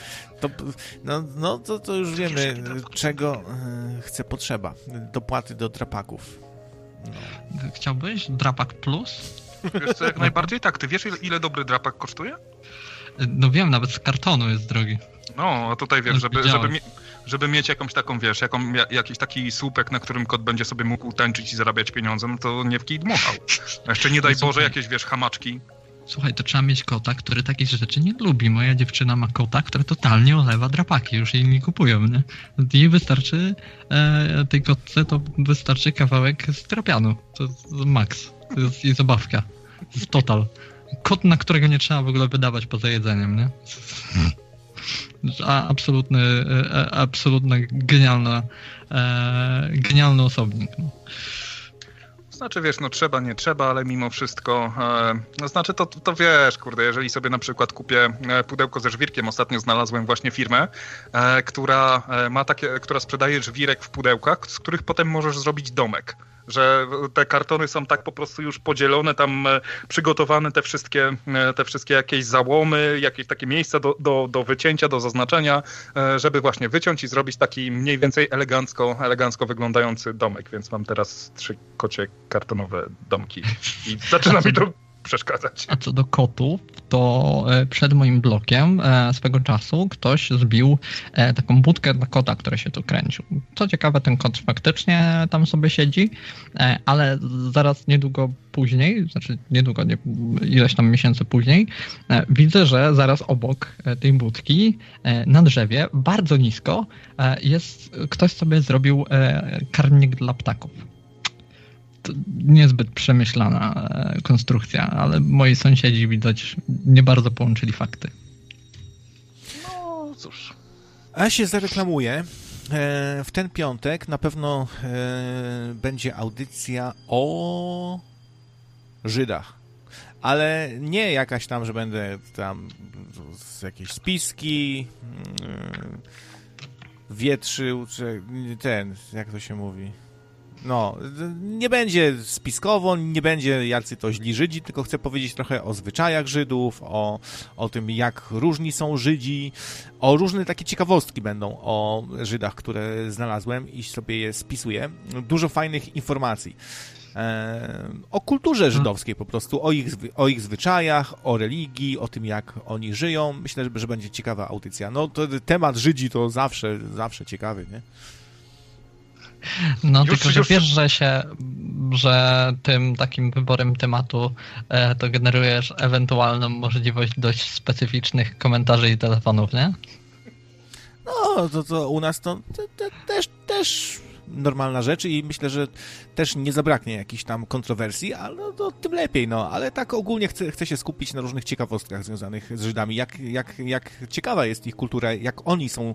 To, no, no to, to już wiemy, czego e, chce potrzeba. Dopłaty do drapaków. No. Chciałbyś? Drapak Plus? Wiesz co, jak najbardziej tak. Ty wiesz, ile, ile dobry drapak kosztuje? No wiem, nawet z kartonu jest drogi. No, a tutaj wiesz, żeby, żeby, mie- żeby mieć jakąś taką, wiesz, jaką, ja- jakiś taki słupek, na którym kot będzie sobie mógł tańczyć i zarabiać pieniądze, no to nie w kij dmuchał. A jeszcze nie daj. Boże, jakieś, wiesz, hamaczki. Słuchaj, to trzeba mieć kota, który takich rzeczy nie lubi. Moja dziewczyna ma kota, który totalnie olewa drapaki, już jej nie kupują, nie? Jej wystarczy, e, tej kotce to wystarczy kawałek stropianu. To jest max. To jest jej zabawka. To jest total. Kot, na którego nie trzeba w ogóle wydawać poza jedzeniem, nie? A, absolutny, e, absolutna genialna, e, genialny osobnik. No. Znaczy, wiesz, no trzeba, nie trzeba, ale mimo wszystko, e, no znaczy to, to wiesz, kurde, jeżeli sobie na przykład kupię e, pudełko ze żwirkiem, ostatnio znalazłem właśnie firmę, e, która e, ma takie, która sprzedaje żwirek w pudełkach, z których potem możesz zrobić domek. Że te kartony są tak po prostu już podzielone, tam e, przygotowane te wszystkie, e, te wszystkie jakieś załomy, jakieś takie miejsca do, do, do wycięcia, do zaznaczenia, e, żeby właśnie wyciąć i zrobić taki mniej więcej elegancko, elegancko wyglądający domek, więc mam teraz trzy kocie kartonowe domki. I zaczyna mi to przeszkadzać. A co do kotów, to e, przed moim blokiem e, swego czasu ktoś zbił e, taką budkę dla kota, który się tu kręcił. Co ciekawe, ten kot faktycznie tam sobie siedzi, ale zaraz niedługo później, znaczy niedługo, nie, ileś tam miesięcy później, widzę, że zaraz obok tej budki na drzewie, bardzo nisko, jest, ktoś sobie zrobił karmnik dla ptaków niezbyt przemyślana e, konstrukcja, ale moi sąsiedzi widać nie bardzo połączyli fakty. No cóż. A ja się zareklamuję. E, w ten piątek na pewno e, będzie audycja o Żydach. Ale nie jakaś tam, że będę tam z jakieś spiski wietrzył, czy ten, jak to się mówi, no, nie będzie spiskowo, nie będzie jacy to źli Żydzi, tylko chcę powiedzieć trochę o zwyczajach Żydów, o, o tym, jak różni są Żydzi, o różne takie ciekawostki będą o Żydach, które znalazłem i sobie je spisuję. Dużo fajnych informacji. E, o kulturze żydowskiej po prostu, o ich, o ich zwyczajach, o religii, o tym, jak oni żyją. Myślę, że, że będzie ciekawa audycja. No, to temat Żydzi to zawsze, zawsze ciekawy, nie? No już, tylko, że już... wiesz, że się, że tym takim wyborem tematu e, to generujesz ewentualną możliwość dość specyficznych komentarzy i telefonów, nie? No, to, to u nas to, to, to też, też normalna rzecz i myślę, że też nie zabraknie jakichś tam kontrowersji, ale no, to tym lepiej, no. Ale tak ogólnie chcę, chcę się skupić na różnych ciekawostkach związanych z Żydami, jak, jak, jak ciekawa jest ich kultura, jak oni są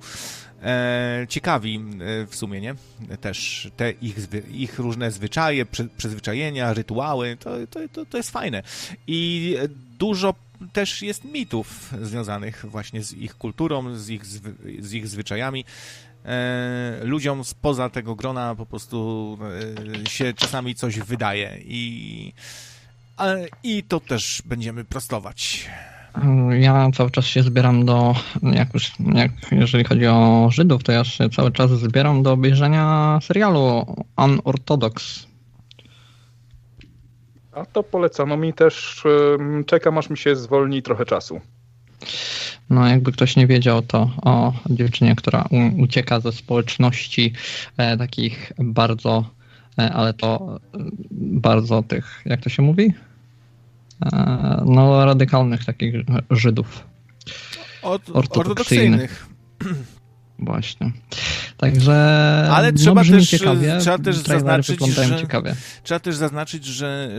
e, ciekawi e, w sumie, nie? Też te ich, ich różne zwyczaje, przy, przyzwyczajenia, rytuały, to, to, to, to jest fajne. I dużo też jest mitów związanych właśnie z ich kulturą, z ich, z ich zwyczajami. E, ludziom spoza tego grona po prostu e, się czasami coś wydaje i, i to też będziemy prostować. Ja cały czas się zbieram do, jak już, jak, jeżeli chodzi o Żydów, to ja się cały czas zbieram do obejrzenia serialu Unorthodox. A to polecano mi też. Czekam, aż mi się zwolni trochę czasu. No, jakby ktoś nie wiedział, to o dziewczynie, która ucieka ze społeczności e, takich bardzo, e, ale to e, bardzo tych, jak to się mówi? E, no, radykalnych takich Żydów. Od, ortodoksyjnych. Właśnie. Także. Ale no, trzeba też, ciekawie. trzeba też zaznaczyć, że, ciekawie. Trzeba też zaznaczyć, że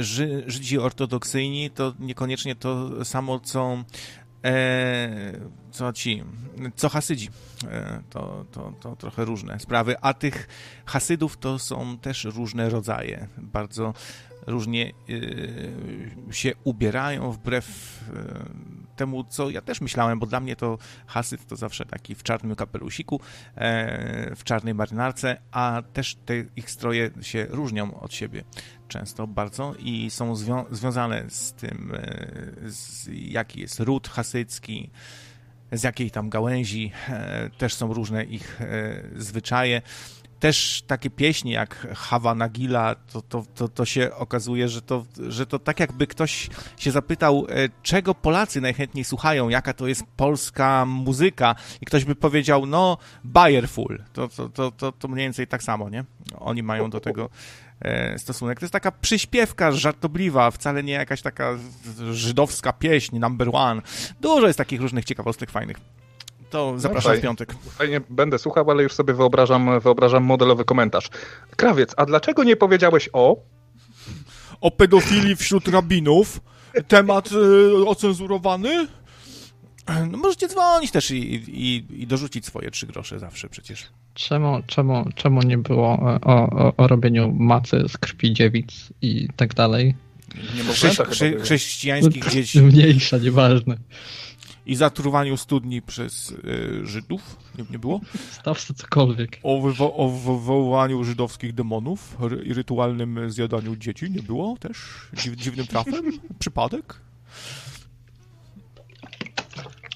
Żydzi ortodoksyjni to niekoniecznie to samo, co E, co ci, co Hasydzi. E, to, to, to trochę różne sprawy, a tych Hasydów to są też różne rodzaje. Bardzo różnie e, się ubierają wbrew temu, co ja też myślałem, bo dla mnie to Hasyd to zawsze taki w czarnym kapelusiku, w czarnej marynarce, a też te ich stroje się różnią od siebie często bardzo i są zwią związane z tym, e, z jaki jest ród hasycki, z jakiej tam gałęzi, e, też są różne ich e, zwyczaje. Też takie pieśni jak Hawa Nagila, to, to, to, to się okazuje, że to, że to tak jakby ktoś się zapytał, czego Polacy najchętniej słuchają, jaka to jest polska muzyka i ktoś by powiedział, no Bayerful, to, to, to, to, to mniej więcej tak samo, nie? Oni mają do tego stosunek. To jest taka przyśpiewka żartobliwa, wcale nie jakaś taka żydowska pieśń, number one. Dużo jest takich różnych ciekawostek fajnych. To zapraszam no, w piątek. Fajnie, będę słuchał, ale już sobie wyobrażam, wyobrażam modelowy komentarz. Krawiec, a dlaczego nie powiedziałeś o... O pedofilii wśród rabinów? Temat y, ocenzurowany? No możecie dzwonić też i, i, i dorzucić swoje trzy grosze zawsze przecież. Czemu, czemu, czemu nie było o, o, o robieniu macy z krwi dziewic i tak dalej? Nie Chrze, chrze, chrześcijańskich dzieci. Mniejsza, nieważne. I zatruwaniu studni przez y, Żydów? Nie, nie było? Stawce cokolwiek. O, wywo o wywołaniu żydowskich demonów i rytualnym zjadaniu dzieci? Nie było też? Dziw, dziwnym trafem? Przypadek?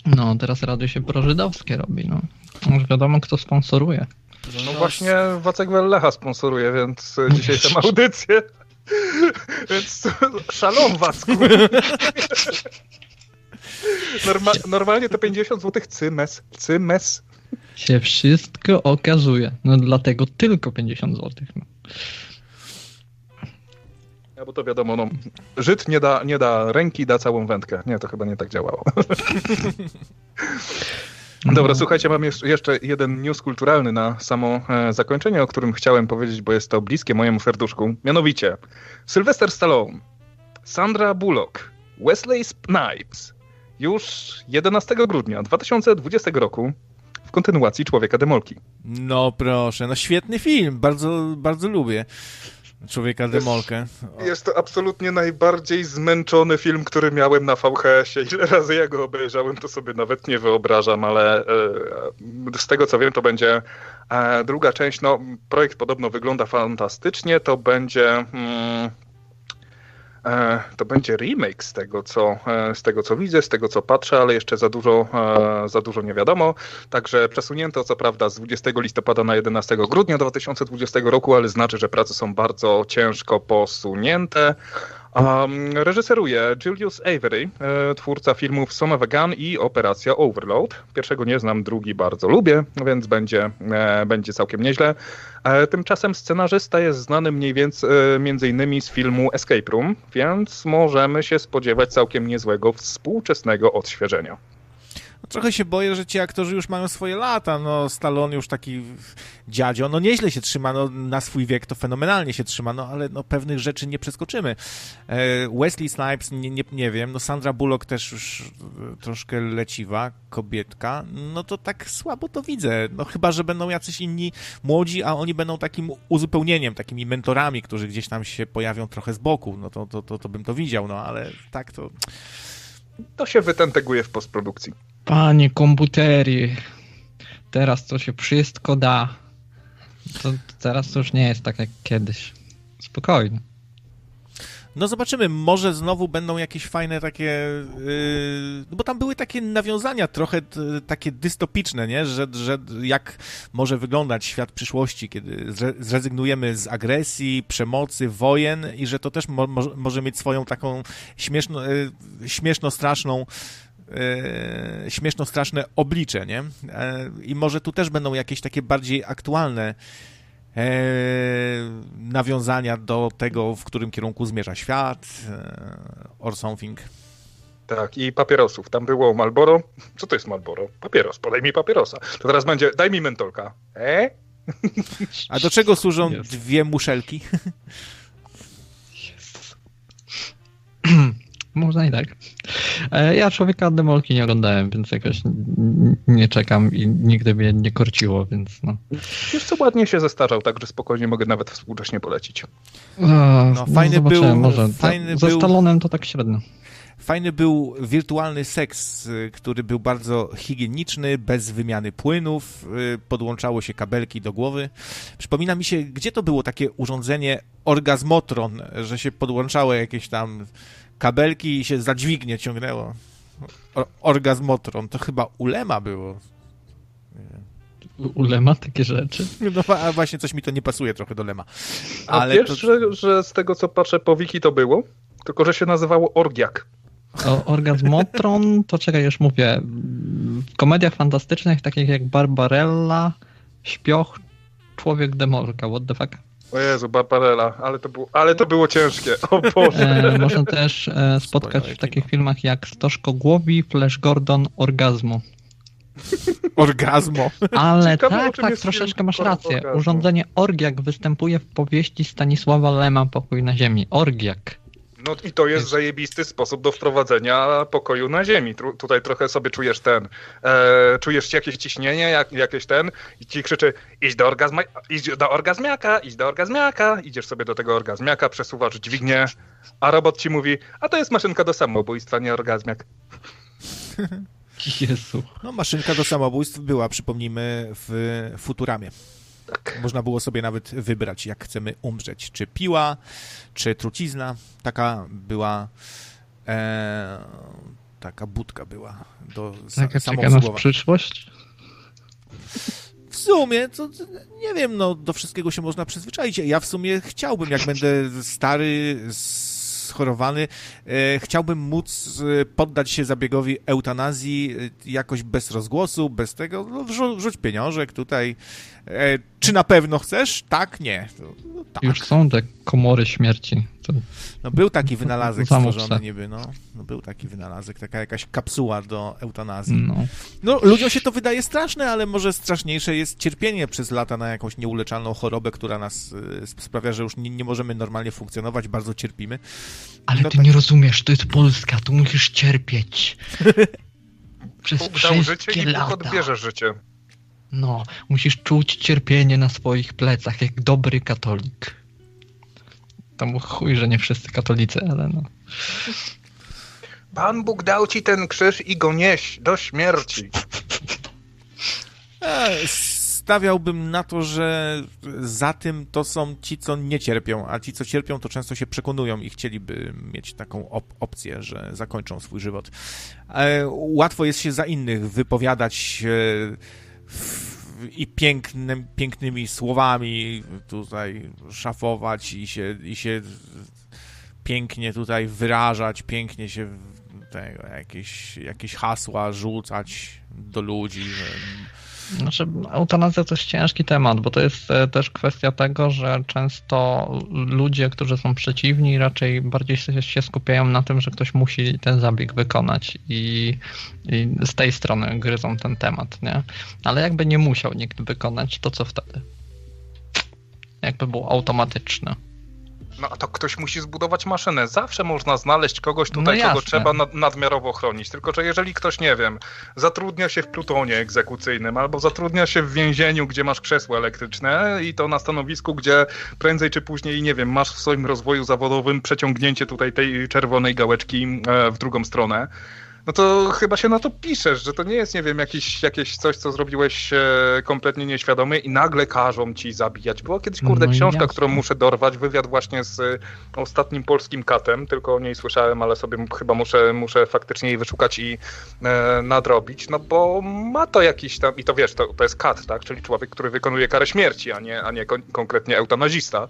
No, teraz rady się prożydowskie robi, no. Już wiadomo, kto sponsoruje. No właśnie Wacek Wellecha sponsoruje, więc dzisiaj tę audycję. Więc szalą was, Norma normalnie to 50 zł cymes. Cymes. Się wszystko okazuje. No dlatego tylko 50 zł. No. Ja, bo to wiadomo, no, Żyd nie da, nie da ręki, da całą wędkę. Nie, to chyba nie tak działało. Dobra, słuchajcie, mam jeszcze jeden news kulturalny na samo e, zakończenie, o którym chciałem powiedzieć, bo jest to bliskie mojemu serduszku. Mianowicie Sylvester Stallone, Sandra Bullock, Wesley Snipes już 11 grudnia 2020 roku w kontynuacji Człowieka Demolki. No proszę, no świetny film, bardzo, bardzo lubię. Człowieka Demolkę. Jest to absolutnie najbardziej zmęczony film, który miałem na VHS-ie. Ile razy ja go obejrzałem, to sobie nawet nie wyobrażam, ale e, z tego co wiem, to będzie e, druga część. No, projekt podobno wygląda fantastycznie. To będzie. Mm, to będzie remake z tego, co, e, z tego, co widzę, z tego, co patrzę, ale jeszcze za dużo, e, za dużo nie wiadomo. Także przesunięto, co prawda, z 20 listopada na 11 grudnia 2020 roku, ale znaczy, że prace są bardzo ciężko posunięte. Um, reżyseruje Julius Avery, e, twórca filmów Son of a Gun i Operacja Overload. Pierwszego nie znam, drugi bardzo lubię, więc będzie, e, będzie całkiem nieźle. Tymczasem scenarzysta jest znany mniej więcej między innymi z filmu Escape Room, więc możemy się spodziewać całkiem niezłego współczesnego odświeżenia. Trochę się boję, że ci aktorzy już mają swoje lata. No, Stallone już taki dziadzio, no nieźle się trzyma, no na swój wiek to fenomenalnie się trzyma, no ale no, pewnych rzeczy nie przeskoczymy. E, Wesley Snipes, nie, nie, nie wiem, no Sandra Bullock też już e, troszkę leciwa, kobietka, no to tak słabo to widzę. No chyba, że będą jacyś inni młodzi, a oni będą takim uzupełnieniem, takimi mentorami, którzy gdzieś tam się pojawią trochę z boku, no to, to, to, to bym to widział, no ale tak to... To się wytenteguje w postprodukcji. Panie komputery, teraz to się wszystko da. To teraz to już nie jest tak jak kiedyś. Spokojnie. No zobaczymy, może znowu będą jakieś fajne takie, yy, bo tam były takie nawiązania trochę t, takie dystopiczne, nie? Że, że jak może wyglądać świat przyszłości, kiedy zrezygnujemy z agresji, przemocy, wojen i że to też mo, może mieć swoją taką śmieszno, yy, śmieszno straszną e, śmieszno-straszne oblicze, nie? E, I może tu też będą jakieś takie bardziej aktualne e, nawiązania do tego, w którym kierunku zmierza świat, or something. Tak, i papierosów. Tam było Malboro. Co to jest Malboro? Papieros, podaj mi papierosa. To teraz będzie, daj mi mentolka. E? A do czego służą dwie muszelki? Można i tak. E, ja człowieka demolki nie oglądałem, więc jakoś nie czekam i nigdy mnie nie korciło, więc no. Wiesz co, ładnie się zestarzał, także spokojnie mogę nawet współcześnie polecić. no, no, fajny no był, może. Fajny Ze był... Stalonem to tak średnio. Fajny był wirtualny seks, y, który był bardzo higieniczny, bez wymiany płynów, y, podłączało się kabelki do głowy. Przypomina mi się, gdzie to było takie urządzenie orgazmotron, że się podłączało jakieś tam kabelki i się za dźwignię ciągnęło. orgazmotron, to chyba ulema było. Ulema takie rzeczy? No a właśnie coś mi to nie pasuje trochę do Lema. Ale a wiesz, to... że, że z tego co patrzę po wiki to było? Tylko, że się nazywało Orgiak. O, orgazmotron, to czekaj, już mówię. W komediach fantastycznych, takich jak Barbarella, Śpioch, Człowiek Demolka, what the fuck? O Jezu, Barbarella, ale to, było, ale to było ciężkie, o Boże. E, można też e, spotkać w takich filmach jak Stożko Głowi, Flash Gordon, Orgazmo. Orgazmo. Ale Ciekawe, tak, tak, troszeczkę masz rację. Orgazmo. Urządzenie Orgiak występuje w powieści Stanisława Lema Pokój na ziemi. Orgiak. No i to jest zajebisty sposób do wprowadzenia pokoju na ziemi. Tu, tutaj trochę sobie czujesz ten, e, czujesz jakieś ciśnienie, jak, jakieś ten i ci krzyczy idź do, orgazma, idź do orgazmiaka, idź do orgazmiaka, idziesz sobie do tego orgazmiaka, przesuwasz dźwignię, a robot ci mówi, a to jest maszynka do samobójstwa, nie orgazmiak. Jezu. No maszynka do samobójstw była, przypomnijmy, w Futuramie. Tak. Można było sobie nawet wybrać, jak chcemy umrzeć. Czy piła, czy trucizna. Taka była e, taka budka była do Taka czeka nas przyszłość? w sumie, to, nie wiem, no do wszystkiego się można przyzwyczaić. Ja w sumie chciałbym, jak będę stary, schorowany, e, chciałbym móc e, poddać się zabiegowi eutanazji e, jakoś bez rozgłosu, bez tego, no, wrzu- wrzuć pieniążek tutaj. E, czy na pewno chcesz? Tak, nie. No, no, tak. Już są te komory śmierci. To No był taki wynalazek stworzony niby, no. no. Był taki wynalazek, taka jakaś kapsuła do eutanazji. no. No, ludziom się to wydaje straszne, ale może straszniejsze jest cierpienie przez lata na jakąś nieuleczalną chorobę, która nas y, sprawia, że już nie, nie możemy normalnie funkcjonować, bardzo cierpimy. Ale No ty tak. nie rozumiesz, to jest Polska, tu musisz cierpieć. Przez dał życie wszystkie i Bóg lata. odbierze życie. No, musisz czuć cierpienie na swoich plecach, jak dobry katolik. Tam chuj, że nie wszyscy katolicy, ale no. Pan Bóg dał ci ten krzyż i go nieś do śmierci. E, stawiałbym na to, że za tym to są ci, co nie cierpią, a ci, co cierpią, to często się przekonują i chcieliby mieć taką op- opcję, że zakończą swój żywot. E, łatwo jest się za innych wypowiadać e, i pięknym, pięknymi słowami tutaj szafować i się, i się pięknie tutaj wyrażać, pięknie się tego, jakieś, jakieś hasła rzucać do ludzi, że Znaczy, eutanazja to jest ciężki temat, bo to jest e, też kwestia tego, że często ludzie, którzy są przeciwni, raczej bardziej się- skupiają na tym, że ktoś musi ten zabieg wykonać i, i z tej strony gryzą ten temat, nie? Ale jakby nie musiał nikt wykonać, to co wtedy? Jakby było automatyczne. No a to ktoś musi zbudować maszynę. Zawsze można znaleźć kogoś No tutaj, kogo jasne. trzeba nad, nadmiarowo chronić. Tylko, że jeżeli ktoś, nie wiem, zatrudnia się w plutonie egzekucyjnym albo zatrudnia się w więzieniu, gdzie masz krzesło elektryczne i to na stanowisku, gdzie prędzej czy później, nie wiem, masz w swoim rozwoju zawodowym przeciągnięcie tutaj tej czerwonej gałeczki e, w drugą stronę, no to chyba się na to piszesz, że to nie jest, nie wiem, jakiś, jakieś coś, co zrobiłeś e, kompletnie nieświadomie i nagle każą ci zabijać. Była kiedyś, kurde, No książka, jasne. którą muszę dorwać, wywiad właśnie z e, ostatnim polskim katem, tylko o niej słyszałem, ale sobie chyba muszę, muszę faktycznie jej wyszukać i e, nadrobić, no bo ma to jakiś tam, i to wiesz, to, to jest kat, tak, czyli człowiek, który wykonuje karę śmierci, a nie, a nie kon- konkretnie eutanazista.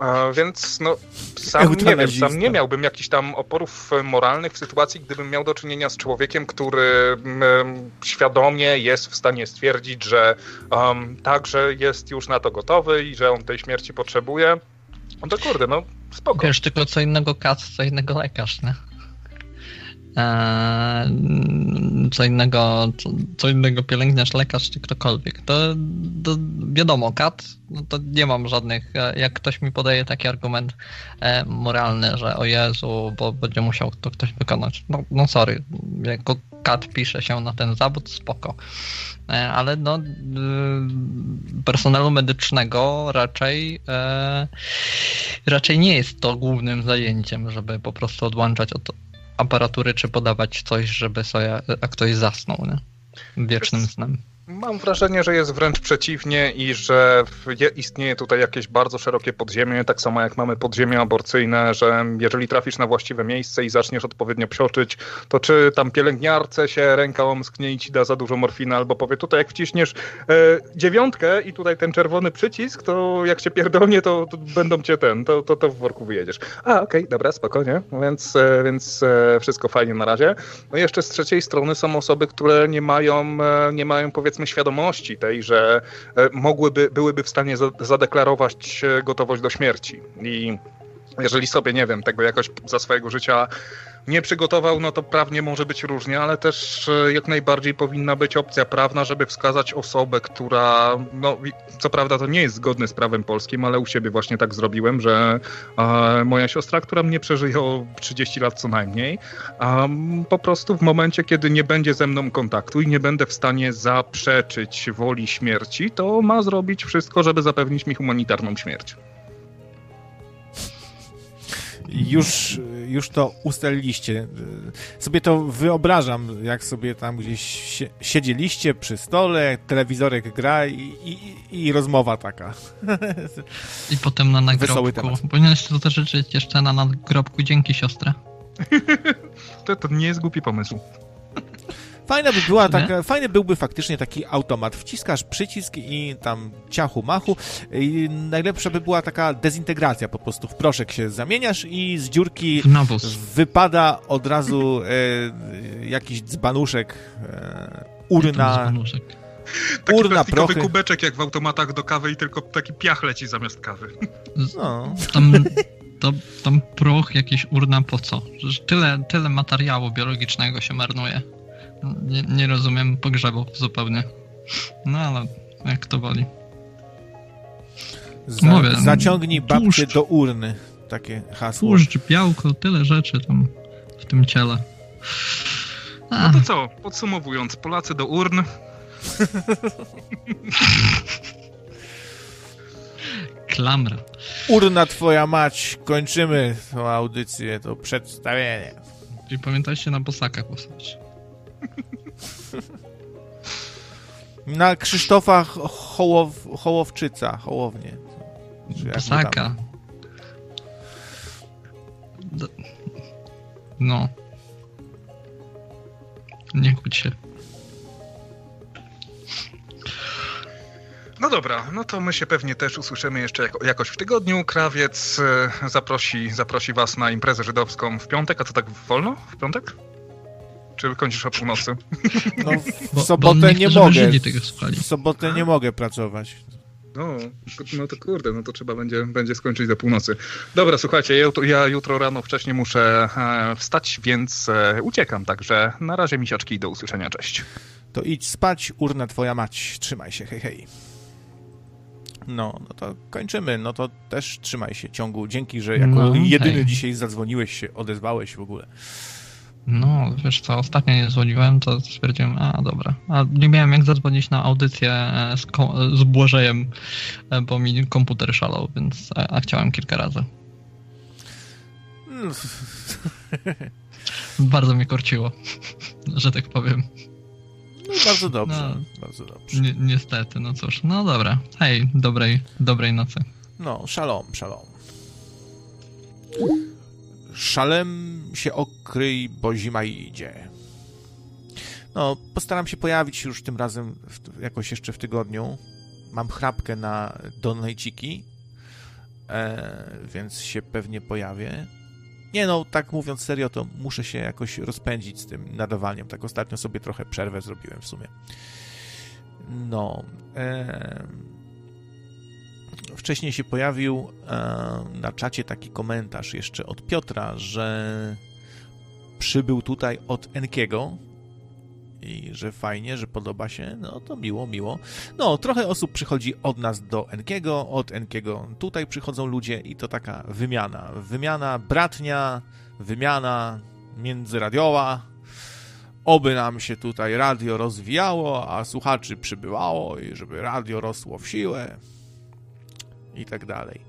E, więc no, sam nie wiem, sam nie miałbym jakichś tam oporów e, moralnych w sytuacji, gdybym miał do czynienia z człowiekiem, który mm, świadomie jest w stanie stwierdzić, że um, tak, że jest już na to gotowy i że on tej śmierci potrzebuje. No to kurde, no spoko. Wiesz, tylko co innego kac, co innego lekarz, nie? Eee, co innego, co, innego pielęgniarz, lekarz czy ktokolwiek. To, to wiadomo, kat, no to nie mam żadnych, e, jak ktoś mi podaje taki argument e, moralny, że o Jezu, bo będzie musiał to ktoś wykonać. No, no sorry, jako kat pisze się na ten zawód, spoko. E, ale no personelu medycznego raczej e, raczej nie jest to głównym zajęciem, żeby po prostu odłączać od aparatury, czy podawać coś, żeby sobie, a ktoś zasnął, nie? Wiecznym snem. Mam wrażenie, że jest wręcz przeciwnie i że istnieje tutaj jakieś bardzo szerokie podziemie, tak samo jak mamy podziemie aborcyjne, że jeżeli trafisz na właściwe miejsce i zaczniesz odpowiednio psioczyć, to czy tam pielęgniarce się ręka omsknie i ci da za dużo morfiny, albo powie tutaj jak wciśniesz e, dziewiątkę i tutaj ten czerwony przycisk, to jak cię pierdolnie, to, to będą cię ten, to, to, to w worku wyjedziesz. A, okej, dobra, spokojnie, więc, e, więc e, wszystko fajnie na razie. No jeszcze z trzeciej strony są osoby, które nie mają, e, nie mają powiedzmy świadomości tej, że e, mogłyby, byłyby w stanie za- zadeklarować e, gotowość do śmierci. I jeżeli sobie, nie wiem, tego jakoś za swojego życia nie przygotował, no to prawnie może być różnie, ale też e, jak najbardziej powinna być opcja prawna, żeby wskazać osobę, która, no co prawda to nie jest zgodne z prawem polskim, ale u siebie właśnie tak zrobiłem, że e, moja siostra, która mnie przeżyje o 30 lat co najmniej, um, po prostu w momencie, kiedy nie będzie ze mną kontaktu i nie będę w stanie zaprzeczyć woli śmierci, to ma zrobić wszystko, żeby zapewnić mi humanitarną śmierć. już, już to ustaliliście. Sobie to wyobrażam, jak sobie tam gdzieś sie- siedzieliście przy stole, telewizorek gra i, i, i rozmowa taka. I potem na nagrobku. Powinieneś to też życzyć jeszcze na nagrobku. Dzięki siostra. To, to nie jest głupi pomysł. Fajna by była Nie? taka, fajny byłby faktycznie taki automat. Wciskasz przycisk i tam ciachu machu. I najlepsza by była taka dezintegracja po prostu. W proszek się zamieniasz i z dziurki wypada od razu e, jakiś dzbanuszek, e, urna. Taki Urna, plastikowy prochy. kubeczek jak w automatach do kawy i tylko taki piach leci zamiast kawy. No, Tam, to, tam proch, jakieś urna po co? Przecież tyle, tyle materiału biologicznego się marnuje. Nie, nie rozumiem pogrzebów zupełnie. No ale jak to woli. za, Mówię, zaciągnij babcię tłuszcz. do urny. Takie hasło. Tłuszcz, białko, tyle rzeczy tam w tym ciele. A, No to co, podsumowując, Polacy do urn, klamra. Urna twoja mać. Kończymy tą audycję, to przedstawienie. I pamiętajcie na bosaka głosować. Na Krzysztofa Hołow, Hołowczyca. Hołownie. D- No. Nie kłóć się. No dobra, no to my się pewnie też usłyszymy jeszcze jako, jakoś w tygodniu. Krawiec e, zaprosi, zaprosi was na imprezę żydowską w piątek, a to tak wolno? W piątek? Czy kończysz o północy? No, w Bo, sobotę bo nie niektórzy mogę. W sobotę nie mogę pracować. No, no to kurde, no to trzeba będzie, będzie skończyć do północy. Dobra, słuchajcie, ja, jutro- ja jutro rano wcześniej muszę e, wstać, więc e, uciekam, także na razie misiaczki do usłyszenia, cześć. To idź spać, urna twoja mać. Trzymaj się, hej, hej. No, no to kończymy. No to też trzymaj się ciągu. Dzięki, że jako No, jedyny hej. dzisiaj zadzwoniłeś się, odezwałeś w ogóle. No, wiesz co, ostatnio nie dzwoniłem, to stwierdziłem, a dobra. A nie miałem jak zadzwonić na audycję e, z, z Błażejem, e, bo mi komputer szalał, więc a, a chciałem kilka razy. Bardzo mnie korciło, że tak powiem. No bardzo dobrze, No. bardzo dobrze. Ni- niestety, no cóż. No dobra. Hej, dobrej, dobrej nocy. No, szalom, szalom. Szalem się okryj, bo zima idzie. No, postaram się pojawić już tym razem w, jakoś jeszcze w tygodniu. Mam chrapkę na donajciki, e, więc się pewnie pojawię. Nie no, tak mówiąc serio, to muszę się jakoś rozpędzić z tym nadawaniem. Tak ostatnio sobie trochę przerwę zrobiłem w sumie. No. E, wcześniej się pojawił e, na czacie taki komentarz jeszcze od Piotra, że przybył tutaj od Enkiego i że fajnie, że podoba się, no to miło, miło. No, trochę osób przychodzi od nas do Enkiego, od Enkiego tutaj przychodzą ludzie i to taka wymiana. Wymiana bratnia, wymiana międzyradiowa. Oby nam się tutaj radio rozwijało, a słuchaczy przybywało i żeby radio rosło w siłę i tak dalej.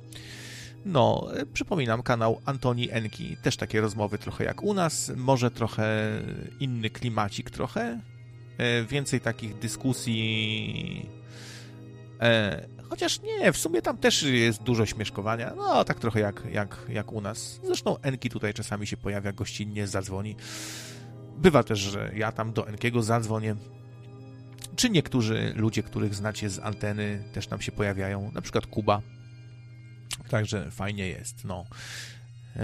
No, przypominam, kanał Antoni Enki, też takie rozmowy trochę jak u nas, może trochę inny klimacik trochę, e, więcej takich dyskusji, e, chociaż nie, w sumie tam też jest dużo śmieszkowania, no tak trochę jak, jak, jak u nas. Zresztą Enki tutaj czasami się pojawia gościnnie, zadzwoni. Bywa też, że ja tam do Enkiego zadzwonię, czy niektórzy ludzie, których znacie z anteny, też nam się pojawiają, na przykład Kuba. Także fajnie jest, no. Eee...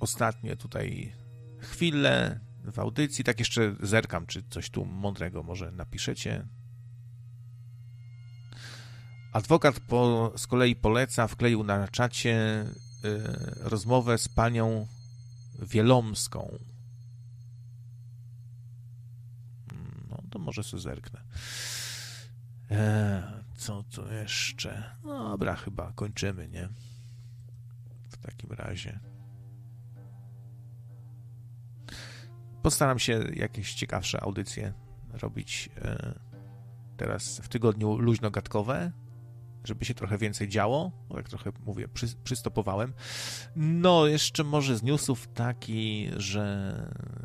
Ostatnie tutaj chwilę w audycji, tak jeszcze zerkam, czy coś tu mądrego może napiszecie. Adwokat po, z kolei poleca, wkleił na czacie y, rozmowę z panią Wielomską. No, to może sobie zerknę. Eee, co tu jeszcze? No dobra, chyba kończymy, nie? W takim razie. Postaram się jakieś ciekawsze audycje robić e, teraz w tygodniu luźno-gadkowe, żeby się trochę więcej działo, jak trochę mówię, przy, przystopowałem. No, jeszcze może z newsów taki, że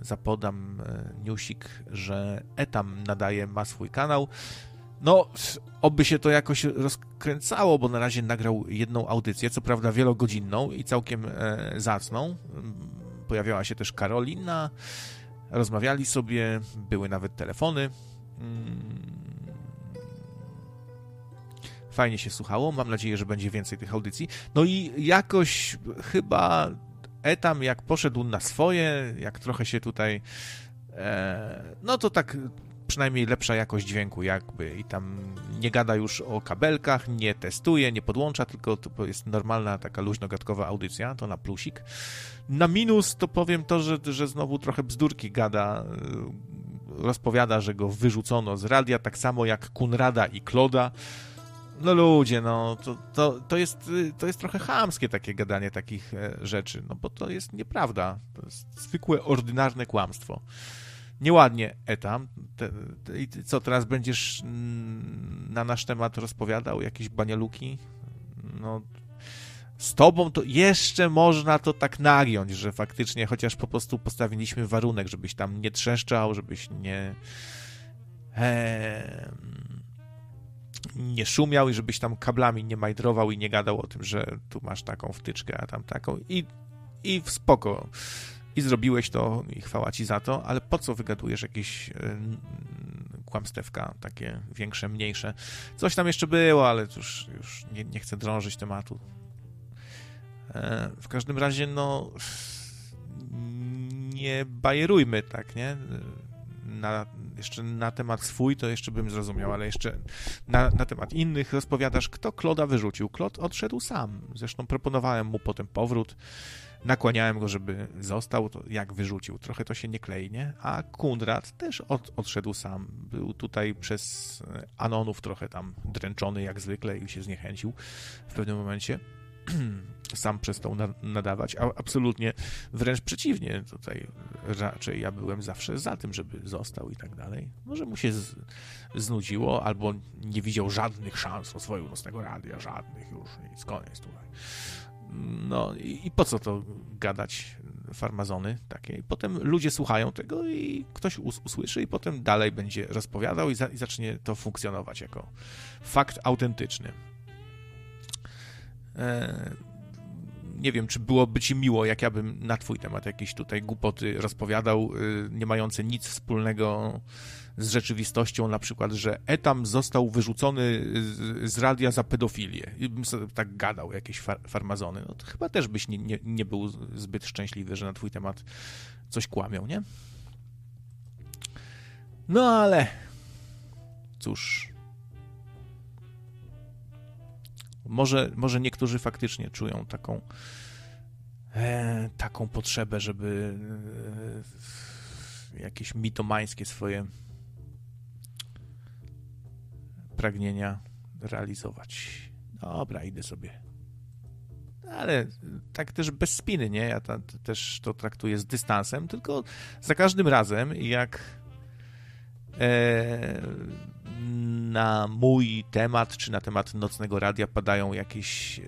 zapodam e, newsik, że Etam nadaje, ma swój kanał. No, oby się to jakoś rozkręcało, bo na razie nagrał jedną audycję, co prawda wielogodzinną i całkiem e, zacną. pojawiała się też Karolina, rozmawiali sobie, były nawet telefony. Mm. Fajnie się słuchało, mam nadzieję, że będzie więcej tych audycji. No i jakoś chyba Etam jak poszedł na swoje, jak trochę się tutaj e, no to tak przynajmniej lepsza jakość dźwięku jakby i tam nie gada już o kabelkach, nie testuje, nie podłącza, tylko to jest normalna taka luźno-gadkowa audycja, to na plusik. Na minus to powiem to, że, że znowu trochę bzdurki gada, y, rozpowiada, że go wyrzucono z radia, tak samo jak Kunrada i Kloda. No ludzie, no to, to, to, jest, y, to jest trochę chamskie takie gadanie takich e, rzeczy, no bo to jest nieprawda. To jest zwykłe, ordynarne kłamstwo nieładnie etam. I co, teraz będziesz mm, na nasz temat rozpowiadał jakieś banialuki? No, z tobą to jeszcze można to tak nagiąć, że faktycznie chociaż po prostu postawiliśmy warunek, żebyś tam nie trzeszczał, żebyś nie e, nie szumiał i żebyś tam kablami nie majdrował i nie gadał o tym, że tu masz taką wtyczkę, a tam taką i, i spoko i zrobiłeś to i chwała ci za to, ale po co wygadujesz jakieś y, kłamstewka, takie większe, mniejsze? Coś tam jeszcze było, ale już, już nie, nie chcę drążyć tematu. E, w każdym razie, no nie bajerujmy tak, nie? Na, jeszcze na temat swój to jeszcze bym zrozumiał, ale jeszcze na, na temat innych rozpowiadasz, kto Kloda wyrzucił. Klod odszedł sam. Zresztą proponowałem mu potem powrót nakłaniałem go, żeby został, jak wyrzucił. Trochę to się nie klei, nie? A Kundrat też od, odszedł sam. Był tutaj przez e, Anonów trochę tam dręczony jak zwykle i się zniechęcił w pewnym momencie. sam przestał nadawać, a absolutnie wręcz przeciwnie. Tutaj raczej ja byłem zawsze za tym, żeby został i tak dalej. Może mu się z, znudziło, albo nie widział żadnych szans rozwoju nocnego radia, żadnych już, nic, koniec tutaj. No i, i po co to gadać farmazony takie? Potem ludzie słuchają tego i ktoś us usłyszy i potem dalej będzie rozpowiadał i, za i zacznie to funkcjonować jako fakt autentyczny. E nie wiem, czy byłoby ci miło, jak ja bym na twój temat jakieś tutaj głupoty rozpowiadał, y, nie mające nic wspólnego z rzeczywistością, na przykład, że Etam został wyrzucony z, radia za pedofilię. I bym tak gadał, jakieś far, farmazony. No to chyba też byś nie, nie, nie był zbyt szczęśliwy, że na twój temat coś kłamią, nie? No ale cóż. Może, może niektórzy faktycznie czują taką e, taką potrzebę, żeby e, jakieś mitomańskie swoje pragnienia realizować. Dobra, idę sobie. Ale tak też bez spiny, nie? Ja ta, też to traktuję z dystansem, tylko za każdym razem, jak e, na mój temat, czy na temat nocnego radia padają jakieś e,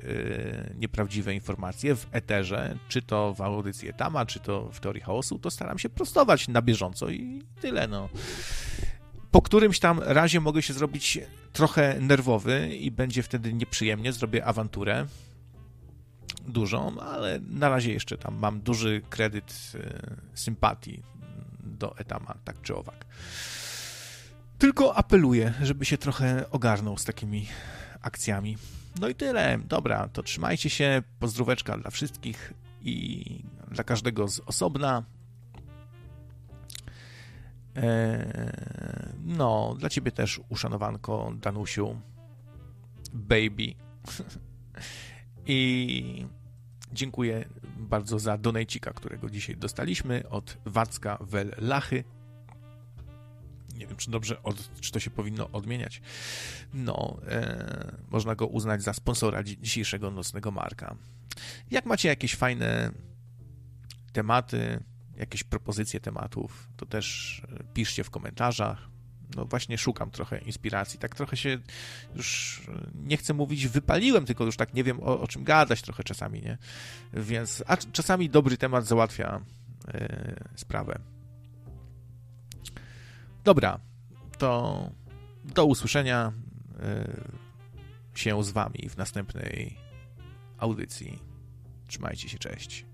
nieprawdziwe informacje w eterze, czy to w audycji Tama, czy to w teorii chaosu, to staram się prostować na bieżąco i tyle, no po którymś tam razie mogę się zrobić trochę nerwowy i będzie wtedy nieprzyjemnie, zrobię awanturę dużą, ale na razie jeszcze tam mam duży kredyt e, sympatii do Etama, tak czy owak. Tylko apeluję, żeby się trochę ogarnął z takimi akcjami. No i tyle. Dobra, to trzymajcie się. Pozdróweczka dla wszystkich i dla każdego z osobna. E, no, dla ciebie też uszanowanko, Danusiu, baby. I dziękuję bardzo za donejcika, którego dzisiaj dostaliśmy od Wacka Wel Lachy. Nie wiem, czy dobrze, od, czy to się powinno odmieniać. No, e, można go uznać za sponsora dzisiejszego nocnego marka. Jak macie jakieś fajne tematy, jakieś propozycje tematów, to też e, piszcie w komentarzach. No właśnie szukam trochę inspiracji. Tak trochę się już e, nie chcę mówić wypaliłem, tylko już tak nie wiem o, o czym gadać trochę czasami, nie? Więc, a czasami dobry temat załatwia yy, sprawę. Dobra, to do usłyszenia yy, się z wami w następnej audycji. Trzymajcie się, cześć.